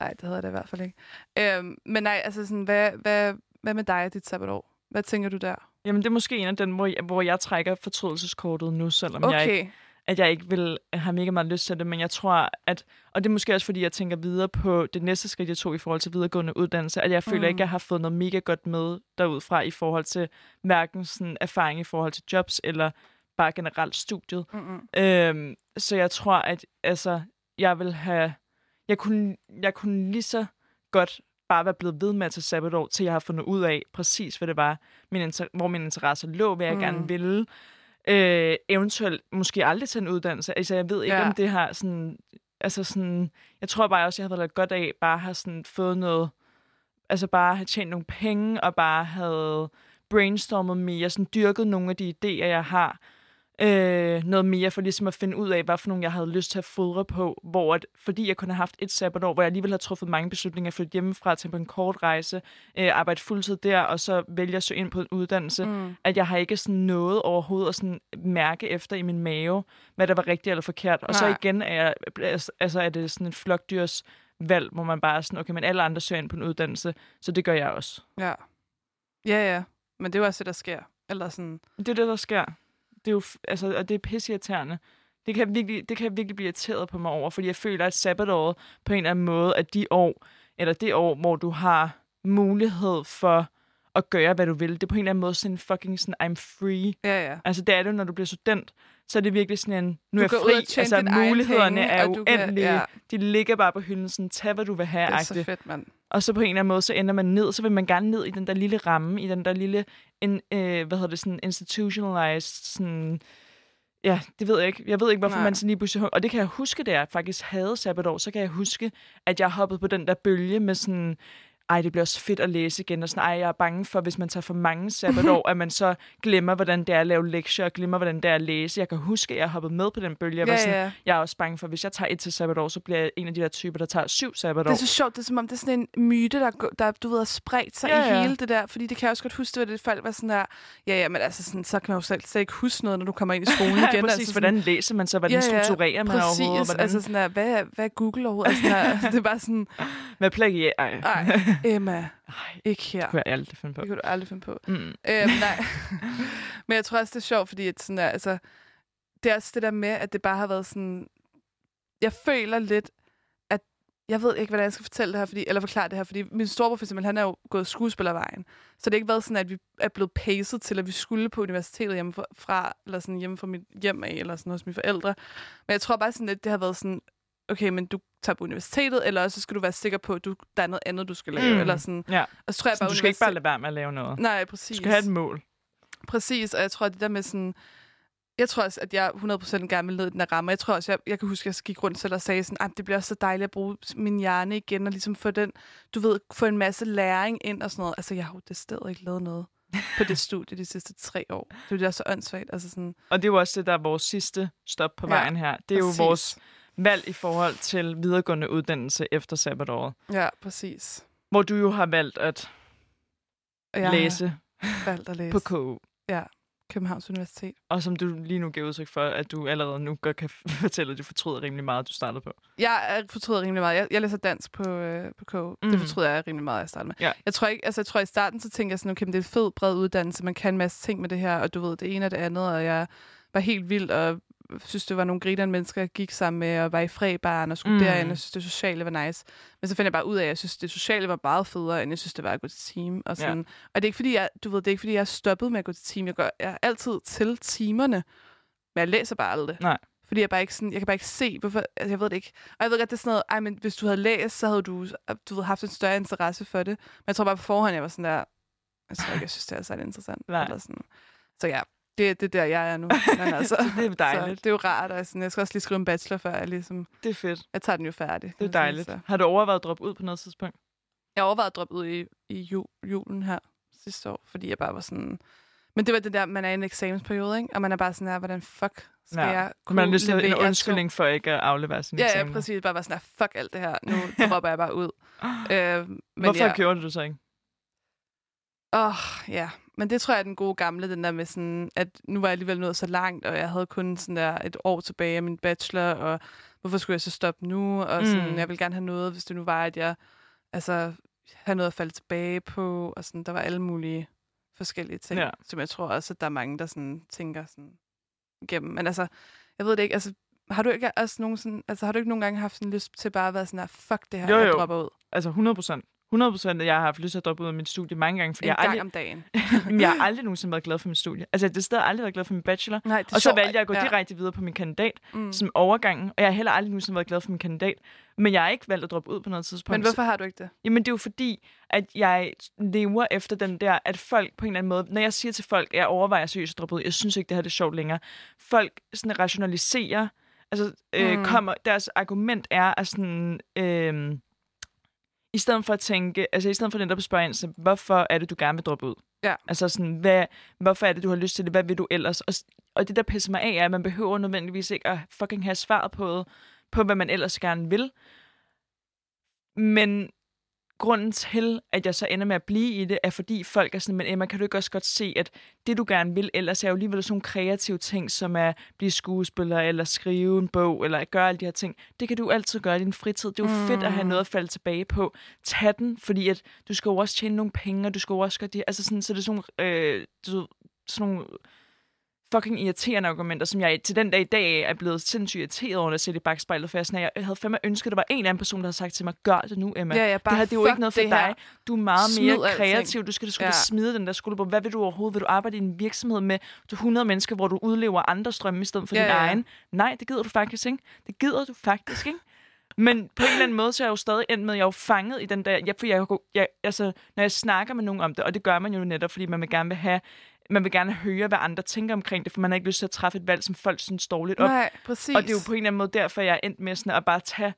A: Nej, det havde jeg da i hvert fald ikke. Øhm, men nej, altså sådan, hvad, hvad, hvad med dig og dit sabbatår? Hvad tænker du der?
B: Jamen, det er måske en af den, hvor jeg, hvor jeg trækker fortrydelseskortet nu, selvom jeg ikke
A: Okay.
B: At jeg ikke vil have mega meget lyst til det, men jeg tror, at, og det er måske også, fordi jeg tænker videre på det næste skridt, jeg tog i forhold til videregående uddannelse, at jeg føler
A: Mm.
B: ikke, at jeg har fået noget mega godt med derudfra i forhold til hverken sådan erfaring i forhold til jobs, eller bare generelt studiet.
A: Mm-mm.
B: Øhm, så jeg tror, at altså, jeg vil have, jeg kunne, jeg kunne lige så godt bare være blevet ved med at tage sabbatår, til jeg har fundet ud af præcis, hvad det var, min inter- hvor mine interesser lå, hvad jeg. Mm. gerne ville. Øh, eventuelt måske aldrig tage en uddannelse. Altså, jeg ved ikke,
A: ja.
B: Om det har sådan... Altså sådan... Jeg tror bare også, jeg havde været godt af bare at have sådan fået noget... Altså bare have tjent nogle penge, og bare havde brainstormet mere, sådan dyrket nogle af de idéer, jeg har, øh, noget mere for ligesom at finde ud af, hvad for nogle jeg havde lyst til at fodre på, hvor at, fordi jeg kun har haft et sabbatår, hvor jeg alligevel har truffet mange beslutninger, flytte hjemmefra til på en kort rejse, øh, arbejde fuldtid der, og så vælge at søge ind på en uddannelse,
A: Mm.
B: at jeg har ikke sådan noget overhovedet at sådan mærke efter i min mave, hvad der var rigtigt eller forkert. Og så
A: Nej.
B: igen er, jeg, altså er det sådan et flokdyrs valg, hvor man bare er sådan, okay, men alle andre søger ind på en uddannelse, så det gør jeg også.
A: Ja. Ja, ja. Men det er jo også det, der sker. Eller sådan...
B: Det er det, der sker. Det er jo, altså, og det er pisseirriterende. Det kan, virkelig, det kan jeg virkelig blive irriteret på mig over, fordi jeg føler, at sabbatåret på en eller anden måde er de år, eller det år, hvor du har mulighed for at gøre, hvad du vil. Det er på en eller anden måde sådan fucking sådan, I'm free.
A: Ja, ja.
B: Altså, det er det, når du bliver student. Så er det virkelig sådan en, nu er jeg fri. altså, mulighederne
A: penge,
B: er
A: du kan-
B: uendelige.
A: ja.
B: De ligger bare på hylden, sådan, tag hvad du vil have.
A: Det er så
B: agtigt.
A: fedt, mand.
B: Og så på en eller anden måde, så ender man ned, så vil man gerne ned i den der lille ramme, i den der lille, en, øh, hvad hedder det, sådan institutionalized, sådan, ja, det ved jeg ikke. Jeg ved ikke, hvorfor
A: Nej.
B: man sådan lige pludselig, og det kan jeg huske, da jeg faktisk havde sabbatår, så kan jeg huske, at jeg hoppede på den der bølge med sådan, ej, det bliver også fedt at læse igen, og sådan, ej, jeg er bange for, hvis man tager for mange sabbatår, at man så glemmer, hvordan det er at lave lektier, og glemmer, hvordan det er at læse. Jeg kan huske, at jeg hoppede med på den bølge. Jeg, var
A: Ja,
B: sådan,
A: ja.
B: jeg er også bange for, hvis jeg tager et til sabbatår, så bliver jeg en af de der typer, der tager syv sabbatår.
A: Det er så sjovt, det er som om, det er sådan en myte, der, der du ved, har spredt sig
B: Ja,
A: ja,
B: ja.
A: i hele det der. Fordi det kan jeg også godt huske, var det, folk var sådan der, ja, ja, men altså, sådan, så kan man jo selv slet ikke huske noget, når du kommer ind i [LAUGHS] skolen igen.
B: Ja, præcis.
A: altså,
B: hvordan læser man så? Hvordan strukturerer man
A: præcis.
B: overhovedet? Hvordan,
A: Altså sådan der, hvad, er- hvad er Google overhovedet? Altså, sådan der, altså, det er bare sådan,
B: hvad plagier? Ej,
A: nej, [LAUGHS] Emma,
B: Ej,
A: ikke her.
B: det kunne jeg aldrig finde på.
A: Det kunne du aldrig finde på.
B: Mm.
A: Øhm, nej. [LAUGHS] Men jeg tror også, det er sjovt, fordi at sådan der, altså, det er også det der med, at det bare har været sådan... Jeg føler lidt, at... Jeg ved ikke, hvordan jeg skal fortælle det her, fordi, eller forklare det her, fordi min storebror for eksempel, han er jo gået skuespillervejen. Så det har ikke været sådan, at vi er blevet pacet til, at vi skulle på universitetet hjemme fra, eller sådan hjemme fra mit hjem af, eller sådan hos mine forældre. Men jeg tror bare sådan, at det har været sådan, okay, men du tager på universitetet, eller også så skal du være sikker på, at du, der er noget andet, du skal lave.
B: Mm.
A: Eller sådan.
B: Ja.
A: Og så tror jeg
B: Så
A: bare,
B: du skal ikke bare lade være med at lave noget.
A: Nej,
B: Du
A: præcis.
B: skal have et mål.
A: Præcis, og jeg tror, at det der med sådan... Jeg tror også, at jeg 100% gerne vil ned i den her ramme. Jeg tror også, jeg, jeg kan huske, at jeg gik rundt selv og sagde sådan, at det bliver også så dejligt at bruge min hjerne igen, og ligesom få den, du ved, få en masse læring ind og sådan noget. Altså, jeg har jo det sted ikke lavet noget på det [LAUGHS] studie de sidste tre år. Det er jo der så åndssvagt. Altså sådan,
B: Og det er jo også det, der er vores sidste stop på
A: Ja,
B: vejen her. Det er
A: præcis.
B: jo vores valg i forhold til videregående uddannelse efter sabbatåret.
A: Ja, præcis.
B: Hvor du jo har valgt at
A: jeg
B: læse
A: valgt at læse
B: på KU.
A: Københavns Universitet.
B: Og som du lige nu giver udtryk for, at du allerede nu godt kan [LAUGHS] fortælle, at du fortryder rimelig meget, du startede på.
A: Jeg er- fortryder rimelig meget. Jeg, jeg læser dansk på, øh, på KU. Mm. Det fortryder jeg rimelig meget, at jeg startede med.
B: Ja.
A: Jeg tror ikke, altså jeg tror i starten, så tænkte jeg sådan, okay, det er en fed, bred uddannelse. Man kan en masse ting med det her, og du ved, det ene og det andet, og jeg var helt vild, og synes, det var nogle grinerne mennesker, jeg gik sammen med, og var i fræbaren og skulle
B: Mm.
A: derind, og synes, det sociale var nice. Men så fandt jeg bare ud af, at jeg synes, det sociale var meget federe, end jeg synes, det var at gå til team. Og, sådan. og det er ikke fordi, jeg, du ved, det er ikke fordi, jeg stoppet med at gå til team. Jeg går jeg er altid til timerne, men jeg læser bare aldrig.
B: Nej.
A: Fordi jeg, bare ikke sådan, jeg kan bare ikke se, hvorfor... Altså, jeg ved det ikke. Og jeg ved godt, det er sådan noget... Ej, men hvis du havde læst, så havde du, du ved, haft en større interesse for det. Men jeg tror bare på forhånd, jeg var sådan der... Jeg tror ikke, jeg synes, det er særlig interessant.
B: Nej.
A: Eller sådan. Så ja, det, det er der, jeg er nu. [LAUGHS] Men altså,
B: det er dejligt.
A: Så det er jo rart. Og sådan, jeg skal også lige skrive en bachelor, før jeg ligesom...
B: Det er fedt.
A: Jeg tager den jo færdig.
B: Det er
A: sige,
B: dejligt.
A: så.
B: Har du overvejet at droppe ud på noget tidspunkt?
A: Jeg overvejede at droppe ud i, i jul, julen her sidste år, fordi jeg bare var sådan... Men det var det der, man er i en eksamensperiode, ikke? Og man er bare sådan her, hvordan fuck skal
B: Ja.
A: jeg
B: Man har lyst til en undskyldning for ikke at aflevere sin
A: Ja, ja,
B: eksamen.
A: præcis. Bare var sådan her, fuck alt det her. Nu [LAUGHS] dropper jeg bare ud. øh, men
B: Hvorfor
A: ja,
B: gjorde du det så ikke?
A: Åh, oh, ja. Men det tror jeg er den gode gamle, den der med sådan, at nu var jeg alligevel nået så langt, og jeg havde kun sådan der et år tilbage af min bachelor, og hvorfor skulle jeg så stoppe nu? Og sådan,
B: Mm.
A: jeg vil gerne have noget, hvis det nu var, at jeg altså, havde noget at falde tilbage på, og sådan, der var alle mulige forskellige ting,
B: Ja.
A: som jeg tror også, at der er mange, der sådan, tænker sådan, igennem. Men altså, jeg ved det ikke, altså, har du ikke også nogen sådan, altså, har du ikke nogen gange haft sådan lyst til bare at være sådan her, fuck det her,
B: Jo,
A: jeg
B: jo.
A: dropper ud.
B: Altså 100 procent. 100 procent, at jeg har haft lyst til at droppe ud af mit studie mange gange, fordi
A: En
B: jeg,
A: gang
B: aldrig,
A: om dagen. [LAUGHS]
B: Jeg har aldrig nogensinde været glad for mit studie. Altså, jeg har stadig aldrig været glad for min bachelor.
A: Nej, det
B: Og så valgte jeg at gå
A: ja.
B: direkte videre på min kandidat,
A: Mm.
B: som overgangen. Og jeg har heller aldrig nogensinde været glad for min kandidat. Men jeg har ikke valgt at droppe ud på noget tidspunkt.
A: Men hvorfor har du ikke det?
B: Jamen, det er jo fordi, at jeg lever efter den der, at folk på en eller anden måde, når jeg siger til folk, at jeg overvejer seriøst at droppe ud, jeg synes ikke, det her det er sjovt længere. Folk sådan rationaliserer, altså øh,
A: Mm.
B: kommer, deres argument er at sådan, øh, i stedet for at tænke, altså i stedet for den der på spørge ind, så hvorfor er det, du gerne vil droppe ud?
A: Ja.
B: Altså sådan, hvad, hvorfor er det, du har lyst til det? Hvad vil du ellers? Og, og det, der pisser mig af, er, at man behøver nødvendigvis ikke at fucking have svaret på, på hvad man ellers gerne vil. Men grunden til, at jeg så ender med at blive i det, er fordi folk er sådan, men Emma, kan du ikke også godt se, at det du gerne vil, ellers er jo alligevel sådan nogle kreative ting, som er blive skuespiller, eller skrive en bog, eller gøre alle de her ting. Det kan du altid gøre i din fritid. Det er jo mm. fedt at have noget at falde tilbage på. Tag den, fordi at du skal jo også tjene nogle penge, og du skal jo også gøre det. Altså sådan, så det er sådan nogle, øh, sådan nogle fucking irriterende argumenter, som jeg til den dag i dag er blevet sindssygt irriteret over, ser det i bagspejlet, for jeg, sådan, jeg havde fandme ønsket, at der var en eller anden person, der havde sagt til mig, gør det nu, Emma.
A: Ja, ja, bare
B: det her det er jo ikke noget for
A: her.
B: dig. Du er meget
A: Smid
B: mere kreativ. Du skal, du skal
A: Ja.
B: smide den der skulderbog. Hvad vil du overhovedet? Vil du arbejde i en virksomhed med 100 mennesker, hvor du udlever andres drømme i stedet for
A: Ja,
B: din
A: ja, ja.
B: egen? Nej, det gider du faktisk ikke. Det gider du faktisk ikke. Men på en eller anden måde, så er jeg jo stadig endt med, at jeg er jo fanget i den der... Jeg, for jeg, jeg, altså, når jeg snakker med nogen om det, og det gør man jo netop, fordi man vil gerne vil have man vil gerne høre, hvad andre tænker omkring det, for man har ikke lyst til at træffe et valg, som folk synes dårligt om.
A: Nej, præcis.
B: Og det er jo på en eller anden måde derfor, jeg er endt med sådan at bare tage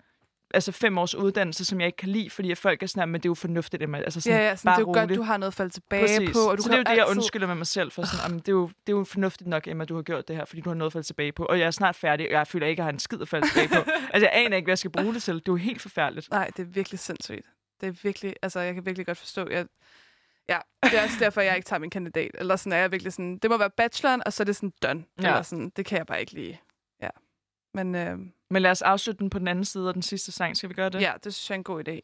B: altså fem års uddannelse, som jeg ikke kan lide, fordi at folk er sådan, men det er jo fornuftigt, Emma. Altså sådan,
A: Ja, ja, sådan,
B: bare
A: det er jo godt,
B: roligt.
A: du har noget at falde tilbage
B: Præcis.
A: på. Og du
B: så det er jo det, jeg
A: altid...
B: undskylder med mig selv for. Sådan, det, er jo, det er jo fornuftigt nok, Emma, du har gjort det her, fordi du har noget at falde tilbage på. Og jeg er snart færdig, og jeg føler ikke, at jeg har en skid at falde tilbage på. [LAUGHS] altså, jeg aner ikke, hvad jeg skal bruge det til. Det er jo helt forfærdeligt.
A: Nej, det er virkelig sindssygt. Det er virkelig, altså jeg kan virkelig godt forstå, jeg, ja, det er også derfor, jeg ikke tager min kandidat. Eller sådan er jeg virkelig sådan, det må være bacheloren, og så er det sådan done.
B: Ja.
A: Eller sådan, det kan jeg bare ikke lide. Ja. Men øh,
B: Men lad os afslutte den på den anden side af den sidste sang. Skal vi gøre det?
A: ja, det synes jeg er en god idé.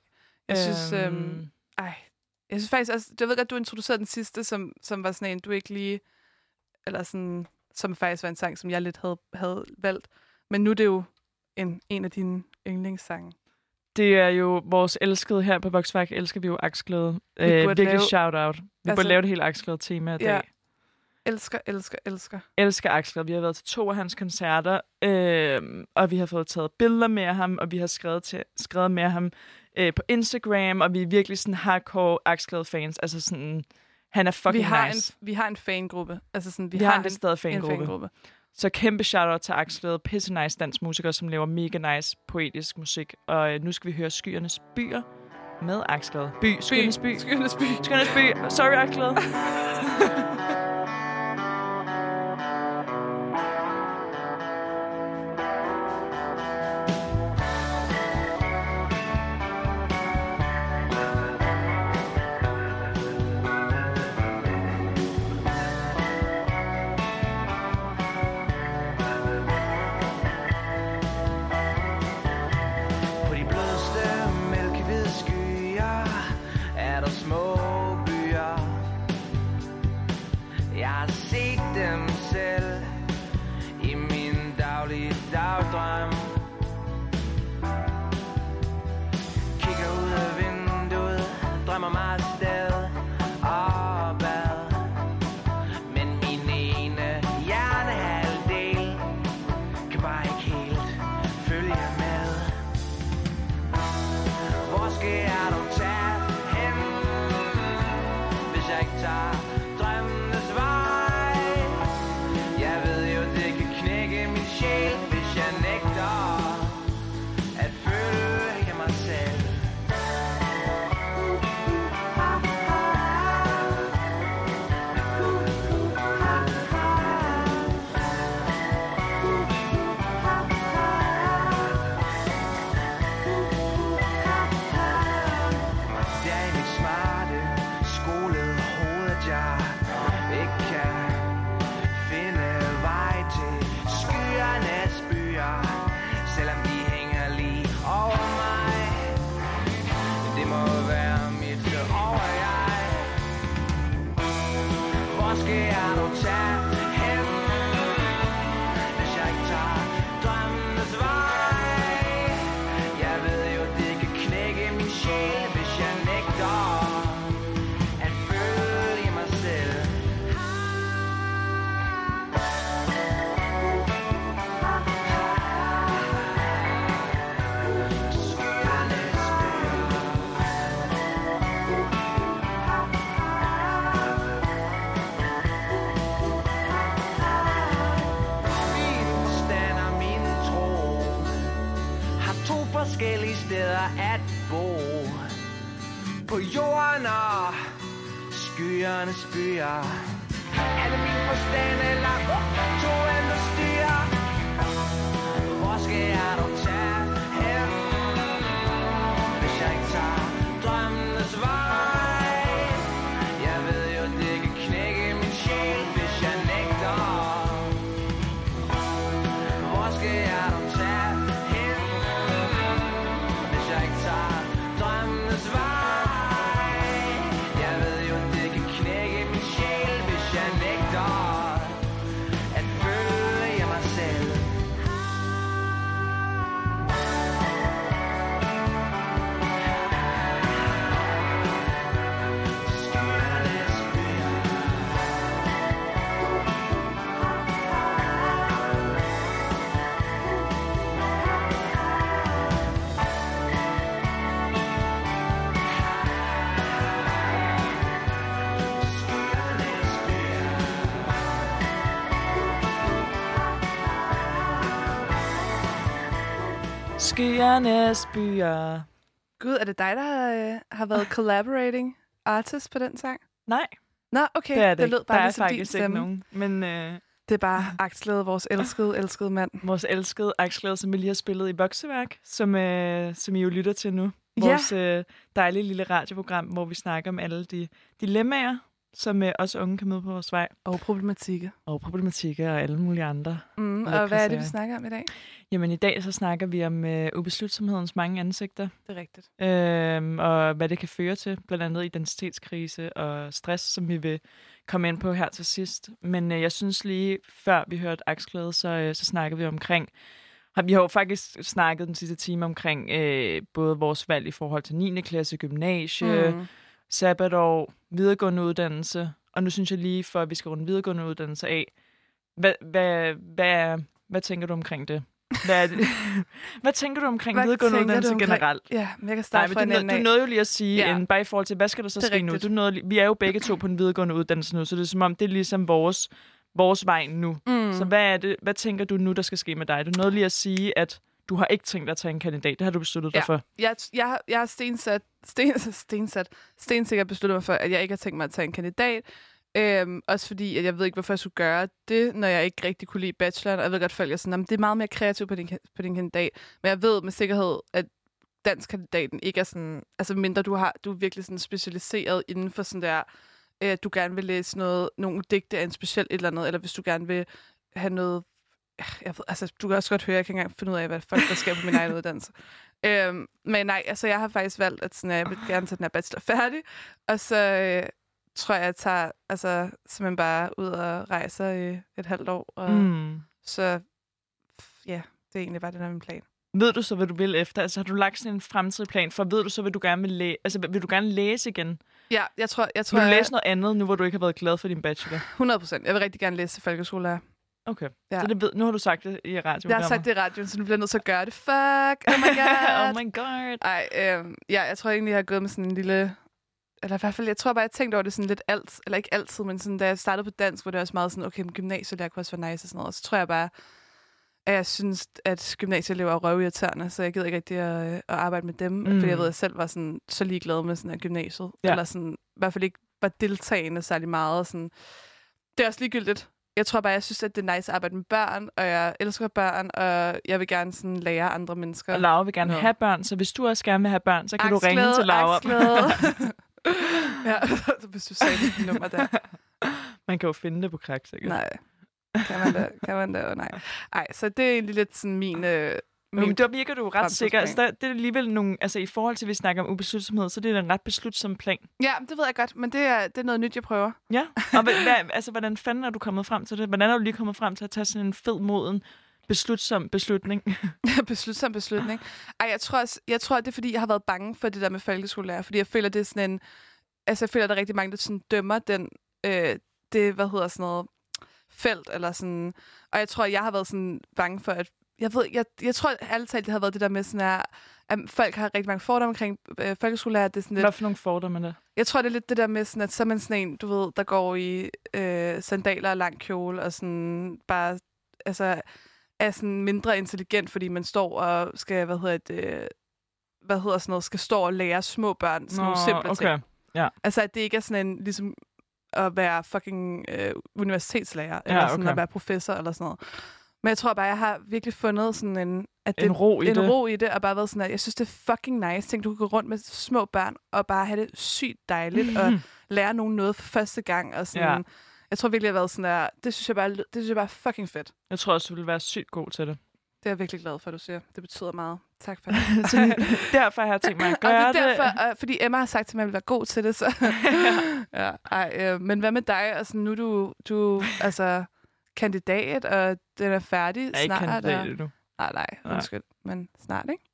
A: Jeg synes, øhm, ej, jeg synes faktisk også, jeg ved godt, du introducerede den sidste, som, som var sådan en, du ikke lige, eller sådan, som faktisk var en sang, som jeg lidt havde, havde valgt. Men nu er det jo en, en af dine yndlingssange.
B: Det er jo vores elskede her på Voxværk, elsker vi jo Aksglæde. Øh,
A: burde
B: virkelig
A: lave-
B: shout-out. Vi altså, burde lave det helt Aksglæde tema i dag.
A: Ja. Elsker, elsker, elsker.
B: elsker Axel. Vi har været til to af hans koncerter, øh, og vi har fået taget billeder med ham, og vi har skrevet, til, skrevet med ham øh, på Instagram, og vi er virkelig sådan hardcore Axel-fans. Altså sådan, han er fucking
A: vi har
B: nice.
A: En, vi har en fangruppe. Altså sådan, vi,
B: Vi, vi har en
A: en
B: fangruppe.
A: fangruppe.
B: Så kæmpe shout-out til Axel, pisse nice dansk musiker, som laver mega nice poetisk musik. Og øh, nu skal vi høre Skyernes Byer med Axel. By, Skyernes By.
A: Skyernes by.
B: Skyernes By. Sorry, Axel. [LAUGHS]
J: byernes byer. Alle det min forstand eller to andre styrer? Hvor skal jeg
B: Skyernes byer.
A: Gud, er det dig, der har, øh, har været collaborating artist på den sang?
B: Nej,
A: Nå, okay.
B: det er det,
A: det lød
B: ikke.
A: bare
B: Der er
A: ligesom din
B: faktisk ikke
A: stemme.
B: nogen. Men øh,
A: Det er bare [LAUGHS] Axel, vores elskede, elskede mand.
B: vores elskede Axel, som vi lige har spillet i Vokseværk, som, øh, som I jo lytter til nu.
A: Ja.
B: Vores øh, dejlige lille radioprogram, hvor vi snakker om alle de dilemmaer, som øh, os unge kan møde på vores vej.
A: Og problematikker.
B: Og problematikker og alle mulige andre.
A: Mm, og hvad er det, vi snakker om i dag?
B: Jamen i dag så snakker vi om øh, ubeslutsomhedens mange ansigter.
A: Det er rigtigt.
B: Øhm, og hvad det kan føre til, blandt andet identitetskrise og stress, som vi vil komme ind på her til sidst. Men øh, jeg synes lige, før vi hørte Aksklæde, så, øh, så snakkede vi omkring, vi har jo faktisk snakket den sidste time omkring øh, både vores valg i forhold til 9. klasse, gymnasie, mm. Sabbatår, videregående uddannelse, og nu synes jeg lige, for at vi skal runde videregående uddannelse af, hvad, hvad, hvad, hvad tænker du omkring det? Hvad, det? [LAUGHS] hvad tænker du omkring
A: Hvad
B: videregående
A: du
B: uddannelse
A: omkring-
B: generelt?
A: Ja, men jeg kan
B: Nej,
A: starte
B: men
A: fra
B: du,
A: en
B: nåede,
A: ende
B: du nåede jo lige at sige,
A: Ja.
B: en, bare i forhold til, hvad skal der så
A: Det
B: ske nu? Du nåede, vi er jo begge to på den videregående uddannelse nu, så det er som om, det er ligesom vores, vores vej nu.
A: Mm.
B: Så hvad, er det, hvad tænker du nu, der skal ske med dig? Du nåede lige at sige, at du har ikke tænkt dig at tage en kandidat. Det har du besluttet dig
A: Ja.
B: for.
A: Jeg, jeg, jeg har stensat, sten, [LAUGHS] stensat, stensikkert besluttet mig for, at jeg ikke har tænkt mig at tage en kandidat. Øhm, også fordi, at jeg ved ikke, hvorfor jeg skulle gøre det, når jeg ikke rigtig kunne lide bacheloren. Og jeg ved godt, folk er sådan, "Jamen, det er meget mere kreativt på din, på din kandidat. Men jeg ved med sikkerhed, at dansk kandidaten ikke er sådan, altså mindre du har, du er virkelig sådan specialiseret inden for sådan der, øh, du gerne vil læse noget, nogle digte af en speciel et eller andet, eller hvis du gerne vil have noget, jeg ved, altså du kan også godt høre, jeg kan ikke engang finde ud af, hvad folk der sker på min egen uddannelse. [LAUGHS] Øhm, men nej, altså jeg har faktisk valgt, at sådan, at jeg vil gerne tage den her bachelor færdig, og så øh, tror jeg, at jeg tager altså, simpelthen bare ud og rejser i et halvt år, og mm. Så ja, det er egentlig bare den her min plan.
B: Ved du så, hvad du vil efter? Altså har du lagt sådan en fremtidig plan for, ved du så, hvad du gerne vil læse? Altså vil du gerne læse igen?
A: Ja, jeg tror, jeg tror
B: Vil du
A: jeg-
B: læse noget andet, nu hvor du ikke har været glad for din bachelor?
A: 100 procent. Jeg vil rigtig gerne læse til folkeskolelærer.
B: Okay.
A: Ja.
B: Så det ved, nu har du sagt det i radioprogrammet.
A: Jeg har sagt det i radioen, så nu bliver jeg nødt til at gøre det. Fuck! Oh my [LAUGHS] god!
B: oh my god.
A: Ej, øh, ja, jeg tror egentlig, jeg har gået med sådan en lille... Eller i hvert fald, jeg tror bare, jeg tænkte over det sådan lidt alt, eller ikke altid, men sådan, da jeg startede på dansk, hvor det også meget sådan, okay, men gymnasielærer kunne også være nice og sådan noget. Og så tror jeg bare, at jeg synes, at gymnasieelever er røvirriterende, så jeg gider ikke rigtig at, øh, at arbejde med dem, mm. fordi jeg ved, at jeg selv var sådan, så ligeglad med sådan, at gymnasiet. Ja. eller sådan, i hvert fald ikke var deltagende særlig meget. Og sådan. Det er også ligegyldigt. Jeg tror bare, jeg synes, at det er nice at arbejde med børn, og jeg elsker børn, og jeg vil gerne sådan lære andre mennesker.
B: Og Laura vil gerne
A: Nå.
B: have børn, så hvis du også gerne vil have børn, så kan du ringe
A: Aksglæde,
B: til Laura.
A: Aksglæde. [LAUGHS] ja, [LAUGHS] hvis du sagde dit nummer der.
B: Man kan jo finde det på krak, sikkert.
A: Nej. Kan man da? Kan man da? Nej. Ej, så det er egentlig lidt sådan min... Øh,
B: Men, men der virker du ret sikker. Altså, der, det er alligevel nogle, altså i forhold til, at vi snakker om ubeslutsomhed, så det er en ret beslutsom plan.
A: Ja, det ved jeg godt, men det er, det er noget nyt, jeg prøver.
B: Ja. Og [LAUGHS] hvad, altså, hvordan fanden er du kommet frem til det? Hvordan er du lige kommet frem til at tage sådan en fed moden, beslutsom beslutning? [LAUGHS]
A: Beslutsom beslutning. Ej, jeg tror, også, jeg tror, det er, fordi jeg har været bange for det der med folkeskolelærer, fordi jeg føler, det er sådan en... Altså, jeg føler, der er rigtig mange, der sådan dømmer den... Øh, det, hvad hedder sådan noget... Felt, eller sådan... Og jeg tror, jeg har været sådan bange for, at... Jeg ved, jeg, jeg tror ærligt talt, det har været det der med sådan her, at folk har rigtig mange fordomme omkring øh, folkeskolelærer. Det er sådan lidt,
B: Hvad for nogle fordomme er det?
A: Jeg tror, det er lidt det der med, sådan, at så er man sådan en, du ved, der går i øh, sandaler og lang kjole, og sådan bare, altså, er sådan mindre intelligent, fordi man står og skal, hvad hedder det, hvad hedder sådan noget, skal stå og lære små børn sådan nogle simple
B: okay.
A: ting.
B: Ja.
A: Altså, at det ikke er sådan en, ligesom at være fucking øh, universitetslærer,
B: Ja,
A: eller sådan
B: okay.
A: at være professor, eller sådan noget. Men jeg tror bare, jeg har virkelig fundet sådan en... At det,
B: En ro i
A: en
B: det.
A: ro i det, og bare været sådan, at jeg synes, det er fucking nice. Tænk, du kan gå rundt med små børn, og bare have det sygt dejligt, og lære nogen noget for første gang. Og sådan,
B: Ja.
A: Jeg tror virkelig, jeg har været sådan der, det synes jeg bare, det synes jeg bare er fucking fedt.
B: Jeg tror også, du vil være sygt god til det.
A: Det er jeg virkelig glad for, at du siger. Det betyder meget. Tak for [LAUGHS] det.
B: Så derfor har jeg tænkt mig at [LAUGHS]
A: og
B: gøre
A: det er
B: det.
A: derfor, øh, fordi Emma har sagt til mig, at jeg vil være god til det. Så. [LAUGHS] ja, ej, øh, men hvad med dig? Altså, nu du, du altså, kandidat, og den er færdig
B: Jeg er ikke
A: snart.
B: kandidat
A: og...
B: endnu.
A: Nej, nej,
B: Nej.
A: undskyld. Men snart, ikke?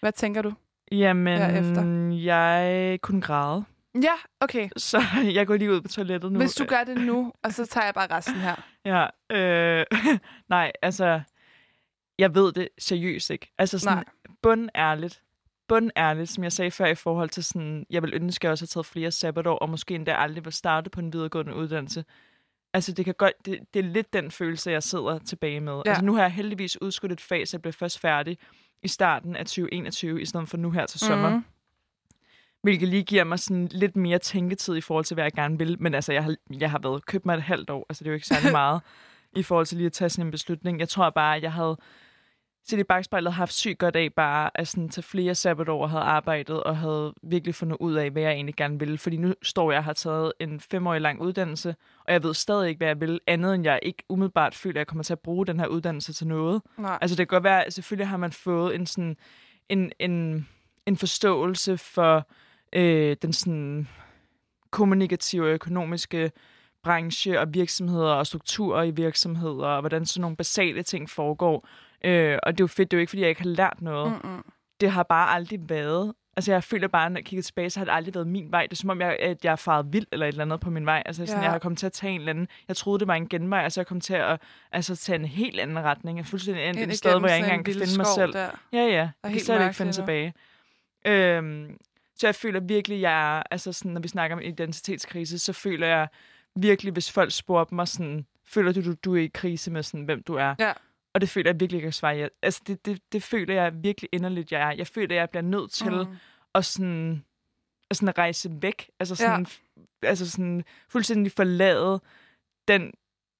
A: Hvad tænker du?
B: Jamen,
A: Herefter.
B: jeg kunne græde.
A: Ja, okay.
B: Så [LAUGHS] jeg går lige ud på toilettet nu.
A: Hvis du gør det nu, og så tager jeg bare resten her. [LAUGHS]
B: Ja, øh, [LAUGHS] nej, altså, jeg ved det seriøst ikke. Altså sådan,
A: Nej.
B: bundærligt, bundærligt, som jeg sagde før i forhold til sådan, jeg vil ønske, at jeg også har taget flere sabbatår, og måske endda aldrig vil starte på en videregående uddannelse. Altså, det, kan godt, det, det er lidt den følelse, jeg sidder tilbage med.
A: Ja.
B: Altså, nu har jeg heldigvis udskudt et fag, så jeg bliver først færdig i starten af 2021, i stedet for nu her til sommer.
A: Mhm.
B: Hvilket lige giver mig sådan lidt mere tænketid i forhold til, hvad jeg gerne vil. Men altså, jeg har, jeg har været købt mig et halvt år. Altså, det er jo ikke særlig [LAUGHS] meget i forhold til lige at tage sådan en beslutning. Jeg tror bare, at jeg havde set i bagspejlet haft sygt godt af bare at sådan, tage flere sabbatår og havde arbejdet og havde virkelig fundet ud af, hvad jeg egentlig gerne ville. Fordi nu står jeg og har taget en femårig lang uddannelse, og jeg ved stadig ikke, hvad jeg vil, andet end jeg ikke umiddelbart føler, at jeg kommer til at bruge den her uddannelse til noget.
A: Nej.
B: Altså det kan godt være, at selvfølgelig har man fået en, sådan, en, en, en forståelse for øh, den sådan kommunikative og økonomiske branche og virksomheder og strukturer i virksomheder, og hvordan sådan nogle basale ting foregår. Øh, og det er jo fedt, det er jo ikke, fordi jeg ikke har lært noget.
A: Mm-mm.
B: Det har bare aldrig været... Altså, jeg føler bare, når jeg kigger tilbage, så har det aldrig været min vej. Det er som om, jeg, at jeg er faret vild eller et eller andet på min vej. Altså, sådan,
A: Ja.
B: jeg har kommet til at tage en eller anden... Jeg troede, det var en genvej, og så er jeg kommet til at altså, tage en helt anden retning. Jeg er fuldstændig endt et sted, hvor jeg ikke engang
A: en
B: kan finde mig selv.
A: Der.
B: Ja, ja. Jeg kan slet ikke finde tilbage. Øhm, så jeg føler virkelig, jeg er, altså sådan, når vi snakker om identitetskrise, så føler jeg virkelig, hvis folk spurgte mig sådan, føler du, du, du er i krise med sådan, hvem du er?
A: Ja.
B: Og det føler jeg virkelig, jeg kan svare ja. Altså, det, det, det føler jeg virkelig inderligt, jeg er. Jeg føler, jeg bliver nødt til
A: Mm.
B: at sådan, at sådan rejse væk. Altså
A: Ja.
B: sådan, altså sådan fuldstændig forlade den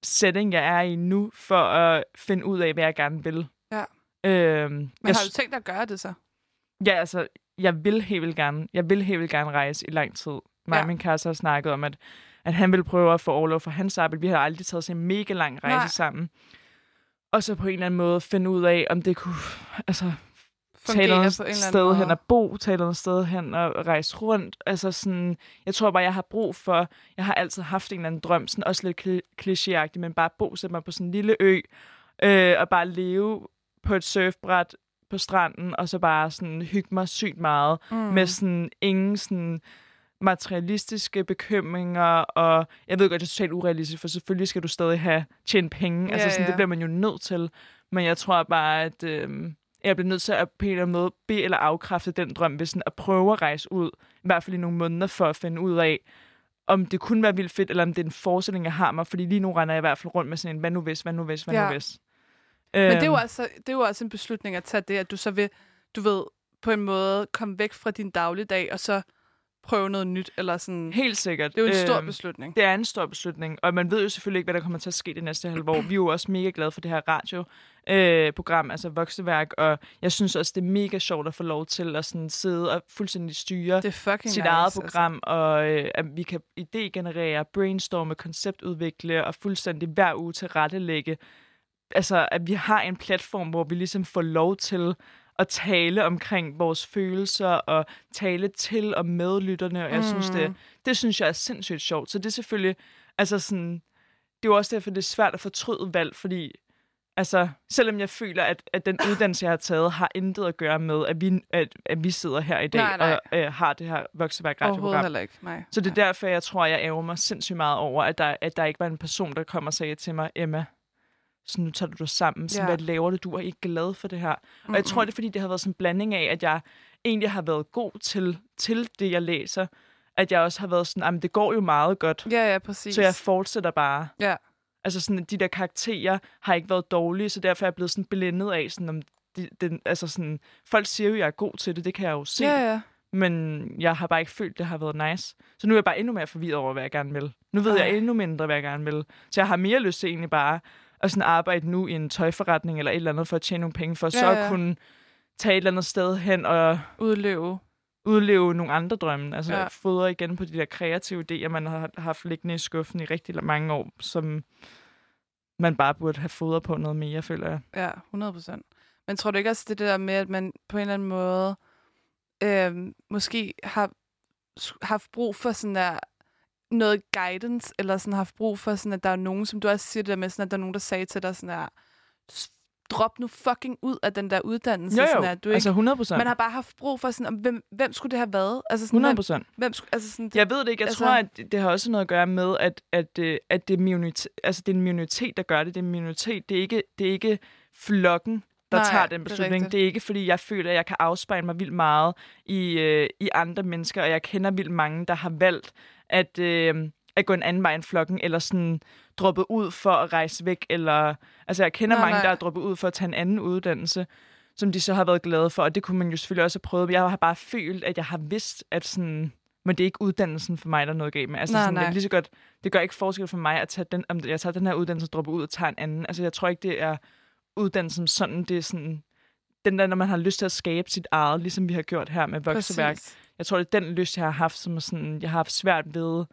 B: setting, jeg er i nu, for at finde ud af, hvad jeg gerne vil.
A: Ja.
B: Øhm,
A: Men
B: jeg,
A: har du tænkt dig at gøre det så?
B: Ja, altså, jeg vil helt vildt gerne, jeg vil helt vildt gerne rejse i lang tid. Mig ja.
A: Ja.
B: og min kæreste har snakket om, at, at han vil prøve at få overlov for hans arbejde. Vi har aldrig taget sådan en mega lang rejse
A: Nej.
B: sammen. Og så på en eller anden måde finde ud af, om det kunne altså, tage
A: anden
B: sted hen og bo, tage noget sted hen og rejse rundt. Altså sådan, jeg tror bare, jeg har brug for, jeg har altid haft en eller anden drøm, sådan også lidt kli- klichéagtig, men bare bo mig på sådan en lille ø, øh, og bare leve på et surfbræt på stranden, og så bare sådan hygge mig sygt meget,
A: Mm.
B: med sådan ingen sådan materialistiske bekymringer, og jeg ved godt, det er totalt urealistisk, for selvfølgelig skal du stadig have tjent penge.
A: Ja,
B: altså sådan,
A: ja.
B: det bliver man jo nødt til. Men jeg tror bare, at øh, jeg bliver nødt til at på en eller anden måde bede eller afkræfte den drøm ved sådan at prøve at rejse ud, i hvert fald i nogle måneder, for at finde ud af, om det kunne være vildt fedt, eller om det er en forestilling, jeg har mig. Fordi lige nu render jeg i hvert fald rundt med sådan en, hvad nu hvis, hvad nu hvis, hvad
A: Ja.
B: nu hvis.
A: Men det er, jo
B: Øhm,
A: altså, det er jo også en beslutning at tage det, at du så vil, du ved, på en måde komme væk fra din dagligdag, og så prøve noget nyt, eller sådan.
B: Helt sikkert.
A: Det er jo en stor
B: Øhm,
A: beslutning.
B: Det er en stor beslutning, og man ved jo selvfølgelig ikke, hvad der kommer til at ske det næste halve år. Vi er jo også mega glade for det her radioprogram, altså Vokseværk, og jeg synes også, det er mega sjovt at få lov til at sådan sidde og fuldstændig styre
A: Det
B: sit
A: nice,
B: eget
A: altså.
B: program, og øh, at vi kan idégenerere, brainstorme, konceptudvikle og fuldstændig hver uge til rettelægge. Altså, at vi har en platform, hvor vi ligesom får lov til at tale omkring vores følelser og tale til og med lytterne, og jeg mm. synes, det, det synes jeg er sindssygt sjovt. Så det er selvfølgelig, altså sådan, det er jo også derfor, det er svært at fortryde valg, fordi altså, selvom jeg føler, at, at den uddannelse, jeg har taget, har intet at gøre med, at vi, at, at vi sidder her i dag
A: Nej, nej.
B: og øh, har det her Vokseværk radioprogram.
A: ikke. Nej.
B: Så det er derfor, jeg tror, jeg ærger mig sindssygt meget over, at der, at der ikke var en person, der kom og sagde til mig, Emma, så nu tager du dig sammen. Så
A: Ja.
B: hvad laver du? Du er ikke glad for det her. Og jeg tror, det er, fordi det har været sådan en blanding af, at jeg egentlig har været god til, til det, jeg læser. At jeg også har været sådan, at det går jo meget godt.
A: Ja, ja, præcis.
B: Så jeg fortsætter bare.
A: Ja.
B: Altså sådan, de der karakterer har ikke været dårlige, så derfor er jeg blevet sådan blændet af, sådan, om de, den, altså sådan, folk siger jo, at jeg er god til det, det kan jeg jo se.
A: Ja, ja.
B: Men jeg har bare ikke følt, det har været nice. Så nu er jeg bare endnu mere forvirret over, hvad jeg gerne vil. Nu ved
A: Ej.
B: jeg endnu mindre, hvad jeg gerne vil. Så jeg har mere lyst til egentlig bare at sådan arbejde nu i en tøjforretning eller et eller andet for at tjene nogle penge, for ja, så
A: ja.
B: at kunne tage et eller andet sted hen og
A: Udleve.
B: udleve nogle andre drømme. Altså
A: Ja.
B: fodre igen på de der kreative idéer, man har haft liggende i skuffen i rigtig mange år, som man bare burde have fodret på noget mere, føler jeg.
A: Ja, 100 procent. Men tror du ikke også det der med, at man på en eller anden måde øh, måske har haft brug for sådan der noget guidance, eller sådan haft brug for sådan, at der er nogen, som du også siger det der med, sådan, at der er nogen, der sagde til dig sådan der, "S- drop nu fucking ud af den der uddannelse.
B: Jo,
A: Sådan
B: jo.
A: der. Du er
B: altså
A: ikke,
B: 100 procent.
A: man har bare haft brug for sådan, om, hvem, hvem skulle det have været? Altså sådan,
B: 100
A: hvem,
B: procent.
A: hvem skulle, altså sådan,
B: Jeg ved det ikke. Jeg
A: Altså-
B: tror, at det- det har også noget at gøre med, at, at, øh, at det, er minoritet, altså, det er en minoritet, der gør det. Det er en minoritet. Det er ikke, det er ikke flokken, der
A: Nej,
B: tager
A: det
B: den
A: er
B: beslutning.
A: rigtigt.
B: Det er ikke, fordi jeg føler, at jeg kan afspejle mig vildt meget i, øh, i andre mennesker, og jeg kender vildt mange, der har valgt at, øh, at gå en anden vej end flokken, eller sådan droppet ud for at rejse væk, eller... Altså, jeg kender
A: Nej,
B: mange,
A: nej.
B: der er droppet ud for at tage en anden uddannelse. som de så har været glade for, og det kunne man jo selvfølgelig også have prøvet, men jeg har bare følt, at jeg har vidst, at sådan, men det er ikke uddannelsen for mig, der er noget galt med. Altså,
A: Nej,
B: sådan, Det,
A: nej.
B: er lige så godt, det gør ikke forskel for mig, at tage den, om jeg tager den her uddannelse og dropper ud og tager en anden. Altså, jeg tror ikke, det er uddannelsen sådan, det er sådan, den der, når man har lyst til at skabe sit eget, ligesom vi har gjort her med vokseværk.
A: Præcis.
B: Jeg tror, det er den lyst, jeg har haft, som er sådan, jeg har haft svært ved,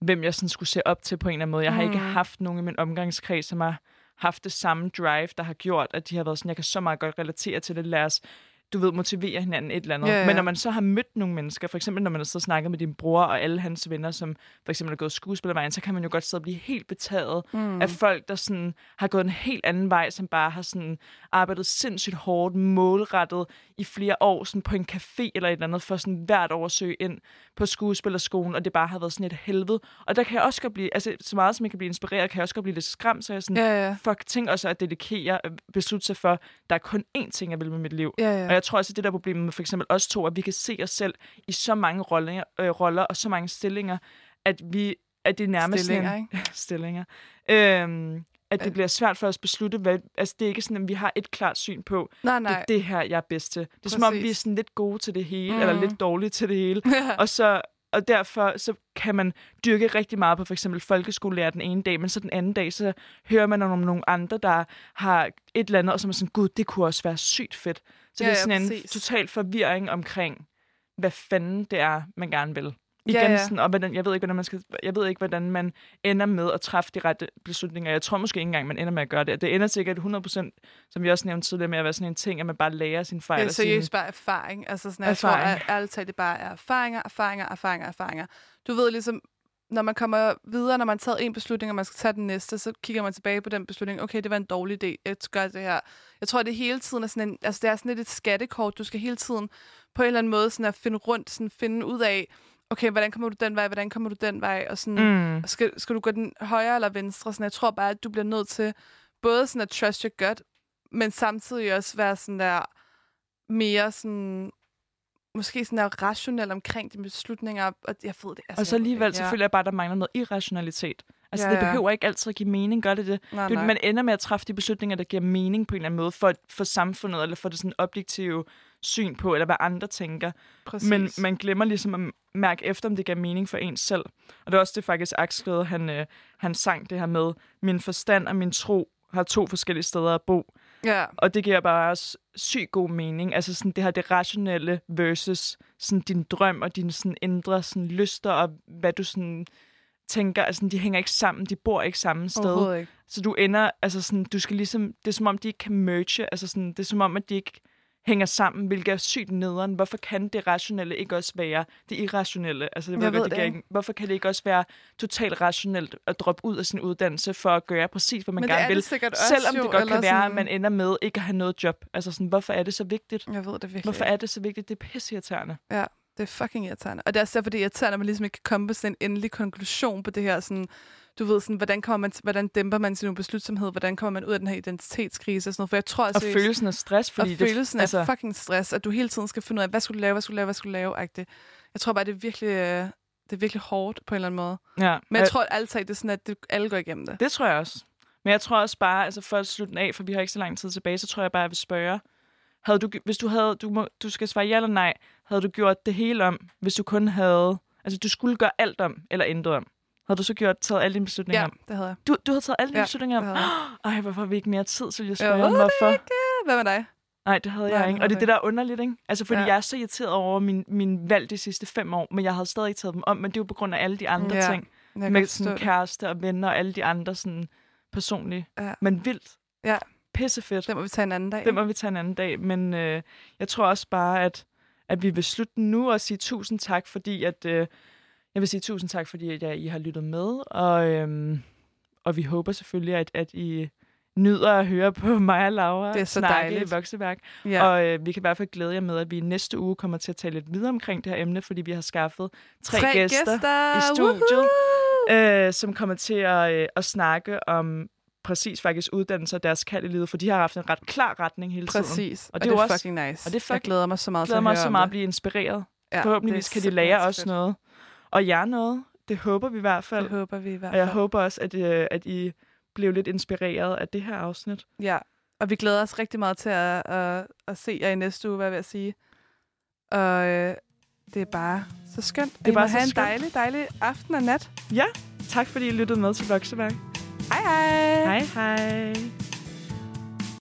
B: hvem jeg sådan skulle se op til på en eller anden måde. Jeg har ikke
A: Mm.
B: haft nogen i min omgangskreds, som har haft det samme drive, der har gjort, at de har været sådan, jeg kan så meget godt relatere til det, lad os du ved, motivere hinanden et eller andet.
A: Ja, ja.
B: Men når man så har mødt nogle mennesker, for eksempel når man har så snakket med din bror og alle hans venner, som for eksempel er gået skuespillervejen, så kan man jo godt sidde og blive helt betaget
A: Mm.
B: af folk, der sådan har gået en helt anden vej, som bare har sådan arbejdet sindssygt hårdt, målrettet i flere år sådan på en café eller et eller andet, for sådan hvert år at søge ind på skuespillerskolen, og det bare har været sådan et helvede. Og der kan jeg også godt blive, altså så meget som jeg kan blive inspireret, kan jeg også godt blive lidt skræmt, så jeg sådan,
A: Ja, ja.
B: fuck, tænk også at dedikere, øh, beslutte sig for, der er kun én ting, jeg vil med mit liv.
A: Ja, ja.
B: Og jeg tror også, at det der problem med for eksempel os to, at vi kan se os selv i så mange roller, øh, roller og så mange stillinger, at vi at det er nærmest
A: Stillinger,
B: sådan
A: ikke? [LAUGHS]
B: stillinger. Øhm, at det
A: Øh.
B: bliver svært for os at beslutte, hvad, altså det er ikke sådan, at vi har et klart syn på,
A: Nej,
B: det
A: nej.
B: er det her, jeg er bedst til. Det er som om, vi er
A: Præcis.
B: sådan lidt gode til det hele,
A: Mhm.
B: eller lidt dårlige til det hele. [LAUGHS] Og så og derfor så kan man dyrke rigtig meget på for eksempel folkeskolelærer den ene dag, men så den anden dag, så hører man om nogle andre, der har et eller andet, og som er sådan, gud, det kunne også være sygt fedt. Så
A: Ja,
B: det er
A: ja,
B: sådan en
A: præcis.
B: total forvirring omkring, hvad fanden det er, man gerne vil. Igen,
A: Ja, ja.
B: Sådan, og hvordan, jeg ved ikke, hvordan man skal, jeg ved ikke, hvordan man ender med at træffe de rette beslutninger. Jeg tror måske ikke engang, man ender med at gøre det. Det ender sikkert 100%, som vi også nævnte tidligere, med at være sådan en ting, at man bare lærer sine fejl.
A: Er
B: sine-
A: seriøst bare erfaring. Altså sådan, jeg tror, at ærligt talt, det bare er erfaringer, erfaringer, erfaringer, erfaringer. Du ved ligesom, når man kommer videre, når man har taget en beslutning, og man skal tage den næste, så kigger man tilbage på den beslutning. Okay, det var en dårlig idé. Jeg gør det her. Jeg tror, det hele tiden er sådan en, altså det er sådan lidt et skattekort. Du skal hele tiden på en eller anden måde sådan at finde rundt, sådan finde ud af, okay, hvordan kommer du den vej, hvordan kommer du den vej, og sådan,
B: Mm.
A: skal, skal du gå den højre eller venstre? Sådan, jeg tror bare, at du bliver nødt til både sådan at trust your gut, men samtidig også være sådan der mere sådan måske sådan der rationel omkring de beslutninger, og jeg ved det. Altså,
B: Og så
A: det
B: alligevel,
A: ikke.
B: så føler jeg bare, at der mangler noget irrationalitet. Altså,
A: Ja,
B: det
A: ja.
B: behøver ikke altid at give mening, gør det det?
A: Nej,
B: det
A: nej.
B: man ender med at træffe de beslutninger, der giver mening på en eller anden måde, for, for samfundet, eller for det sådan objektive syn på, eller hvad andre tænker.
A: Præcis.
B: Men man glemmer ligesom at mærke efter, om det giver mening for en selv. Og det er også det faktisk, Axel han, øh, han sang det her med, min forstand og min tro har to forskellige steder at bo.
A: Ja,
B: Og det giver bare også sygt god mening. Altså sådan det her det rationelle versus sådan din drøm og dine sådan indre sådan lyster og hvad du sådan tænker, altså de hænger ikke sammen, de bor ikke samme sted.
A: ikke.
B: Så du ender, altså sådan, du skal ligesom, det er som om, de ikke kan merge, altså sådan, det er som om, at de ikke hænger sammen, hvilket er sygt nederen. Hvorfor kan det rationelle ikke også være det irrationelle? Altså, jeg
A: Jeg
B: ved, det
A: det ikke.
B: hvorfor kan det ikke også være totalt rationelt at droppe ud af sin uddannelse for at gøre præcis, hvad man
A: Men det
B: gerne
A: er
B: vil?
A: det sikkert også
B: Selvom
A: jo,
B: det godt kan være, at
A: sådan-
B: man ender med ikke at have noget job. Altså sådan, hvorfor er det så vigtigt?
A: Jeg ved det virkelig
B: Hvorfor er det så vigtigt? Det er pisseirriterende.
A: Ja, det er fucking irriterende. Og det er også derfor, det er irriterende, at man ligesom ikke kan komme på sådan en endelig konklusion på det her. Sådan, du ved, sådan, hvordan, kommer man, hvordan dæmper man sin ubeslutsomhed? Hvordan kommer man ud af den her identitetskrise? Og sådan noget? For jeg tror,
B: Og
A: seriøst-
B: følelsen af stress, fordi
A: og
B: det,
A: følelsen
B: altså,
A: af fucking stress, at du hele tiden skal finde ud af, hvad skulle du lave, hvad skulle du lave, hvad skulle du lave, agtigt. Jeg tror bare, det er virkelig, øh, det er virkelig hårdt på en eller anden måde.
B: ja,
A: Men jeg tror at altid, det er sådan, at det, alle går igennem det.
B: Det tror jeg også. Men jeg tror også bare, altså for at slutte den af, for vi har ikke så lang tid tilbage, så tror jeg bare, at jeg vil spørge, havde du, hvis du havde, du, må, du skal svare ja eller nej, havde du gjort det hele om, hvis du kun havde, altså du skulle gøre alt om, eller intet om? Havde du så gjort, taget alle dine beslutninger
A: Ja,
B: om?
A: det havde jeg.
B: Du, du havde taget alle dine
A: Ja,
B: beslutninger om? [GASPS] Ej, hvorfor har vi ikke mere tid, så jeg
A: Jeg
B: spørge om,
A: ved
B: hvorfor?
A: Ja, hvad med dig?
B: Nej, det havde
A: Nej,
B: jeg ikke. Og det er det, der er underligt, ikke? Altså, fordi
A: Ja.
B: jeg er så irriteret over min, min valg de sidste fem år, men jeg havde stadig ikke taget dem om, men det er jo på grund af alle de andre
A: Ja,
B: ting. Med sådan kæreste og venner og alle de andre sådan personlige.
A: Ja.
B: Men vildt.
A: Ja.
B: Pissefedt.
A: Det må vi tage en anden dag.
B: Det må vi tage en anden dag. Men øh, jeg tror også bare, at, at vi vil slutte nu og sige tusind tak, fordi at... Øh, jeg vil sige tusind tak, fordi at, ja, I har lyttet med. Og, øhm, og vi håber selvfølgelig, at, at I nyder at høre på [LAUGHS] mig og Laura
A: Det er så
B: snakke
A: dejligt.
B: i Vokseværk.
A: Ja.
B: Og øh, vi kan i hvert fald glæde jer med, at vi næste uge kommer til at tale lidt videre omkring det her emne, fordi vi har skaffet tre,
A: Tre
B: gæster,
A: gæster.
B: i studiet,
A: Woohoo!
B: øh, som kommer til at, øh, at snakke om præcis faktisk uddannelse og deres kald i livet, for de har haft en ret klar retning hele tiden.
A: Præcis.
B: Og
A: Og
B: det
A: det,
B: er også-
A: fucking nice.
B: og det er
A: Jeg
B: fucking-
A: glæder mig så meget
B: Jeg
A: til
B: glæder
A: at
B: mig så meget at blive inspireret.
A: Ja,
B: Forhåbentligvis kan de lære os
A: fedt.
B: noget. Og jer noget. Det håber vi i hvert fald.
A: Det håber vi i hvert
B: Og jeg
A: fald.
B: håber også, at, øh, at I blev lidt inspireret af det her afsnit.
A: Ja, og vi glæder os rigtig meget til at, at, at se jer i næste uge, hvad jeg vil sige. Og øh, det er bare så skønt.
B: Det er
A: I
B: bare
A: må
B: så
A: have en
B: skønt.
A: dejlig, dejlig aften og nat.
B: Ja, tak fordi I lyttede med til Vokseværk.
A: Hej hej!
B: Hej hej.